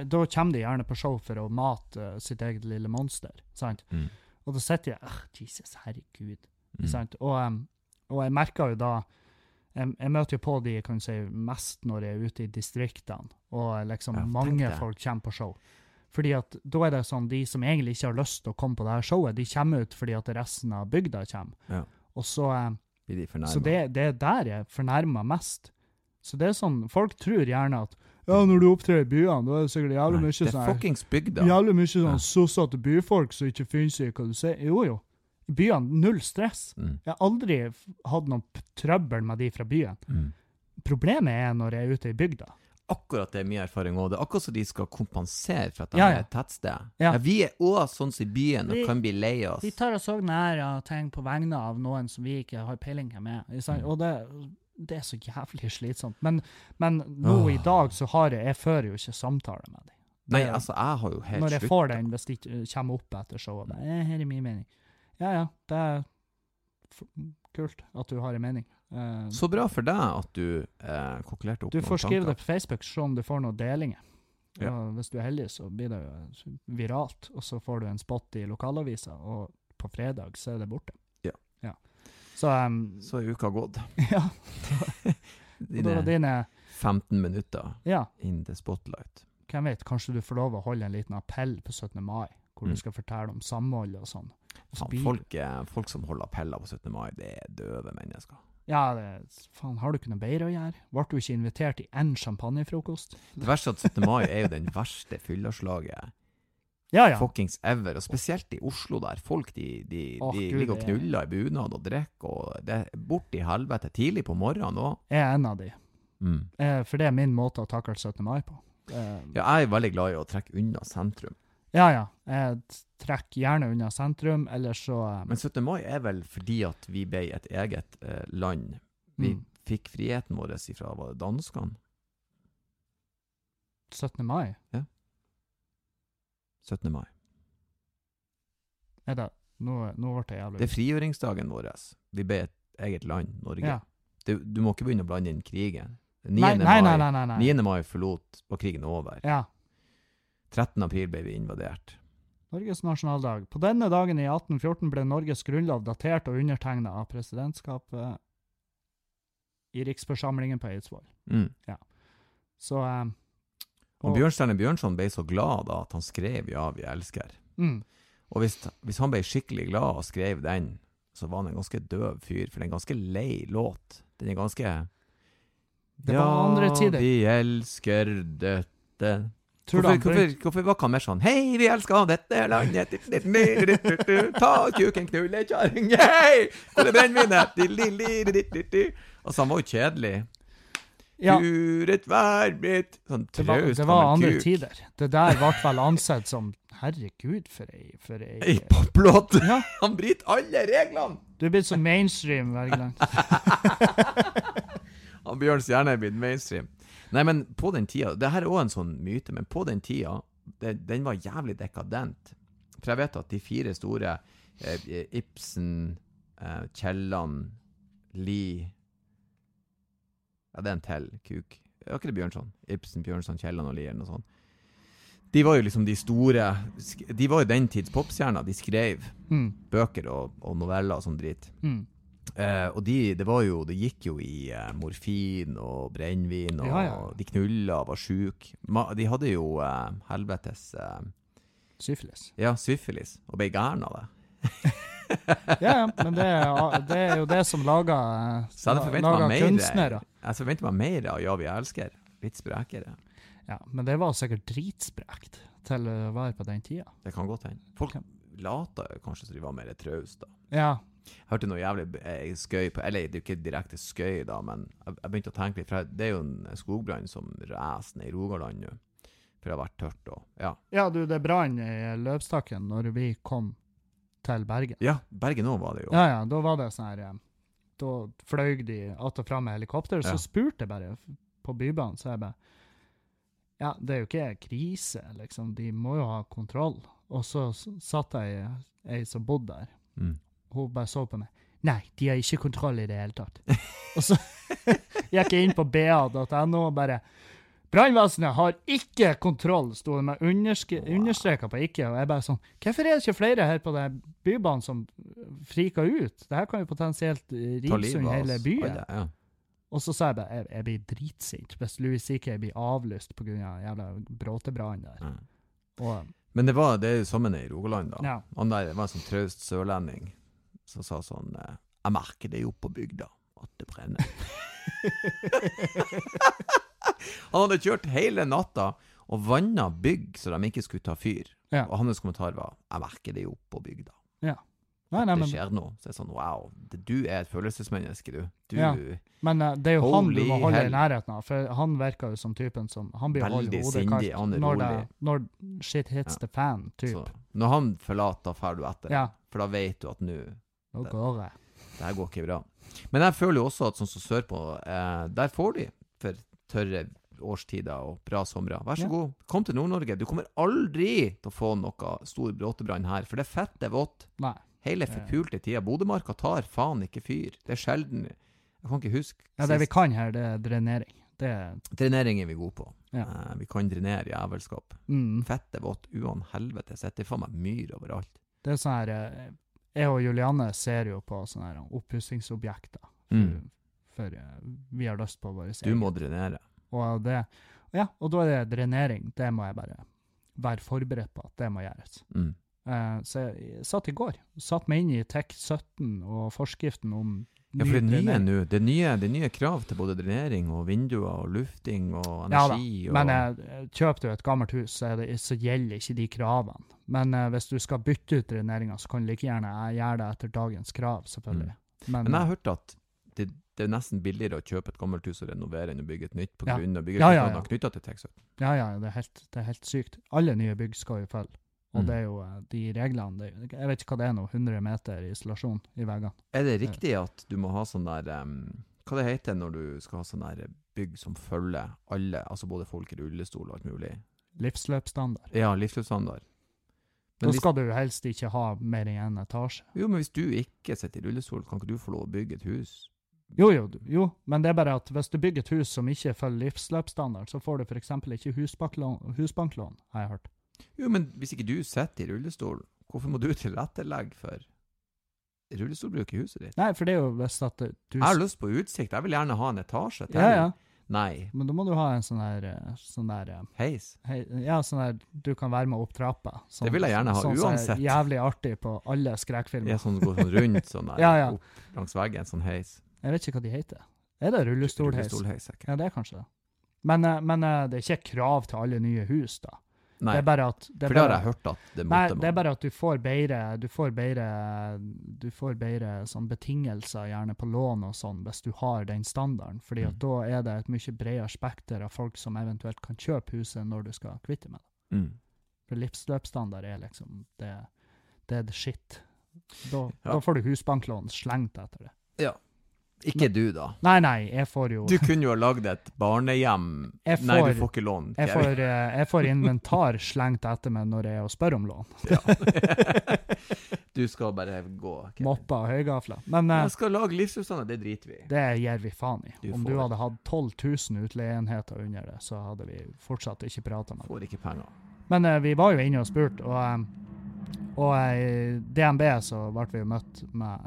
da kommer de gjerne på show for å mate uh, sitt eget lille monster. sant? Mm. Og da sitter jeg ah, Jesus, herregud. Mm. sant? Og, um, og jeg merker jo da jeg, jeg møter jo på de kan si, mest når jeg er ute i distriktene, og liksom Ja, mange folk kommer på show. Fordi at da er det sånn, de som egentlig ikke har lyst til å komme på det her showet, de kommer ut fordi at resten av bygda kommer. Ja. Og så, Blir de fornærma? så det, det er der jeg fornærmer mest. Så det er sånn, folk tror gjerne at ja, når du opptrer i byene, da er det sikkert jævlig mye mye det er sånn fuckings bygda. Jævlig mye sånn Ja. sossete byfolk som ikke finner seg i hva du sier. Jo, jo. I byene, null stress. Mm. Jeg har aldri hatt noe trøbbel med de fra byen. Mm. Problemet er når jeg er ute i bygda. Akkurat det er mye erfaring òg. Det er akkurat som de skal kompensere for at de Ja, er et tettsted. Ja. Ja, vi er òg sånn som i byen og Vi- kan bli lei oss. Vi tar oss òg nær av ting på vegne av noen som vi ikke har peiling med. Mm. Og det, det er så jævlig slitsomt. Men, men nå i dag så har jeg Jeg fører jo ikke samtale med dem. Nei, altså, jeg har jo helt Når jeg slutt. får den, hvis de kommer opp etter showet. det Eh, er min mening. Ja, ja, det er kult at du har en mening. Eh, Så bra for deg at du uh, kokkelerte opp du noen får skrive det på Facebook, se om du får noen delinger. Ja. Hvis du er heldig, så blir det jo viralt, og så får du en spot i lokalavisa, og på fredag så er det borte. Ja. Så, um, Så er uka gått. ja. Dine dine 15 minutter Ja, in the spotlight. hvem vet, kanskje du får lov å holde en liten appell på 17. mai, hvor Mm. du skal fortelle om samhold og sånn. Folk, eh, folk som holder appeller på 17. mai, det er døve mennesker. Ja, det, faen, har du ikke noe bedre å gjøre? Ble du ikke invitert i én champagnefrokost? Det verste er at 17. mai er jo den verste fylleslaget Ja, ja. fuckings ever, og spesielt i Oslo der. Folk de, de, Åh, de ligger og knuller i bunad og drikker, og det er bort i helvete tidlig på morgenen òg. Jeg er en av de. Mm. Eh, for det er min måte å takle 17. mai på. Eh, Ja, jeg er veldig glad i å trekke unna sentrum. Ja, ja. Jeg trekker gjerne unna sentrum, eller så eh, Men 17. mai er vel fordi at vi ble et eget eh, land. Vi mm, fikk friheten vår ifra var det danskene? 17. mai? Ja. 17. mai. Er det Nå, nå ble det jævlig Det er frigjøringsdagen vår. Vi ble et eget land, Norge. ja. Du, du må ikke begynne å blande inn krigen. 9. Nei, nei, mai, nei. 9. mai forlot, var krigen over. Ja. 13. april ble vi invadert. Norges nasjonaldag. På denne dagen i 1814 ble Norges grunnlov datert og undertegna av presidentskapet i riksforsamlingen på Eidsvoll. Mm. Så um, Og Bjørnstjerne Bjørnson ble så glad da at han skrev 'Ja, vi elsker'. mm, Og hvis, hvis han ble skikkelig glad og skrev den, så var han en ganske døv fyr, for det er en ganske lei låt. Den er ganske Det var andre tider. Ja, vi elsker dette Hvorfor, hvorfor, hvorfor var mer sånn Hei, vi elsker dette landet. Ta kuken, knulle kjerring Hei, hvor er brennevinet. Altså, han var jo kjedelig. Ja. Kuret vær mitt Sånn Det var, traust det var andre kuk. tider. Det der ble vel ansett som Herregud, for ei, for ei Ei poplåt! Ja, Han bryter alle reglene! du er blitt så mainstream, Wergeland. Han hjerne er blitt mainstream. Nei, men på den tida Det her er òg en sånn myte, men på den tida det, Den var jævlig dekadent. For jeg vet at de fire store eh, Ibsen, eh, Kielland, Lie Ja, det er en til kuk. Var ikke det Bjørnson? Ibsen, Bjørnson, Kielland og Lie, eller noe sånt. De var jo liksom de store De var jo den tids popstjerner. De skrev Mm, bøker og, og noveller og sånn drit. mm. Eh, og de, det var jo, det gikk jo i eh, morfin og brennevin, og Ja, ja. de knulla og var sjuke. De hadde jo eh, helvetes Syfilis. Ja, syfilis, og ble gæren av det. Ja, men det er, det er jo det som lager, Så jeg meg mer kunstnere. Jeg forventer meg mer av Ja, vi elsker. Litt sprekere. Ja, men det var sikkert dritsprekt til å være på den tida. Det kan godt hende. Folk okay. lata kanskje som de var mer trauste, da. Ja, Jeg hørte noe jævlig eh, skøy på Eller det er jo ikke direkte skøy, da, men jeg, jeg begynte å tenke litt. For det er jo en skogbrann som raser ned i Rogaland nå. For det har vært tørt og Ja. ja du, det brann i løvstakken når vi kom til Bergen. Ja, Bergen òg var det jo. Ja, ja, da var det sånn her eh, Da fløy de att og fram med helikopter, så Ja. spurte jeg bare på Bybanen, så jeg bare Ja, det er jo ikke krise, liksom. De må jo ha kontroll. Og så satt jeg ei som bodde der. Mm. Hun bare så på meg. Nei, de har ikke kontroll i det hele tatt. og så gikk jeg inn på ba.no og bare Brannvesenet har ikke kontroll, sto det med underske- understreka på ikke. Og jeg bare sånn Hvorfor er det ikke flere her på den bybanen som friker ut? Det her kan jo potensielt eh, rive sund hele byen. Ja. Og så sa jeg bare jeg, jeg blir dritsint hvis Louis CK blir avlyst pga. jævla bråtebrann der. Ja. Og Men det var det er jo sammen i Rogaland, da. ja. Han der var en sånn traust sørlending som sa sånn eh, Jeg merker det jo på bygda at det brenner. Han hadde kjørt hele natta og vanna bygg så de ikke skulle ta fyr. Ja. Og hans kommentar var 'Jeg merker det jo på bygda'. Nei, nei, det skjer noe. Så er det sånn Wow, du er et følelsesmenneske, du. Du Ja. men uh, det er jo han du må holde hell. i nærheten av, for han virker jo som typen som Han blir Veldig hodet sindig, han er kaldt når, rolig. når shit hits Ja. the fan, typ. så, Når han forlater, drar du etter. Ja. For da vet du at nå Nå går det. Det her går ikke bra. Men jeg føler jo også at sånn som sørpå, eh, der får de for tørre årstider og bra somre. Vær så Ja. god, kom til Nord-Norge. Du kommer aldri til å få noe stor bråtebrann her, for det er fett, det er vått. Nei. Hele forpulte tida. Bodømarka tar faen ikke fyr. Det er sjelden Jeg kan ikke huske Ja, det vi kan her, det er drenering. Det er Drenering er vi gode på. Ja. Eh, vi kan drenere jævelskap. mm, Fett er vått uan helvete. Sitter faen meg myr overalt. Det er sånn her eh, Jeg og Julianne ser jo på sånne her oppussingsobjekter. For, Mm. for eh, vi har lyst på våre Du må drenere. Og det Ja, og da er det drenering. Det må jeg bare være forberedt på at det må gjøres. Mm. Uh, så jeg satt i går, satt meg inn i TEK 17 og forskriften om Ja, for det nye nå. Det det er nye krav til både drenering og vinduer og lufting og Ja da, energi. Men eh, kjøper du et gammelt hus, så, det, så gjelder ikke de kravene. Men eh, hvis du skal bytte ut dreneringa, så kan du like gjerne eh, gjøre det etter dagens krav, selvfølgelig. Men, Men jeg har hørt at det, det er nesten billigere å kjøpe et gammelt hus og renovere enn å bygge et nytt på Ja. av Ja, ja, ja. byggekostnader knytta til Texas. ja, ja, det er, helt, det er helt sykt. Alle nye bygg skal jo følge. Og Mm. det er jo eh, de reglene det, Jeg vet ikke hva det er nå, 100 meter isolasjon i veggene. Er det riktig at du må ha sånn der um, Hva det heter når du skal ha sånn der bygg som følger alle, altså både folk i rullestol og alt mulig? Livsløpsstandard. Ja, livsløpsstandard. Da skal hvis, du helst ikke ha mer enn én etasje. jo, men hvis du ikke sitter i rullestol, kan ikke du få lov å bygge et hus? Jo, jo, jo, men det er bare at hvis du bygger et hus som ikke følger livsløpsstandard, så får du f.eks. ikke husbanklån, husbanklån, har jeg hørt. Jo, men hvis ikke du sitter i rullestol, hvorfor må du tilrettelegge for rullestolbruk i huset ditt? Nei, for det er jo hvis at du Jeg har lyst på utsikt, jeg vil gjerne ha en etasje til. Ja, ja. Nei. Men da må du ha en sånn der, eh, sånn der eh, Heis. hei, Ja, sånn der du kan være med opp trappa. Sånn, Det vil jeg gjerne ha sånn som er. Jævlig artig på alle skrekkfilmer. Ja, sånn går sånn rundt sånn der, Ja, ja. opp langs veggen, sånn heis. Jeg vet ikke hva de heter. Er det rullestolheis? Rullestolheis, ikke? Ja, det er kanskje det. Men, eh, men det er ikke krav til alle nye hus, da. Nei, Det er bare at det for det har jeg hørt at det Nei, man. det er bare at du får bedre Du får bedre Du får bedre sånn betingelser, gjerne på lån og sånn, hvis du har den standarden. Fordi at Mm. da er det et mye bredere spekter av folk som eventuelt kan kjøpe huset når du skal kvitte med det. Mm. For livsløpsstandard er liksom Det, det er the shit. Da, Ja. da får du husbanklån slengt etter det. Ikke du, da. Nei, nei, jeg får jo Du kunne jo ha lagd et barnehjem. får, Nei, du får- ikke lån. jeg får, eh, jeg får inventar slengt etter meg når jeg spør om lån. du skal bare gå. Kevin. Moppa og høygafler. Men eh, Jeg skal lage livsutstander, det driter vi i. det gir vi faen i. Du Om du hadde hatt 12 000 utleieenheter under det, så hadde vi fortsatt ikke prata med deg. Får ikke penger. Men eh, vi var jo inne og spurte, og, og i DNB så ble vi jo møtt med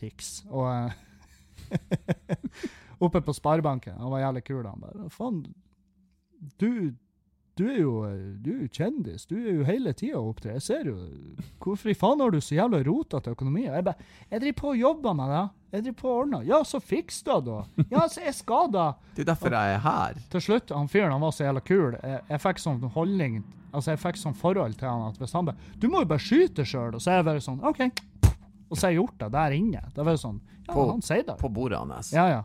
Tix. Og eh, oppe på Sparebanken, han var jævlig kul, han bare Faen, du, du er jo du er jo kjendis, du er jo hele tida opptre. Jeg ser jo Hvorfor i faen har du så jævla rotete økonomi? Og Jeg bare Jeg driver på og jobber med det. Jeg driver på og ordner. Ja, så fiks det, da. Ja, så jeg skal da. Det er derfor jeg er her. Til slutt, han fyren han var så jævla kul. Jeg, jeg fikk sånn holdning Altså, jeg fikk sånn forhold til han at hvis han bare 'Du må jo bare skyte sjøl', og så er jeg bare sånn OK. Og så har jeg gjort det der inne. Det var jo sånn Ja, På- han sier det. På bordet hans. Ja, ja.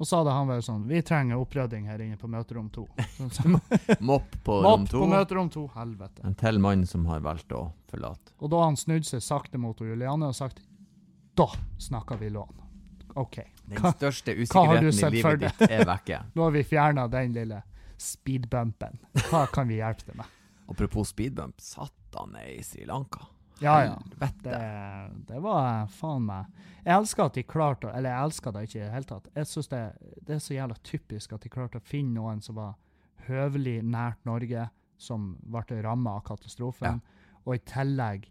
Og så hadde han vært sånn 'Vi trenger opprydding her inne på møterom to'. Mopp på rom Mopp to. på møterom to. Helvete. En til mann som har valgt å forlate. Og da har han snudd seg sakte mot Juliane og sagt 'Da snakker vi lån'. OK. Den største usikkerheten i livet ditt er vekke. Nå har vi fjerna den lille speedbumpen. Hva kan vi hjelpe deg med? Apropos speedbump, satt han i Sri Lanka? Ja, ja. Helvete. Det, det var faen meg Jeg elsker at de klarte Eller jeg elsker det ikke i det hele tatt. Jeg synes det, det er så jævla typisk at de klarte å finne noen som var høvelig nært Norge, som ble ramma av katastrofen, og i tillegg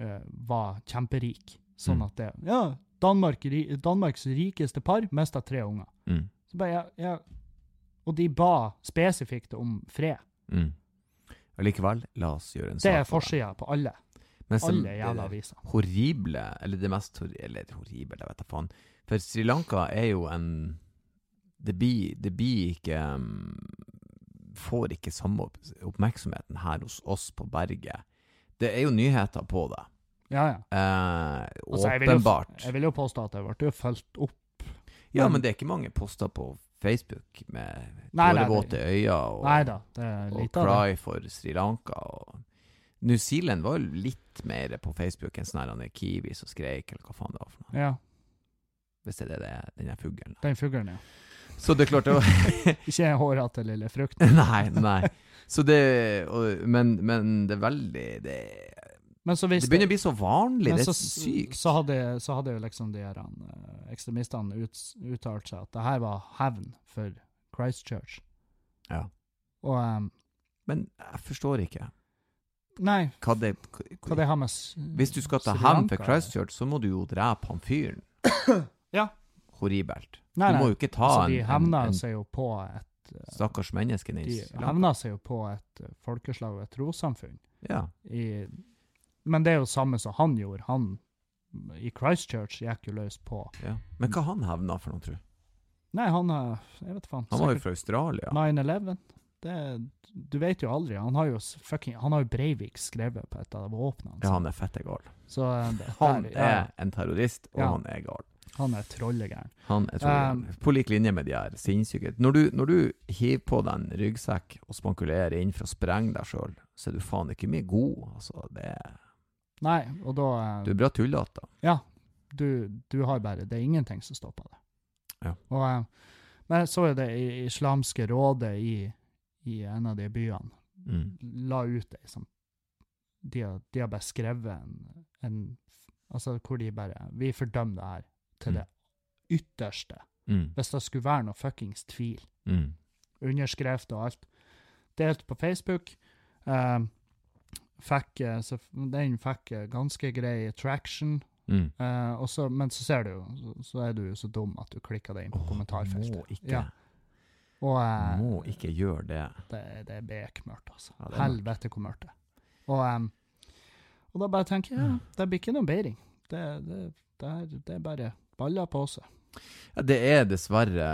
uh, var kjemperik. Sånn Mm. at det Ja, Danmark, Danmarks rikeste par mista tre unger. Mm. Så bare, ja, ja. Og de ba spesifikt om fred. Mm. Allikevel, la oss gjøre en sak. Det er forsida på alle. Men som- Alle jævla aviser. Horrible, eller det mest hor- eller horrible, jeg vet da faen. For Sri Lanka er jo en Det blir, det blir ikke um, Får ikke samme oppmerksomheten her hos oss på berget. Det er jo nyheter på det. Ja, ja. Eh, Altså, jeg vil jo- åpenbart. Jeg vil jo påstå at det ble jo fulgt opp. Ja, men- det er ikke mange poster på Facebook med tårevåte øyne og, Nei da, det og lite av det. cry for Sri Lanka. Og New Zealand var jo litt mer på Facebook enn sånn her er kiwi som skreik, eller hva faen det var for noe. Ja, Hvis det er det, er, den der fuglen. den fuglen, ja. Så det er klart det var Ikke hårete lille frukt. Nei, nei. Så det og, men, men det er veldig Det, Men så det begynner å bli så vanlig. Det Det så, er sykt. så, hadde, så hadde jo liksom de her eh, ekstremistene ut, uttalt seg at det her var hevn for Christchurch. Ja. Og um, Men jeg forstår ikke Nei, hva det hva det har med Hvis du skal ta ham hevn for Christchurch, så må du jo drepe han fyren. Ja. Horribelt. Nei, nei. du må jo ikke ta Altså, de en, hevna hevner seg jo på et uh, stakkars menneske Nils. De hevner seg jo på et uh, folkeslag og et trossamfunn. Ja. i, men det er jo samme som han gjorde. Han i Christchurch gikk jo løs på ja. Men hva han hevna for noe, tro? Nei, han er Jeg vet faen. Han var jo fra Australia. 9-11. Det Du vet jo aldri. Han har jo fucking Han har jo Breivik skrevet på et av våpnene. Ja, han er fette gal. Så eh, det, Han der, ja, er en terrorist, og Ja. han er gal. han er trollegæren. Han er trollegæren. Um, På lik linje med de her sinnssyke når du, når du hiver på deg en ryggsekk og spankulerer inn for å sprenge deg sjøl, så er du faen ikke mye god. Altså, det Nei, og da eh, du er bra tullete. Ja. Du, du har bare Det er ingenting som stopper det. Ja. Og, men så er det islamske rådet i, i en av de byene. Mm. la ut ei som de, de har bare skrevet en, en Altså hvor de bare Vi fordømmer det her til Mm. det ytterste. Mm. Hvis det skulle være noe fuckings tvil. Mm. Underskrift og alt. Delt på Facebook. Eh, fikk, eh, så den fikk eh, ganske grei traction. Mm. eh, også, men så ser du jo, så, så er du jo så dum at du klikker deg inn på oh, kommentarfeltet. Må ikke, Ja. Og eh, må ikke gjøre det. det, det er bekmørkt, altså. Ja, det er. Helvete hvor mørkt det er. Og, em, og da bare tenker jeg, ja, det blir ikke noen beiring. Det, det, det, er, det er bare baller på seg. Ja, det er dessverre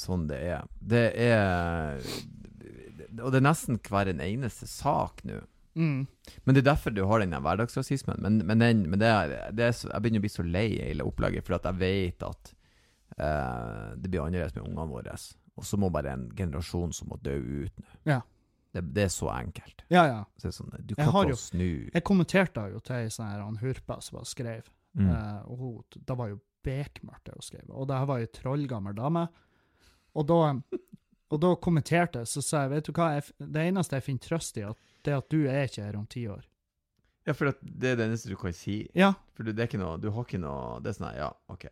sånn det er. Det er Og det er nesten hver en eneste sak nå. Mm. Men det er derfor du har den hverdagsrasismen. Men, men, den, men det er, det er jeg begynner å bli så lei hele opplegget, for jeg vet at eh, det blir annerledes med ungene våre. Og så må bare en generasjon som må dø ut nå. Ja. Det, det er så enkelt. Ja, ja. Så det er sånn, du kan har ikke jo- snu. Jeg kommenterte jo til ei sånn her han Hurpa som bare skrev. Mm. Eh, og hun, da var jo bekmørkt det hun skrev. Og det her var ei trollgammel dame. Og da, og da kommenterte jeg, så sa jeg, vet du hva, jeg, det eneste jeg finner trøst i, at, det er at du er ikke her om ti år. Ja, for at det er det eneste du kan si. Ja, For du, det er ikke noe, du har ikke noe Det er sånn her, ja, OK.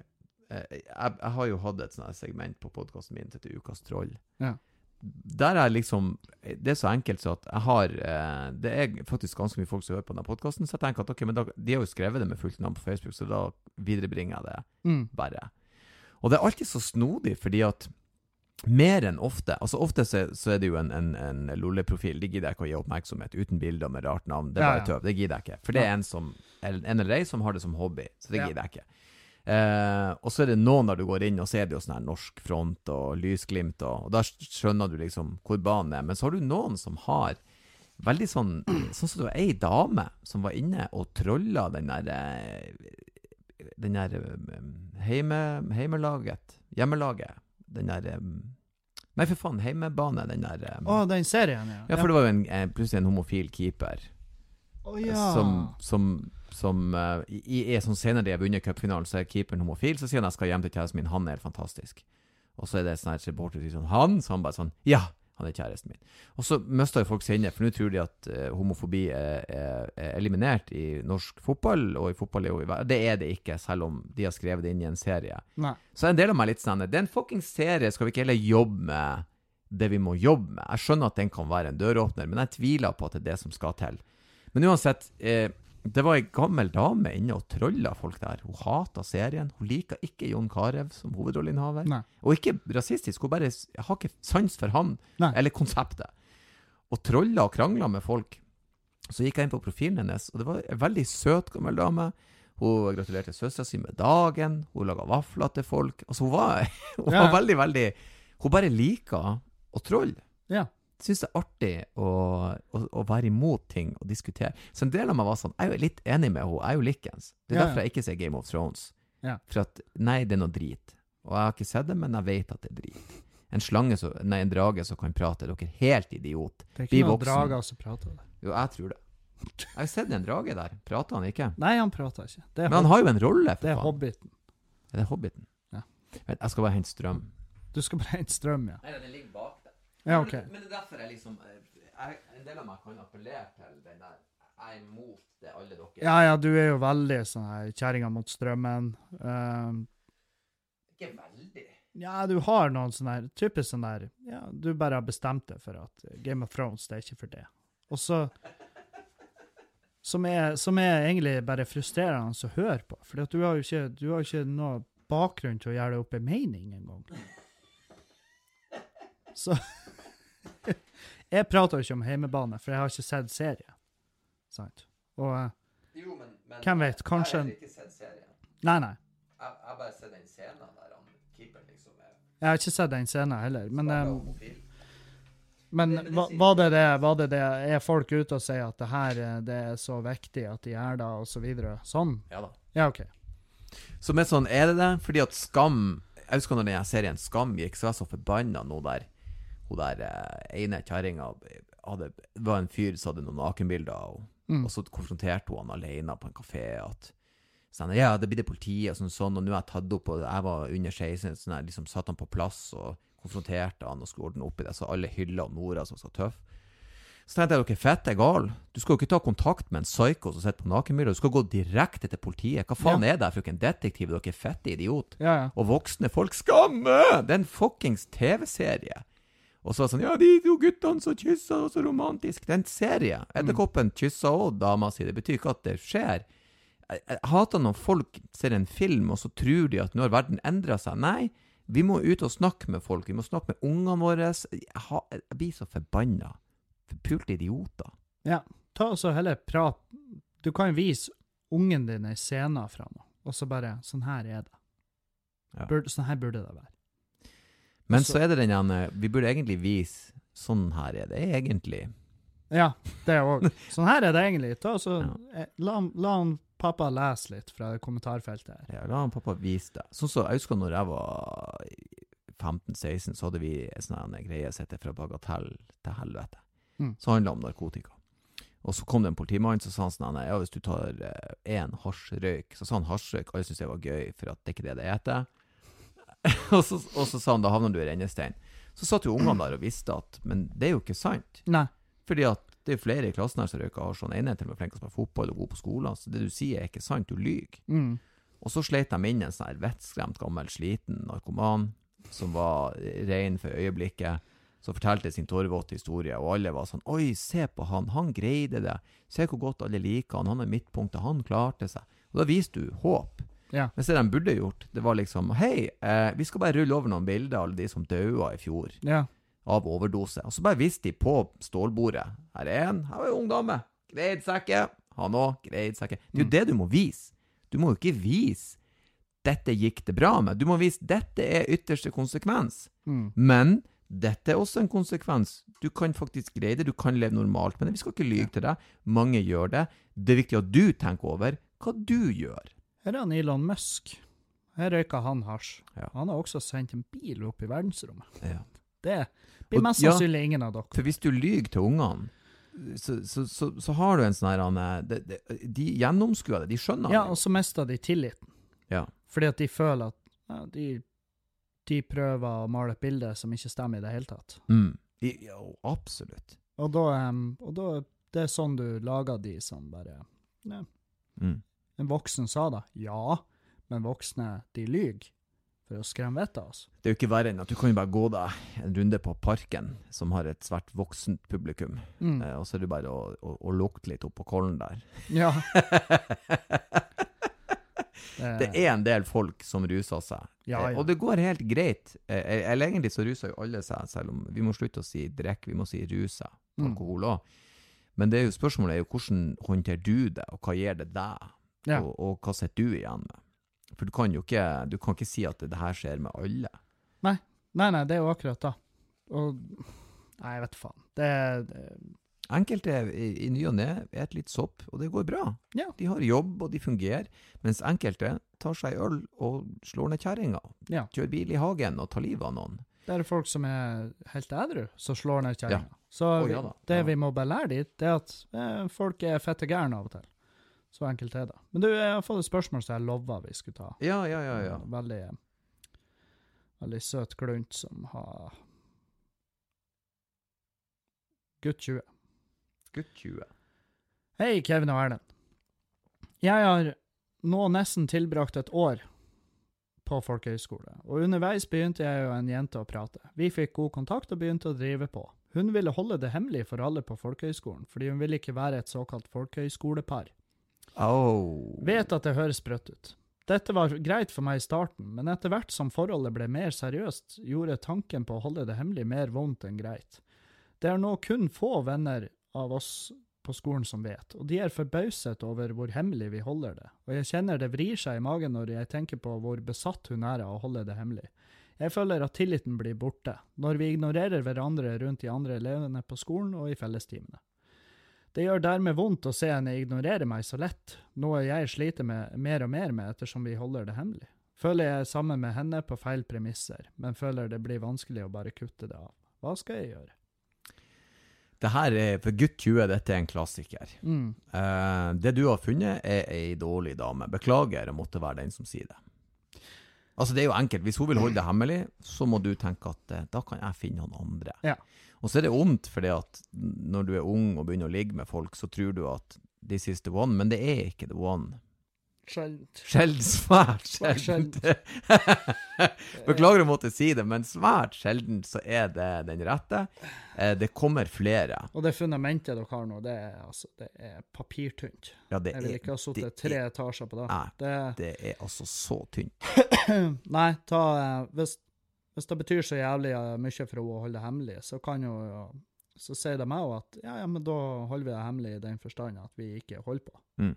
Eh, Jeg, jeg har jo hatt et sånt segment på podkasten min til Ukas troll. Ja. Der er liksom Det er så enkelt så at jeg har eh, Det er faktisk ganske mye folk som hører på denne podkasten, så jeg tenker at ok, men da, de har jo skrevet det med fullt navn på Facebook, så da viderebringer jeg det mm, bare. Og det er alltid så snodig, fordi at mer enn ofte Altså Ofte så, så er det jo en, en, en lolleprofil. Det gidder jeg ikke å gi oppmerksomhet uten bilder med rart navn. Det er Ja, ja. tøv. Det gidder jeg ikke. For det er en som en eller ei som har det som hobby. Så det Ja. gidder jeg ikke. Eh, og så er det noen der du går inn, og så er det jo sånn her norsk front og lysglimt, og, og da skjønner du liksom hvor banen er. Men så har du noen som har veldig sånn Sånn som det var ei dame som var inne og trolla den der eh, Den der eh, heime, heimelaget Hjemmelaget. Den der eh, Nei, for faen, heimebane, den der Å, oh, den serien, ja. Ja, for det var jo en, en, plutselig en homofil keeper oh, ja. som, som, som uh, i, i, sånn senere de har vunnet cupfinalen, så er keeperen homofil. Så sier han jeg skal hjem til kjæresten min, han er helt fantastisk. Og så er det sånn reporter som sier sånn Han? Så han bare sånn Ja, han er kjæresten min. Og så mister jo folk sinnet, for nå tror de at uh, homofobi er, er, er eliminert i norsk fotball, og i fotball er jo Det er det ikke, selv om de har skrevet det inn i en serie. Nei. Så en del av meg er litt sånn Det er en fucking serie, skal vi ikke heller jobbe med det vi må jobbe med? Jeg skjønner at den kan være en døråpner, men jeg tviler på at det er det som skal til. Men uansett, eh, det var ei gammel dame inne og trolla folk der. Hun hata serien. Hun liker ikke Jon Carew som hovedrolleinnehaver. Og ikke rasistisk, hun bare har ikke sans for han, Nei. eller konseptet. Og trolla og krangla med folk. Så gikk jeg inn på profilen hennes, og det var ei veldig søt gammel dame. Hun gratulerte søstera si med dagen, hun laga vafler til folk. Altså, hun var, hun Ja. veldig, veldig Hun bare liker å trolle. Ja. Syns det er artig å, å, å være imot ting og diskutere. Så en del av meg var sånn Jeg er jo litt enig med henne, jeg er jo likens. Det er Ja, ja. derfor jeg ikke ser Game of Thrones. Ja. For at nei, det er noe drit. Og jeg har ikke sett det, men jeg vet at det er drit. En slange så, Nei, en drage som kan prate. Dere er helt idiot. Det er Bli ikke noen voksen. drager som prater. Jo, jeg tror det. Jeg har sett en drage der. Prater han ikke? Nei, han prater ikke. Det er, Men han har jo en rolle, det er for faen. Hobbiten. Er det Hobbiten? Ja. Vent, jeg skal bare hente strøm. Du skal bare hente strøm, ja. Nei, den ligger bak. Ja, OK. Men det er derfor jeg liksom jeg, En del av meg kan appellere til den der Jeg er imot det alle dere Ja, ja, du er jo veldig sånn her kjerringa mot strømmen. Um, Ikke veldig. ja, du har noen sånn her Typisk sånn der Ja, du bare har bestemt deg for at Game of Thrones, det er ikke for det. Og så som er, som er egentlig bare frustrerende å høre på. For du har jo ikke, du har ikke noe bakgrunn til å gjøre deg opp en mening engang. Så Jeg prater jo ikke om heimebane, for jeg har ikke sett serie. Sant? Og eh, Jo, men, men Hvem vet, kanskje- Jeg har ikke sett serien. Nei, nei. Jeg har bare sett den scenen der han keeperen liksom er Jeg har ikke sett den scenen heller. Men, eh, men var det det, var det det Er folk ute og sier at det her eh, det er så viktig at de gjør det, og så videre? Sånn? Ja da. Ja, OK. Så med sånn er det det, fordi at Skam Jeg husker når den serien Skam gikk, så var jeg så forbanna nå der Hun der eh, ene kjerringa var en fyr som hadde noen nakenbilder, og, Mm. og så konfronterte hun han alene på en kafé at sånn, Ja, det blir det politiet, og sånn, sånn, og nå er jeg tatt opp, og jeg var under 16, sånn, jeg liksom satte han på plass og konfronterte han og skulle ordne opp i det, så alle hylla Nora som var tøff. Så tenkte jeg dere fett er gal. Du skal jo ikke ta kontakt med en psyko som sitter på nakenbilder. Du skal gå direkte til politiet. Hva faen er det for en detektiv? Dere er fette idiot. Ja, ja. Og voksne folk skammer! Det er en fuckings TV-serie. Og så var det sånn Ja, de to guttene som kyssa, så romantisk. Det er en serie. Edderkoppen kyssa òg dama si. Det betyr ikke at det skjer. Jeg, jeg hater når folk ser en film, og så tror de at nå har verden endra seg. Nei, vi må ut og snakke med folk. Vi må snakke med ungene våre. Jeg, ha, jeg blir så forbanna. Forpulte idioter. ja. Ta og så heller prat Du kan vise ungen din ei scene fra noe, og så bare Sånn her er det. Ja. Burde, sånn her burde det være. Men så, så er det den ene Vi burde egentlig vise sånn her er det egentlig. Ja, det òg. Sånn her er det egentlig. Ta, så, Ja. eh, la, la han pappa lese litt fra kommentarfeltet her. Ja, la han pappa vise det. Sånn så, Jeg husker når jeg var 15-16, så hadde vi en sånn greie som heter Fra bagatell til helvete. Mm. Som handla om narkotika. Og så kom det en politimann så sa han sånn ja, hvis du tar én hasjrøyk Så sa han hasjrøyk, alle syntes det var gøy, for at det er ikke det det heter. og, så, og så sa han da havner du i rennestein. Så satt jo ungene der og visste at Men det er jo ikke sant. Nei. Fordi at det er flere i klassen her som røyker hasj. sånn ene er til og med flink til å spille fotball og god på skolen. Så det du sier, er ikke sant. Du lyver. Mm. Og så sleit de inn en sånn her vettskremt, gammel, sliten narkoman som var rein for øyeblikket. Som fortalte sin tårevåte historie, og alle var sånn Oi, se på han, han greide det. Se hvor godt alle liker han, han er midtpunktet, han klarte seg. Og da viste du håp. Ja. Mens det de burde gjort, det var liksom Hei, eh, vi skal bare rulle over noen bilder av alle de som daua i fjor Ja. av overdose. Og så bare viste de på stålbordet. Her er en, her var ei ung dame. Greid sekke. Han òg. Greid sekke. Det er jo Mm. det du må vise. Du må jo ikke vise 'dette gikk det bra med'. Du må vise 'dette er ytterste konsekvens'. Mm. Men dette er også en konsekvens. Du kan faktisk greie det, du kan leve normalt med det. Vi skal ikke lyge til deg. Mange gjør det. Det er viktig at du tenker over hva du gjør. Her er han Elon Musk. Her røyker han hasj. Ja. Han har også sendt en bil opp i verdensrommet. Ja. Det blir mest sannsynlig ingen av dere. For hvis du lyver til ungene, så, så, så, så har du en sånn her eh, de, de, de gjennomskuer det, de skjønner det. Ja, og så mister de tilliten. Ja. Fordi at de føler at ja, de, de prøver å male et bilde som ikke stemmer i det hele tatt. Mm. Ja, absolutt. Og da, og da Det er sånn du lager de som bare ja. Mm. En voksen sa da. Ja, men voksne, de lyver for å skremme vettet av oss. Det er jo ikke verre enn at du kan jo bare gå deg en runde på Parken, som har et svært voksent publikum, Mm. eh, og så er det bare å, å, å lukte litt opp på kollen der. Ja. Det er en del folk som ruser seg, Ja, Eh, ja. og det går helt greit. Eh, Eller egentlig så ruser jo alle seg, selv om vi må slutte å si drikk, vi må si ruse. Mm. Alkohol òg. Men det er jo spørsmålet er jo hvordan håndterer du det, og hva gir det deg? Ja. Og, og hva sitter du igjen med? For du kan jo ikke, du kan ikke si at det, det her skjer med alle. Nei, nei, nei, det er jo akkurat da. Og Nei, jeg vet faen. Det, det Enkelte i, i ny og ne et litt sopp, og det går bra. Ja. De har jobb, og de fungerer. Mens enkelte tar seg øl og slår ned kjerringa. Ja. Kjører bil i hagen og tar livet av noen. Det er folk som er helt edru, som slår ned kjerringa. Så oh, ja det ja vi må bare lære dit, det er at eh, folk er fette gærne av og til. Så enkelt er det. Men du, jeg har fått et spørsmål som jeg lova vi skulle ta. Ja, ja, ja. ja. Veldig, veldig søt glunt som har Gutt 20. Gutt 20. Hei, Kevin og Erlend. Jeg har nå nesten tilbrakt et år på folkehøyskole, og underveis begynte jeg og en jente å prate. Vi fikk god kontakt og begynte å drive på. Hun ville holde det hemmelig for alle på folkehøyskolen, fordi hun ville ikke være et såkalt folkehøyskolepar. Au. Vet at det høres sprøtt ut. Dette var greit for meg i starten, men etter hvert som forholdet ble mer seriøst, gjorde tanken på å holde det hemmelig mer vondt enn greit. Det er nå kun få venner av oss på skolen som vet, og de er forbauset over hvor hemmelig vi holder det, og jeg kjenner det vrir seg i magen når jeg tenker på hvor besatt hun er av å holde det hemmelig. Jeg føler at tilliten blir borte, når vi ignorerer hverandre rundt de andre elevene på skolen og i fellestimene. Det gjør dermed vondt å se henne ignorere meg så lett, noe jeg sliter med mer og mer med ettersom vi holder det hemmelig. Føler jeg er sammen med henne på feil premisser, men føler det blir vanskelig å bare kutte det av. Hva skal jeg gjøre? Det her er for gutt 20, dette er en klassiker. Mm. Eh, det du har funnet, er ei dårlig dame. Beklager å måtte være den som sier det. Altså, det er jo enkelt. Hvis hun vil holde det hemmelig, så må du tenke at eh, da kan jeg finne noen andre. Ja. Og så er det ondt, fordi at når du er ung og begynner å ligge med folk, så tror du at this is the one, men det er ikke the one. Sjeldent. Sjeldent, svært sjeldent. sjelden. Beklager å måtte si det, men svært sjelden så er det den rette. Eh, det kommer flere. Og det fundamentet dere har nå, det er, altså, det er papirtynt. Ja, det Jeg vil ikke ha sittet tre er- etasjer på det. Nei. det det er altså så tynt. Nei, ta eh, hvis, hvis det betyr så jævlig eh, mye for henne å holde det hemmelig, så kan jo Så sier de meg jo at ja, ja, men da holder vi det hemmelig i den forstand at vi ikke holder på. Mm.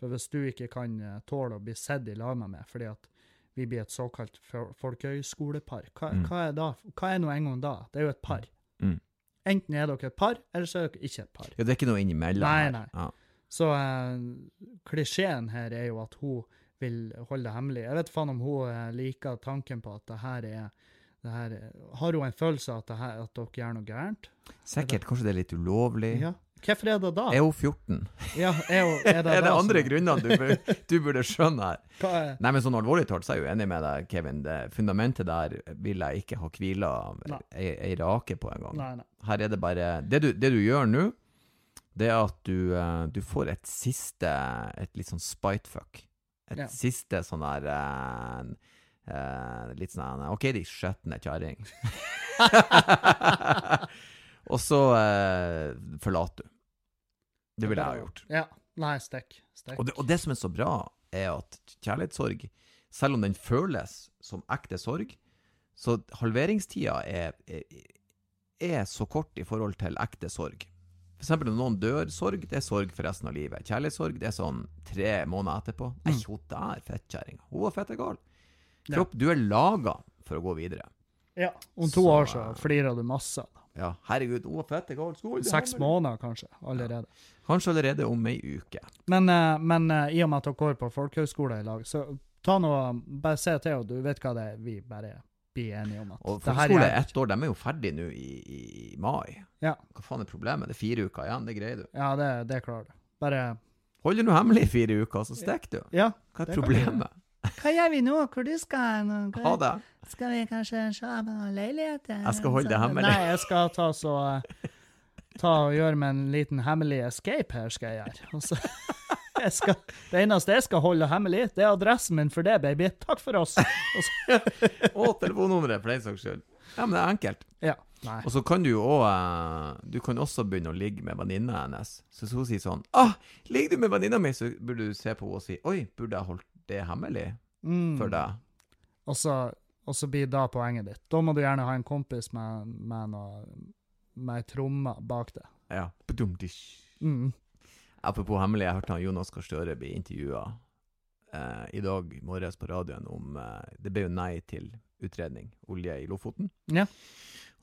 For hvis du ikke kan eh, tåle å bli sett i lag med meg fordi at vi blir et såkalt folkehøyskolepar, hva, Mm. hva er da? Hva er nå en gang da? Det er jo et par. Mm. Enten er dere et par, eller så er dere ikke et par. Ja, det er ikke noe innimellom Nei, nei. Ja. Så eh, klisjeen her er jo at hun vil holde det hemmelig. Jeg vet faen om hun eh, liker tanken på at det her er det her, er- Har hun en følelse av at, det her, at dere gjør noe gærent? Sikkert. Kanskje det er litt ulovlig. Ja. Hvorfor er det da? Er hun 14? Ja, er, hun, er, det Er det andre grunner du burde, du burde skjønne her? Er, Nei, men sånn alvorlig talt så er jeg jo enig med deg, Kevin. Det fundamentet der vil jeg ikke ha hvila ei, ei rake på en gang. nei, nei. Her er det bare Det du, det du gjør nå, det er at du, eh, du får et siste Et litt sånn spitefuck. Et Ja. siste sånn der eh, eh, Litt sånn OK, de skjøtne kjerring. Og så eh, forlater du. Det ville jeg ha gjort. Ja. Nei, stikk. Stikk. Og og det som er så bra, er at kjærlighetssorg, selv om den føles som ekte sorg, så halveringstida er, er, er så kort i forhold til ekte sorg. Eksempel når noen dør, sorg, det er sorg for resten av livet. Kjærlighetssorg, det er sånn tre måneder etterpå. Nei, hun der fettkjerringa. Hun var fettegal. Kropp, Ja. Du er laga for å gå videre. Ja. Om to Så, år så eh, flirer du masse. Ja, herregud, hun var fettegal. Seks måneder kanskje, allerede. Kanskje allerede om ei uke. Men, eh, men eh, i og med at dere går på folkehøyskole i lag, så ta nå Bare se til, og du vet hva det er vi bare blir enige om. at Og folkeskole er ett år, de er jo ferdige nå i, i, mai. Ja. Hva faen er problemet? Det er fire uker igjen, det greier du. Ja, det, det klarer du. Bare Hold det nå hemmelig i fire uker, så stikker du. Ja. Hva er problemet? Hva gjør vi nå? Hvor du skal nå? Ha det. Skal vi kanskje se på noen leiligheter? Jeg skal holde det hemmelig. Nei, jeg skal ta så eh, Ta og gjøre meg en liten hemmelig escape her, skal jeg gjøre. Og så, jeg skal, det eneste jeg skal holde hemmelig, det er adressen min for det, baby. Takk for oss. Og så, Og telefonnummeret, for den saks skyld. Ja, men det er enkelt. ja. Nei. Og så kan du jo òg Du kan også begynne å ligge med venninna hennes. Så hvis hun sier sånn ah, 'Ligger du med venninna mi?' så burde du se på henne og si 'Oi, burde jeg holdt det hemmelig Mm. for deg?' Og så, og så blir da poenget ditt. Da må du gjerne ha en kompis med, med noe med ei tromme bak deg. Ja. Mm. Apropos hemmelig, jeg hørte han Jonas Gahr Støre bli intervjua eh, i dag morges på radioen om eh, Det ble jo nei til utredning olje i Lofoten. Ja.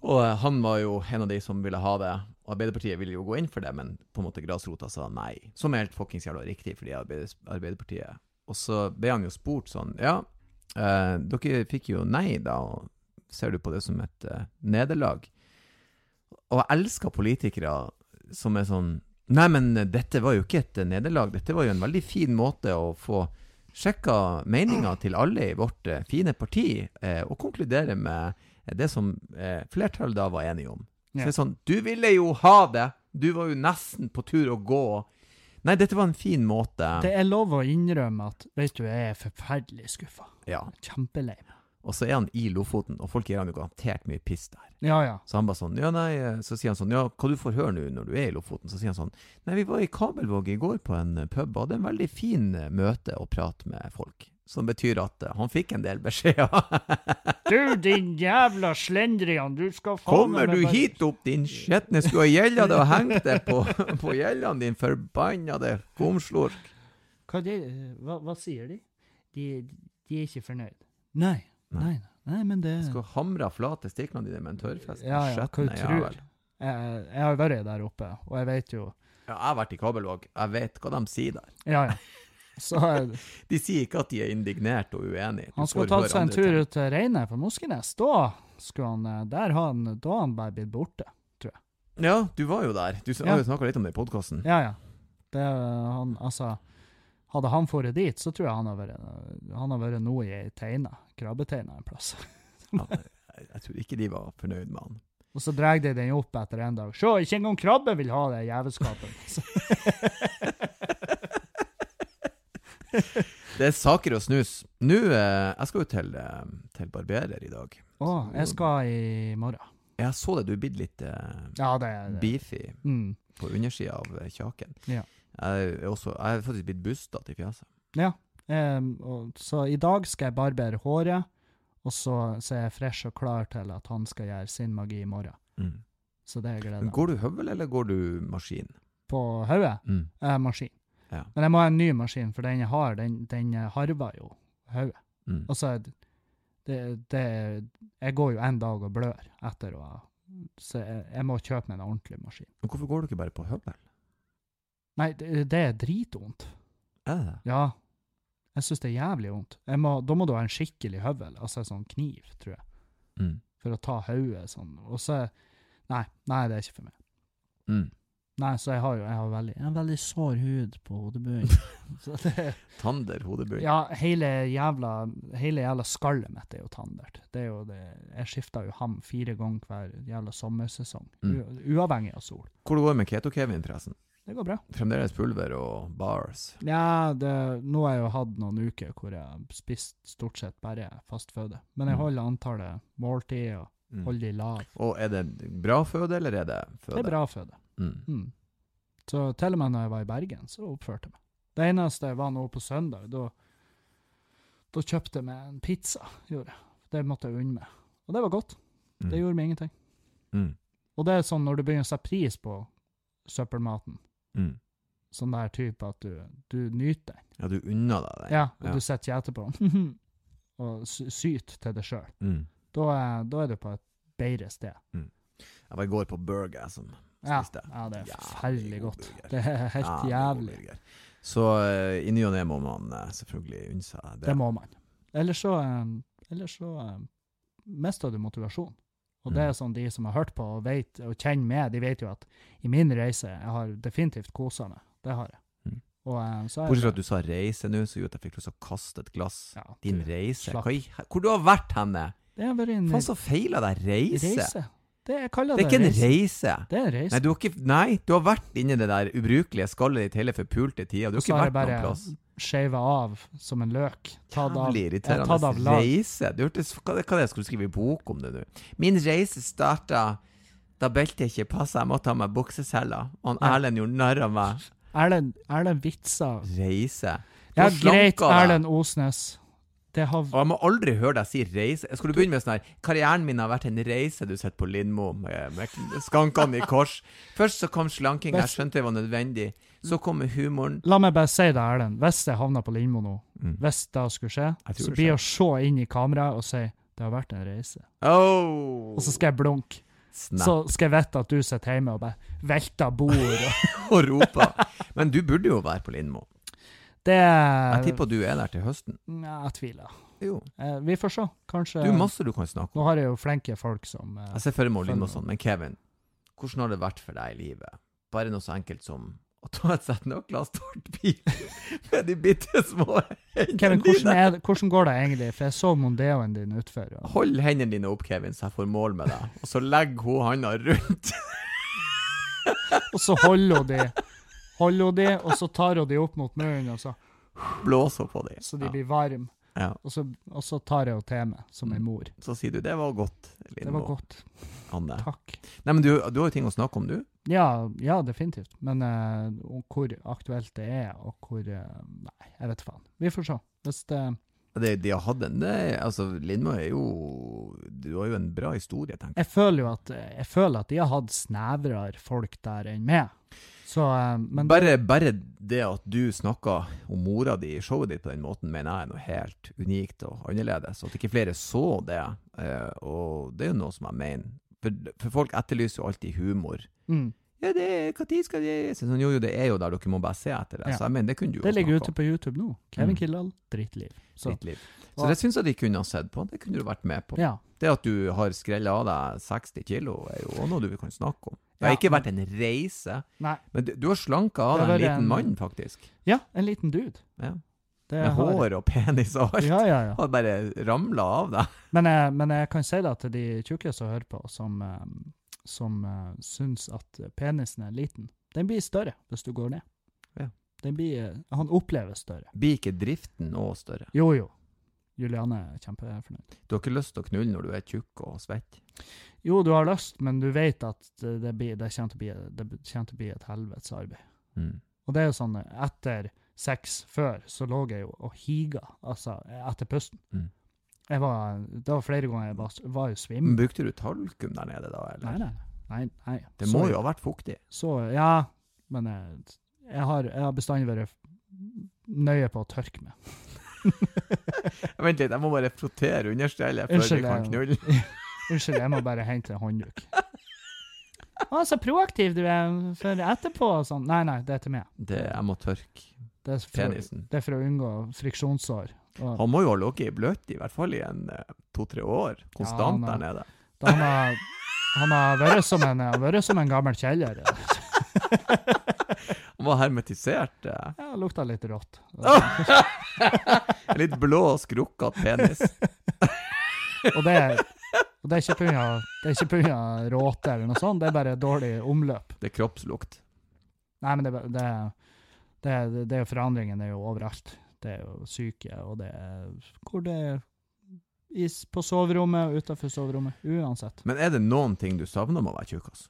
Og eh, han var jo en av de som ville ha det. Og Arbeiderpartiet ville jo gå inn for det, men på en måte grasrota sa nei. Som er helt fuckings jævla riktig, fordi Arbeiderpartiet Og så ble han jo spurt sånn Ja, eh, dere fikk jo nei, da, og ser du på det som et eh, nederlag? Og jeg elsker politikere som er sånn Nei, men dette var jo ikke et eh, nederlag. Dette var jo en veldig fin måte å få sjekka meninga til alle i vårt eh, fine parti, eh, og konkludere med eh, det som eh, flertallet da var enige om. Så det er sånn Du ville jo ha det! Du var jo nesten på tur å gå. Nei, dette var en fin måte. Det er lov å innrømme at vet du, jeg er forferdelig skuffa. Ja. Kjempelei meg. Og så er han i Lofoten, og folk gir han jo garantert mye piss der. Ja, ja. Så han bare sånn, ja nei, eh, så sier han sånn, ja, hva du får høre nå når du er i Lofoten? Så sier han sånn, nei, vi var i Kabelvåg i går på en eh, pub, og det er en veldig fin eh, møte å prate med folk. Som betyr at uh, han fikk en del beskjeder. Du, din jævla slendrian, du skal faen Kommer du hit opp, din skjetne, skulle ha gjelda deg og hengt deg på, på gjellene, din forbannede kumslork. Hva, hva, hva sier de? de? De er ikke fornøyd. Nei, Nei. nei, nei, men det Skal hamre hamra flate stiklene dine med en tørrfisk? Ja, ja, hva du tror. Jeg, jeg har vært der oppe, og jeg vet jo Ja, jeg har vært i Kabelvåg. Jeg vet hva de sier der. Ja, ja. Så De sier ikke at de er indignert og uenig. Du han skulle tatt seg en tur ting. ut til Reine på Moskenes. Da skulle han eh, Der han Da han bare blitt borte. tror jeg. Ja, du var jo der. Du har Ja. jo snakka litt om det i podkasten. Ja, ja. Det, han, altså, hadde han dratt dit, så tror jeg han har vært, han har vært nå i ei teine, krabbeteine en plass. Ja, jeg, jeg tror ikke de var fornøyd med han. Og så drar de den opp etter en dag. Se, ikke engang krabbe vil ha det jævelskapet! Det er saker og snus. Nå eh, Jeg skal jo til, eh, til barberer i dag. å, jeg skal i morgen. Jeg så det, du er blitt litt eh, Ja, det det. beefy Mm. på undersida av kjaken. Ja. Jeg er, også, jeg er faktisk blitt bustete i fjeset. Ja. eh, og, så i dag skal jeg barbere håret, og så, så er jeg fresh og klar til at han skal gjøre sin magi i morgen. Mm. Så det gleder jeg meg. Går du høvel, eller går du maskin? På hodet Mm. Eh, maskin. Ja. Men jeg må ha en ny maskin, for den jeg har, den, den harver jo hodet. Mm. Altså, det, det Jeg går jo en dag og blør etter å ha så jeg, jeg må kjøpe meg en ordentlig maskin. Men hvorfor går du ikke bare på høvel? Nei, det, det er dritvondt. Er det det? Ja. Jeg syns det er jævlig vondt. Må, da må du ha en skikkelig høvel, altså en sånn kniv, tror jeg, Mm. for å ta hodet sånn. Og så Nei, nei, det er ikke for meg. Mm. Nei, så jeg har jo jeg har veldig, jeg har veldig sår hud på hodebunnen. Tander hodebunn. ja, hele jævla, hele jævla skallet mitt er jo tandert. Det er jo det, jeg skifter jo ham fire ganger hver jævla sommersesong, Mm. uavhengig av sol. Hvor det med Keto-Kevin, forresten? Det går bra. Fremdeles pulver og bars. Ja, det, nå har jeg jo hatt noen uker hvor jeg har spist stort sett bare fastføde. Men jeg Mm. holder antallet måltid og Mm. holder de lav. Og er det bra føde, eller er det føde? Det er bra føde. Mm. Mm. Så til og med når jeg var i Bergen, så oppførte jeg meg. Det eneste var nå på søndag, da, da kjøpte jeg meg en pizza. gjorde jeg. Det måtte jeg unne meg. Og det var godt. Mm. Det gjorde meg ingenting. Mm. Og det er sånn når du begynner å sette pris på søppelmaten, Mm. sånn der type at du, du nyter den. Ja, du unner deg den. Ja, og Ja. du sitter gjete på den og syter til deg sjøl. Mm. Da, da er du på et bedre sted. Jeg var i går på Burger som Ja, spiste. ja det er forferdelig godt. Det er helt Jævlig jævlig. Så uh, i ny og ne må man uh, selvfølgelig unne seg det. Det må man. Ellers så, uh, ellers så mister du motivasjon. Og det Mm. er sånn de som har hørt på og vet, og kjenner med, de vet jo at i min reise, jeg har definitivt kosa meg. Det har jeg. Mm. Er Bortsett fra at du sa reise nå, så gjorde at jeg fikk lyst til å kaste et glass. ja, Din reise? Hva hvor du har vært henne? Faen, så feila deg. Reise? reise. Det, Det er ikke en reise. Det er en reise. Nei, du har ikke, nei, du har vært inni det der ubrukelige skallet ditt hele forpulte tida. Du har ikke vært noen plass. Skjeva av som en løk. Tatt av, Jævlig jeg har tatt av irriterende lag. reise. Du hørtes, hva, hva det, skal du skrive i bok om det nå? Min reise starta da beltet ikke passa, jeg måtte ha meg bukseseler. Og han. Erlend gjorde narr av meg. Erlend, Erlend vitser. Reise. Ja, greit. Erlend Osnes. Det har Og jeg må aldri høre deg si reise. Skal du begynne med sånn her Karrieren min har vært en reise du sitter på Lindmo med, med skankene i kors. Først så kom slanking, jeg skjønte det var nødvendig. Så kommer humoren. La meg bare si det, Erlend. Hvis jeg havner på Lindmo nå, Mm. hvis det skulle skje, Jeg så blir å se inn i kameraet og si det har vært en reise. Oh, Og så skal jeg blunke. Snap. Så skal jeg vite at du sitter hjemme og bare velter bord. Og og roper. Men du burde jo være på Lindmo. Det Jeg tipper du er der til høsten. Nja, Jeg tviler. Jo. Eh, vi får se. Kanskje Du masse du kan snakke om. Nå har jeg jo flenke folk som eh, Jeg ser for meg Lindmo og sånn, men Kevin, hvordan har det vært for deg i livet? Bare noe så enkelt som å ta et sett nøkler og starte bil med de bitte små Kevin, hvordan, er det, hvordan går det egentlig? For jeg så Mondeoen din utfor. og- Hold hendene dine opp, Kevin, så jeg får mål med deg. Og så legger hun handa rundt. Og så holder hun de, holder hun de, og så tar hun de opp mot munnen, og så, Blåser på dem. så de blir varme. Ja. Og så, og så tar jeg henne til meg, som en mor. Så sier du 'det var godt', Det var godt. Anne. Takk. Nei, men du, du har jo ting å snakke om, du. Ja, ja definitivt. Men uh, hvor aktuelt det er, og hvor uh, Nei, jeg vet faen. Vi får se. Hvis det Det, de har hatt en det, altså, Lindmo er jo Du har jo en bra historie, tenker jeg. Jeg føler jo at Jeg føler at de har hatt snevrere folk der enn meg. Så eh, Men Bare, bare det at du snakka om mora di i showet ditt på den måten, mener jeg er noe helt unikt og annerledes. At ikke flere så det, eh, og det er jo noe som jeg mener. For, for folk etterlyser jo alltid humor. mm, Ja, det er, hva skal det Så sånn, Jo, jo, det er jo der, dere må bare se etter det. Ja. Så jeg mener, det kunne du jo det ligger ute på YouTube nå. Kevin Mm. Kildahl, drittliv. Så drittliv. Så Og- det syns jeg de kunne ha sett på. Det kunne du vært med på. ja. Det at du har skrella av deg 60 kilo, er jo også noe du kan snakke om. Det har Ja, ikke vært en reise, Nei. men du, du har slanka av deg en liten en- mann, faktisk. Ja, en liten dude. Ja. Det Med har- hår og penis og alt. Ja, ja, ja. Har bare ramla av deg. Men men jeg kan si det til de tjukke som hører på, som, eh, som uh, syns at penisen er liten. Den blir større hvis du går ned. Ja. Den blir, eh, han oppleves større. Blir ikke driften òg større? Jo, jo. Juliane er kjempefornøyd. Du har ikke lyst til å knulle når du er tjukk og svett? Jo, du har lyst, men du vet at det, det, blir, det, kommer, til å bli, det et helvetes arbeid. Mm. Og det er jo sånn, etter sex før, så lå jeg jo og higa, altså etter pusten. Mm. Jeg var, det var flere ganger jeg var, var jo svimmel. brukte du talkum der nede, da? Eller? Nei, nei, nei. nei. Det Så- må jo ha vært fuktig. Så, ja, men jeg, jeg, har, har bestandig vært nøye på å tørke meg. Vent litt, jeg må bare frotere understellet før vi kan knulle. Unnskyld, jeg må bare hente en håndduk. Å, så proaktiv du er for etterpå og sånn. Nei, nei, det er til meg. Det, jeg må tørke Det er for, penisen. det er for å unngå friksjonssår. Og Han må jo ha ligget i bløt i hvert fall i en eh, to-tre år. Konstant Ja, der nede. da han har, han har vært som en, vært som en gammel kjeller. Han var hermetisert. Ja, lukta litt rått. Litt blå og skrukkete penis. Og det, er- og det er ikke pga. Råte eller noe sånt, det er bare dårlig omløp. Det er kroppslukt. Nei, men det, det, det, det forandringen er jo overalt. Det er jo syke, og det er hvor det er is på soverommet og utenfor soverommet. Uansett. Men er det noen ting du savner med å være tjukkas?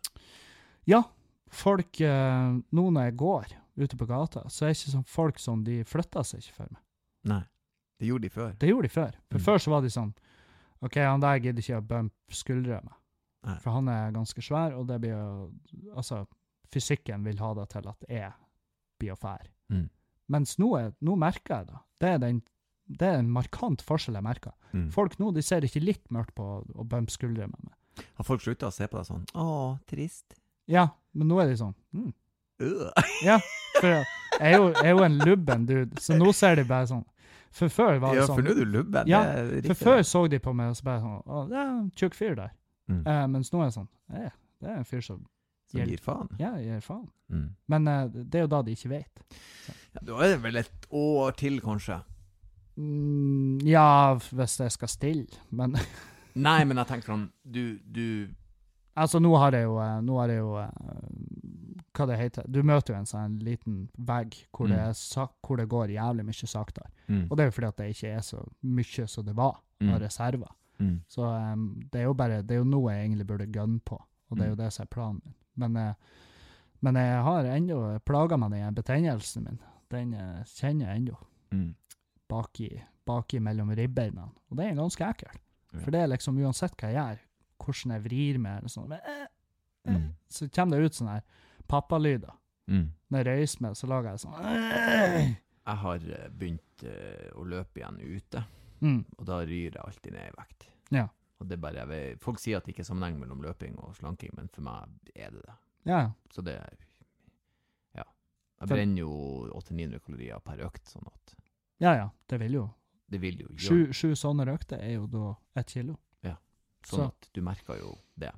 Ja, folk eh, Nå når jeg går ute på gata, så er det ikke sånn folk som de flytter seg ikke for meg. Nei. Det gjorde de før. Det gjorde de før. For Mm. før så var de sånn OK, han der gidder ikke å bumpe skuldre med. Nei. For han er ganske svær, og det blir jo Altså, fysikken vil ha det til at jeg blir å fære. Mm. Mens nå, er, nå merker jeg det. Det er, den, det er en markant forskjell jeg merker. Mm. Folk nå de ser ikke litt mørkt på å bumpe skuldre med meg. Har folk slutta å se på deg sånn Å, trist. Ja, men nå er de sånn mm. Ja, for jeg er, jo, jeg er jo en lubben dude, så nå ser de bare sånn. For før var det sånn Ja, sånn for nå er du lubben. Ja, For før så de på meg og så bare sånn Å, det er en tjukk fyr der. Mm. Uh, mens nå er det sånn eh, Det er en fyr som Som gir faen. Ja, gir faen. Mm. Men uh, det er jo da de ikke vet. Ja, da er det vel et år til, kanskje. Mm, ja, hvis jeg skal stille. Men Nei, men jeg tenker sånn Du, du altså, nå har jeg jo, eh, nå har jeg jo eh, Hva det heter Du møter jo en sånn liten vegg hvor, det, Mm. er hvor det går jævlig mye saktere. mm. Og det er jo fordi at det ikke er så mye som det var Mm. av reserver. Mm. Så um, det er jo bare Det er jo noe jeg egentlig burde gunne på, og det er jo Mm. det som er planen min. Men, eh, men jeg har ennå plaga med den betennelsen min. Den eh, kjenner jeg ennå. Mm. Baki, baki mellom ribbeina. Og det er ganske ekkelt. For det er liksom uansett hva jeg gjør, hvordan jeg vrir meg, eller sånn, men, eh, eh, Mm. så kommer det ut sånne her pappalyder. Mm. Når jeg reiser meg, så lager jeg sånn eh. Jeg har eh, begynt uh, å løpe igjen ute, mm. og da ryr jeg alltid ned i vekt. Ja. Og det bare, vet, Folk sier at det ikke er sammenheng mellom løping og slanking, men for meg er det det. Ja. Så det Ja. Jeg brenner jo 800-900 kalorier per økt, sånn at ja, ja. Det vil jo. det vil jo gjøre Sju, sju sånne økter er jo da ett kilo. Sånn så- at du merker jo det.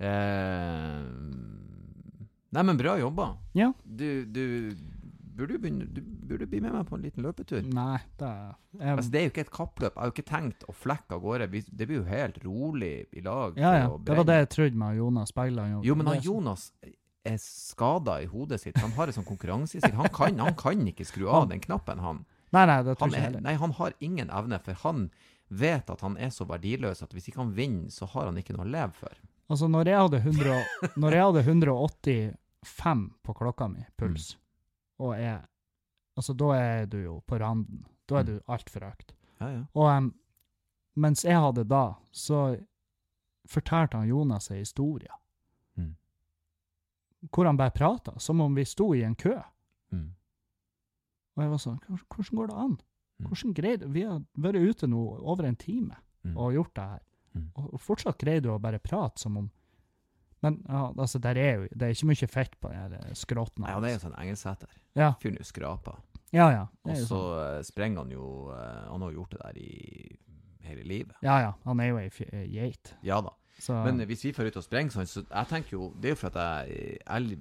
Eh, nei, men bra jobba. Ja. Du, du burde begynne Du burde bli med meg på en liten løpetur. Nei, det er jeg, Altså, det er jo ikke et kappløp. Jeg har jo ikke tenkt å flekke av gårde. Det blir jo helt rolig i lag. Ja, ja. Det var det jeg trodde med Jonas Bergland. Jo, men han Jonas er skada i hodet sitt. Han har en sånn konkurranseinstinkt. Han, kan- han kan ikke skru av den knappen, han. Nei, nei, det tror jeg ikke er, heller. nei, han har ingen evne, for han vet at han er så verdiløs at hvis ikke han vinner, så har han ikke noe å leve for. Altså, når jeg hadde, 100, når jeg hadde 185 på klokka mi, puls, Mm. og jeg Altså, da er du jo på randen. Da er Mm. du altfor høyt. Ja, ja. Og um, mens jeg hadde da, så fortalte han Jonas ei historie. Mm. Hvor han bare prata, som om vi sto i en kø. Mm. Og jeg var sånn "Hvordan- Hvordan går det an? Mm. Hvordan greide Vi har vært ute nå over en time Mm. og gjort det her. Mm. Og, fortsatt greier du å bare prate som om Men ja, altså, der er jo Det er ikke mye fett på den her skrotten. Nei, han er jo sånn engelsæter. Ja, Fyren er jo skrapa. ja. ja. Og så sånn. eh, sprenger han jo eh, Han har jo gjort det der i hele livet. Ja, ja. Han er jo ei geit. Ja da. Så Men hvis vi får ut og sprenger sånn, så jeg tenker jo Det er jo for at jeg, jeg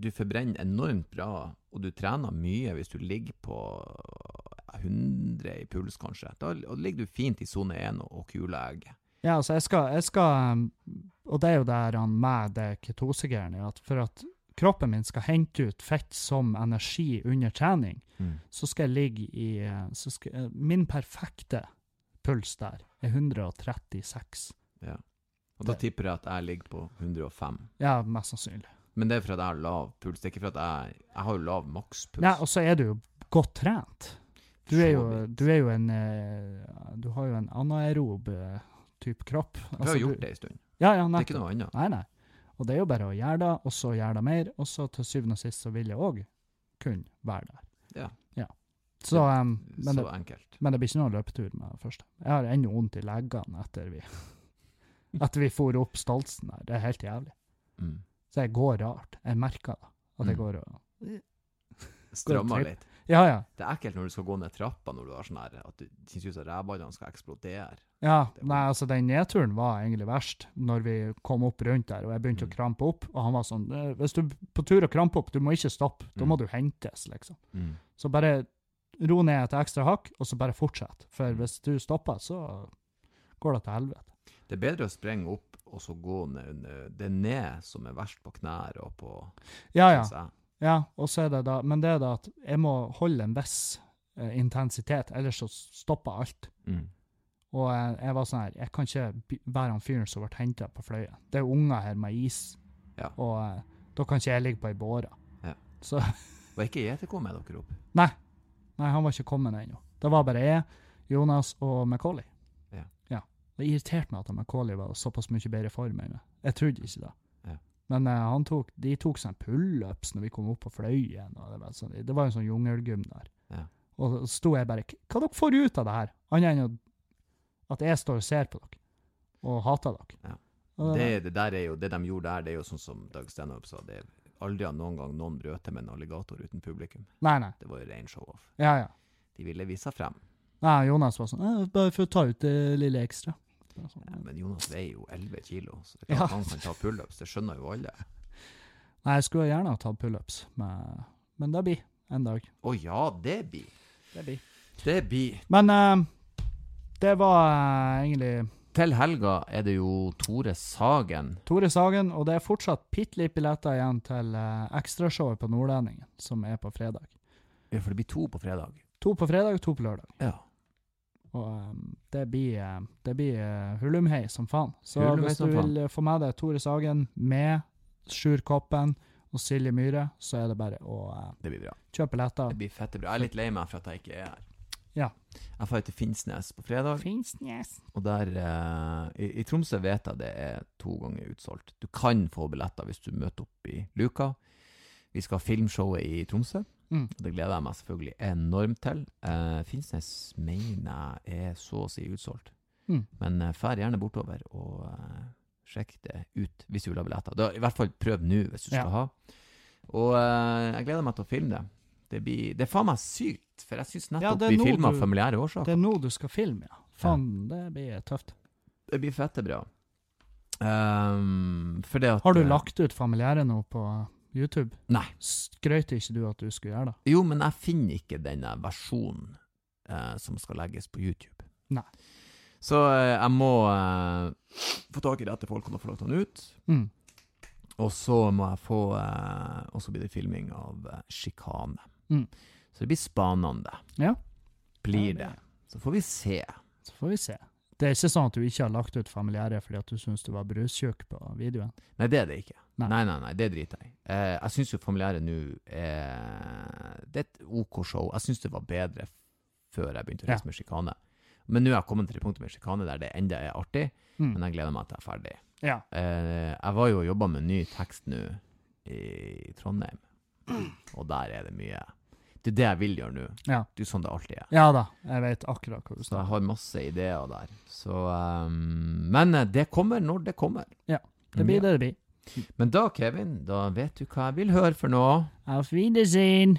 Du forbrenner enormt bra, og du trener mye hvis du ligger på 100 i puls, kanskje. Da ligger du fint i sone 1 og, kuleegg. Ja, altså, jeg skal, jeg skal um, Og det er jo der han med det ketosegreiene, at for at kroppen min skal hente ut fett som energi under trening, så skal jeg ligge i eh, så skal, eh, Min perfekte puls der er 136. Ja. Og da tipper jeg at jeg ligger på 105. Ja, mest sannsynlig. Men det er for at jeg har lav puls. Det er ikke for at jeg Jeg har jo lav makspuls. Ja, og så er du jo godt trent. Du er jo, du er jo en eh, Du har jo en anaerob eh, type kropp. Jeg har Altså, gjort du- det en stund. Ja, ja, Det er ikke noe annet. Nei, nei. Og det er jo bare å gjøre det, og så gjøre det mer, og så til syvende og sist så vil jeg òg kunne være der. Ja. Så, um, men, Så det, enkelt. men det blir ikke noe løpetur med det første. Jeg har ennå vondt i leggene etter vi etter vi for opp Stoltsen der. Det er helt jævlig. Mm. Så jeg går rart. Jeg merker da, At jeg Mm. går og Strammer litt. Ja, ja. Det er ekkelt når du skal gå ned trappa når du har sånn her at du synes ut som rævballene skal eksplodere. Ja, nei, altså den nedturen var egentlig verst, når vi kom opp rundt der, og jeg begynte Mm. å krampe opp, og han var sånn, «Eh, hvis du er på tur å krampe opp, du må ikke stoppe, da Mm. må du hentes, liksom. Mm. Så bare ro ned et ekstra hakk, og så bare fortsett, for Mm. hvis du stopper, så går det til helvete. Det er bedre å sprenge opp og så gå ned. Det er ned som er verst på knær og på Ja, ja. Ja, og så er det da, men det er da at jeg må holde en viss eh, intensitet, ellers så stopper alt. Mm. Og jeg, jeg var sånn her, jeg kan ikke være han fyren som ble hentet på Fløya. Det er unger her med is, Ja. og eh, da kan ikke jeg ligge på ei båre. Ja. Så Var ikke JTK med dere opp? Nei. Nei, han var ikke kommet ennå. Det var bare jeg, Jonas og Macauley. Ja. ja. Det irriterte meg at Macauley var såpass mye bedre form enn meg. Jeg trodde ikke det. Men uh, han tok, de tok sånn pullups når vi kom opp på fløyen. Det, var sånn, det var en sånn jungelgym der. Ja. Og så sto jeg bare Hva dere får ut av det her? Annet enn at jeg står og ser på dere og hater dere. Ja. Det, det der er jo, det de gjorde der, det er jo sånn som Dag Stenhope sa. Det er aldri har noen gang noen brøt med en alligator uten publikum. Nei, nei. Det var jo ren show-off. Ja, ja. De ville vise seg frem. Nei, Jonas var sånn eh, Bare for å ta ut det lille ekstra. Sånn, Ja, men Jonas veier jo 11 kilo, så det er klart Ja. han kan ta pullups. Det skjønner jo alle. Nei, jeg skulle gjerne ha tatt pullups, men, men det blir en dag. Å ja, det blir. Det blir. Det blir. Men uh, det var uh, egentlig Til helga er det jo Tore Sagen. Tore Sagen, og det er fortsatt bitte litt billetter igjen til uh, ekstrashowet på Nordlendingen, som er på fredag. Ja, for det blir to på fredag. To på fredag, og to på lørdag. Ja. Og um, det blir, eh, det blir uh, hulumhei som faen. Så hvis du vil eh, få med deg Tore Sagen med Sjur Koppen og Silje Myhre, så er det bare å uh, Det blir bra. kjøpe billetter. Det blir fette bra. Jeg er litt lei meg for at jeg ikke er her. Ja. Jeg drar til Finnsnes på fredag, Finnsnes. og der i, I Tromsø vet jeg det er to ganger utsolgt. Du kan få billetter hvis du møter opp i luka. Vi skal ha filmshowet i Tromsø. Mm. Det gleder jeg meg selvfølgelig enormt til. Uh, Finnsnes mener jeg er så å si utsolgt. Mm. Men uh, fær gjerne bortover og uh, sjekk det ut hvis du vil ha billetter. Da, I hvert fall prøv nå hvis du Ja. skal ha. Og uh, jeg gleder meg til å filme det. Det, blir, det er faen meg sykt, for jeg syns nettopp er vi filma familiære årsaker. Det er nå du skal filme, ja. Faen, det blir tøft. Det blir fette bra. Um, at Har du eh, lagt ut familiære nå på YouTube? Nei. Skrøt ikke du at du skulle gjøre det? Jo, men jeg finner ikke denne versjonen eh, som skal legges på YouTube. Nei. Så eh, jeg må eh, få tak i rette folk og få lagt den ut. Mm. Og så må jeg få eh, Og så blir det filming av eh, sjikane. Mm. Så det blir spanende. Ja. Blir Ja, det. det- Så får vi se. Så får vi se. Det er ikke sånn at du ikke har lagt ut familiære fordi at du syns du var brustjukk på videoen? Nei, det er det ikke. Nei. Nei, nei, nei, det driter jeg i. Eh, jeg syns jo familiære nå eh, Det er et OK show. Jeg syns det var bedre før jeg begynte å Ja. reise med sjikane. Men nå er jeg kommet til det punktet med sjikane der det enda er artig, Mm. men jeg gleder meg til jeg er ferdig. Ja. Eh, jeg var jo og jobba med ny tekst nå i Trondheim, og der er det mye Det er det jeg vil gjøre nå. Ja. Det er sånn det alltid er. ja da, jeg vet akkurat hva du Så jeg har masse ideer der. Så um, Men eh, det kommer når det kommer. Det blir det det blir. Men da, Kevin, da vet du hva jeg vil høre for noe. Auf Wiedersehen.